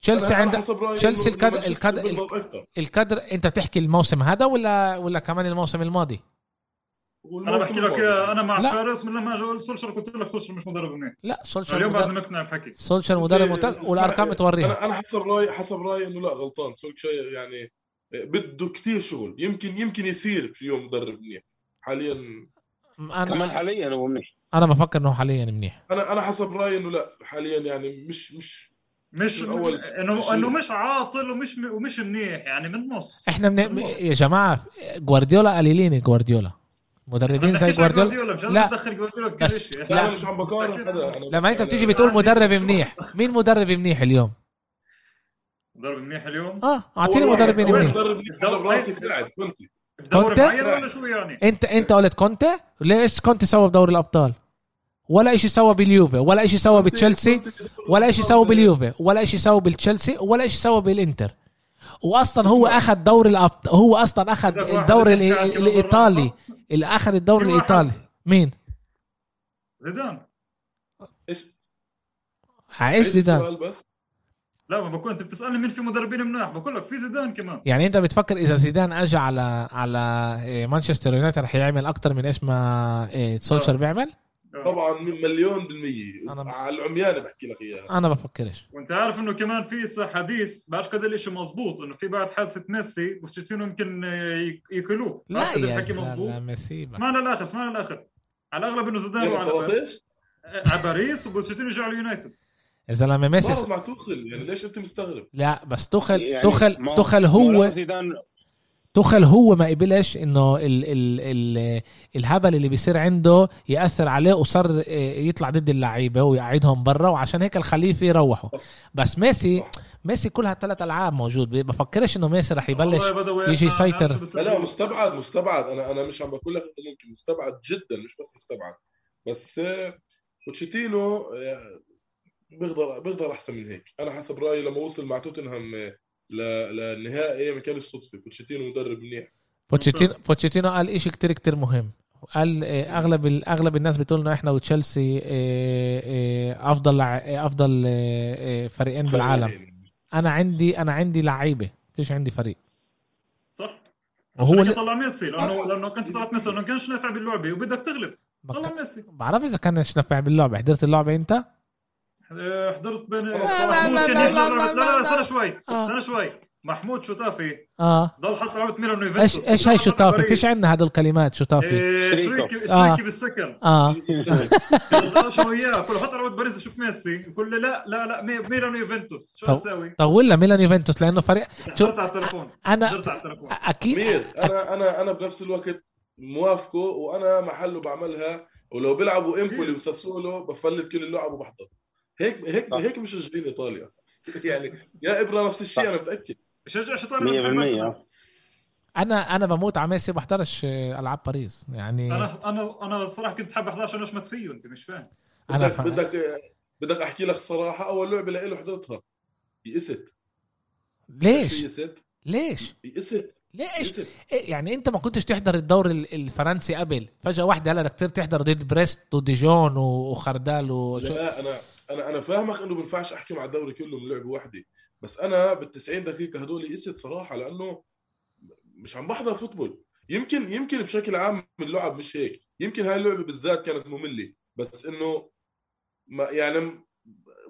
تشيلسي عند تشيلسي الكادر الكادر الكادر أنت بتحكي الموسم هذا ولا ولا كمان الموسم الماضي؟ أنا بحكي لك أنا مع لا. فارس من لما اجى سولشر قلت لك سولشر مش مدرب منيح. لا سولشر اليوم بعد مقنع بحكي سولشر مدرب ممتاز والأرقام توريها. أنا أنا حسب رايي حسب رأيي إنه لا غلطان. سولشر يعني بده كتير شغل. يمكن يمكن يصير في يوم مدرب منيح. حاليا أنا كمان حاليا هو منيح. أنا بفكر إنه حاليا منيح. أنا أنا حسب رأيي إنه لا حاليا يعني مش مش مش انه انه مش عاطل ومش ومش منيح يعني من نص إحنا من... يا جماعة جوارديولا قليلين جوارديولا مدربين زي جوارديولا لا. تدخل جوارديولا بس لا, لا. مش عم بقارن لما أنت بتيجي بتقول مدرب منيح مين مدرب منيح اليوم؟ مدرب منيح اليوم؟ آه أعطيني مدرب منيح؟ مدرب منيح؟ راسك قاعد كنت ولا شو يعني؟ أنت أنت قلت كونتي؟ ليش كونتي سوى بدوري الأبطال؟ ولا شيء سوى باليوفي ولا شيء سوى بتشيلسي ولا شيء سوى باليوفي ولا شيء سوى بالتشيلسي ولا شيء سوى بالإنتر. واصلا هو أخذ دوري الابطال هو أصلا أخذ الدوري الإيطالي. اللي أخذ الدوري الإيطالي. مين؟ زيدان. إيش؟ إيش زيدان. لا ما بكون. انت بتسألني مين في مدربين مناح بقول لك في زيدان كمان. يعني انت بتفكر إذا زيدان اجى على على إيه، مانشستر يونايتد رح يعمل أكثر من إيش ما إيه، سولشر بيعمل؟ طبعا مليون بالمية. أنا على العميان بحكي لك اياها أنا بفكرش وأنت عارف إنه كمان في حديث بعرفش قد الشيء مزبوط إنه في بعد حادثة ميسي بوتشيتينو يمكن ياكلوه لا يا لا ميسي اسمعنا الآخر اسمعنا الآخر على الأغلب إنه زيدان على على باريس وبوتشيتينو جاء على اليونايتد يا زلمة ميسي مع توخل يعني ليش أنت مستغرب؟ لا بس توخل يعني توخل توخل هو زيدان توخل هو ما قبلش إنه ال ال ال الهبل اللي بيصير عنده يأثر عليه وصار آه، يطلع ضد اللعيبة ويقعدهم برا وعشان هيك الخليفة يروحوا. بس ميسي ميسي كلها ثلاث ألعاب موجود. بفكرش إنه ميسي رح يبلش يجي يسيطر. لا مستبعد مستبعد. أنا أنا مش عم بقول لك ممكن مستبعد جدا مش بس مستبعد. بس آه، بوتشيتينو آه، بيقدر بيقدر أحسن من هيك. أنا حسب رأيي لما وصل مع توتنهام للنهائي ما كانش صدفه بوتشيتينو مدرب منيح. بوتشيتينو بوتشيتينو قال شيء كتير كتير مهم. قال آه، أغلب أغلب الناس بتقول إنه إحنا وتشيلسي آه، آه، أفضل أفضل فريقين بالعالم. أنا عندي أنا عندي لعيبة. فيش عندي فريق؟ صح. وهو اللي طلع ميسي. لأنه لأنه كنت طلعت ميسي. لأنه كانش نافع باللعبة. وبدك تغلب. طلع ميسي. بعرف إذا كانش نافع باللعبة. حضرت اللعبة أنت؟ حضرت بين محمود كان لا لا استنى شوي. استنى شوي. محمود شطافي آه. ضل حط لعبه ميلان إيش إيش هاي شطافي فيش عندنا هدول الكلمات شطافي شريكي آه. شريكي بالسكن. آه. شو وياه؟ كل حط لعبه باريس شوف ميسي؟ يقول لي لا لا لا ميلان ويوفنتوس. شو أسوي؟ طول له ميلان يوفنتوس لأنه فريق شو على التليفون. أنا أكيد أنا أنا أنا بنفس الوقت موافقه وأنا محله بعملها. ولو بيلعبوا إمبولي وساسولو بفلت كل اللعب وبحضر هيك هيك هيك مشجعين إيطاليا. يعني يا إبرة نفس الشيء أنا متأكد. بشجع إيطاليا 100% أنا أنا بموت على ميسي بحضرش ألعاب باريس. يعني أنا أنا أنا الصراحه كنت حابب أحضر عشان اشمت فيه أنت مش فاهم. أنا بدك بدك بدك أحكي لك الصراحه أول لعبة له حضرتها. يئست. ليش؟ يئست؟ ليش؟ يئست. ليش؟ إيه يعني أنت ما كنتش تحضر الدوري الفرنسي قبل. فجأة واحدة هلا بدك تحضر ضد بريست وديجون وخردال و لا أنا أنا أنا فاهمك إنه بينفعش أحكي مع الدوري كله من لعبه واحدة بس أنا بال 90 دقيقة هدول قست صراحة لأنه مش عم بحضر فوتبول. يمكن يمكن بشكل عام اللعب مش هيك يمكن هاي اللعبة بالذات كانت مملة بس إنه ما يعني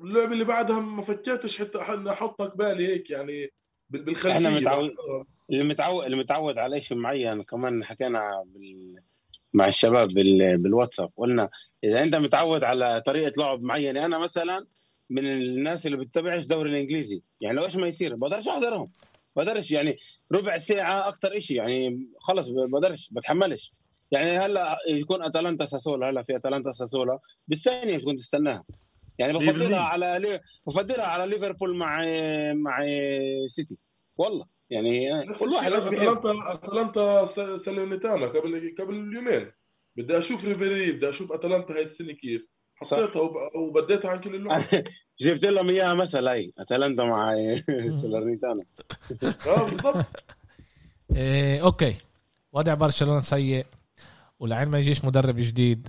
اللعبة اللي بعدها ما فكرتش حتى أحطها قبالي هيك يعني بالخلفية. إحنا متعود اللي متعود اللي متعود على شيء معين كمان حكينا بال... مع الشباب بال... بالواتساب قلنا إذا أنت متعود على طريقة لعب معينة. أنا مثلا من الناس اللي بتتابعش الدوري الإنجليزي. يعني لو إيش ما يصير بقدرش أحضرهم. بقدرش يعني ربع ساعة أكثر شيء يعني خلص بقدرش بتحملش. يعني هلأ يكون أتلانتا ساسولا هلأ في أتلانتا ساسولا. بالثانية تكون تستناها. يعني بفضلها على بفضلها على ليفربول مع مع سيتي. والله. يعني كل واحد أتلانتا أتلانتا ساليرنيتانا قبل قبل يومين بدي أشوف ريبيري بدي أشوف أتلانتا هاي السنة كيف. حطيتها وبديتها عن كل اللعب جبت لهم إياها مثل هي أتلانتا مع ساليرنيتانا آه بالضبط. إيه okay. وضع برشلونة سيء ولحين ما يجيش مدرب جديد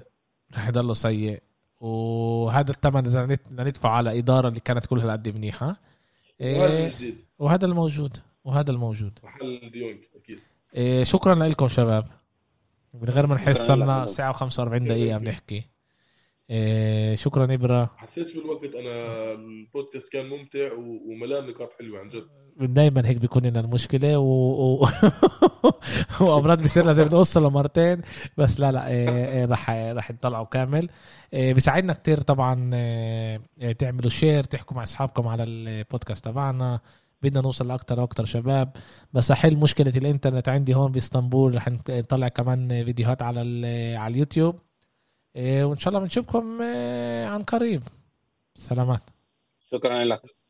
رح يضله سيء. وهذا الثمن إذا ندفع على إدارة اللي كانت كلها قد منيحة. إيه جديد. وهذا الموجود وهذا الموجود. محل ديونج أكيد. إيه شكرا لكم شباب. من غير ما نحس صرنا ساعة و45 دقيقة بنحكي. إيه شكرا إبرة. حسيت بالوقت أنا البودكاست كان ممتع وملان نقاط حلوة عن جد. دائما هيك بيكون لنا المشكلة و... و... وأمراض بيصير لازم نوصله مرتين. بس لا لا إيه إيه رح رح نطلعه كامل. إيه بيساعدنا كتير طبعا إيه, إيه، تعملوا شير تحكوا مع أصحابكم على البودكاست تبعنا. بدنا نوصل لاكثر وأكثر شباب. بس احل مشكلة الإنترنت عندي هون بإسطنبول. رح نطلع كمان فيديوهات على على اليوتيوب. إيه، وإن شاء الله بنشوفكم إيه، عن قريب. سلامات. شكرا لك.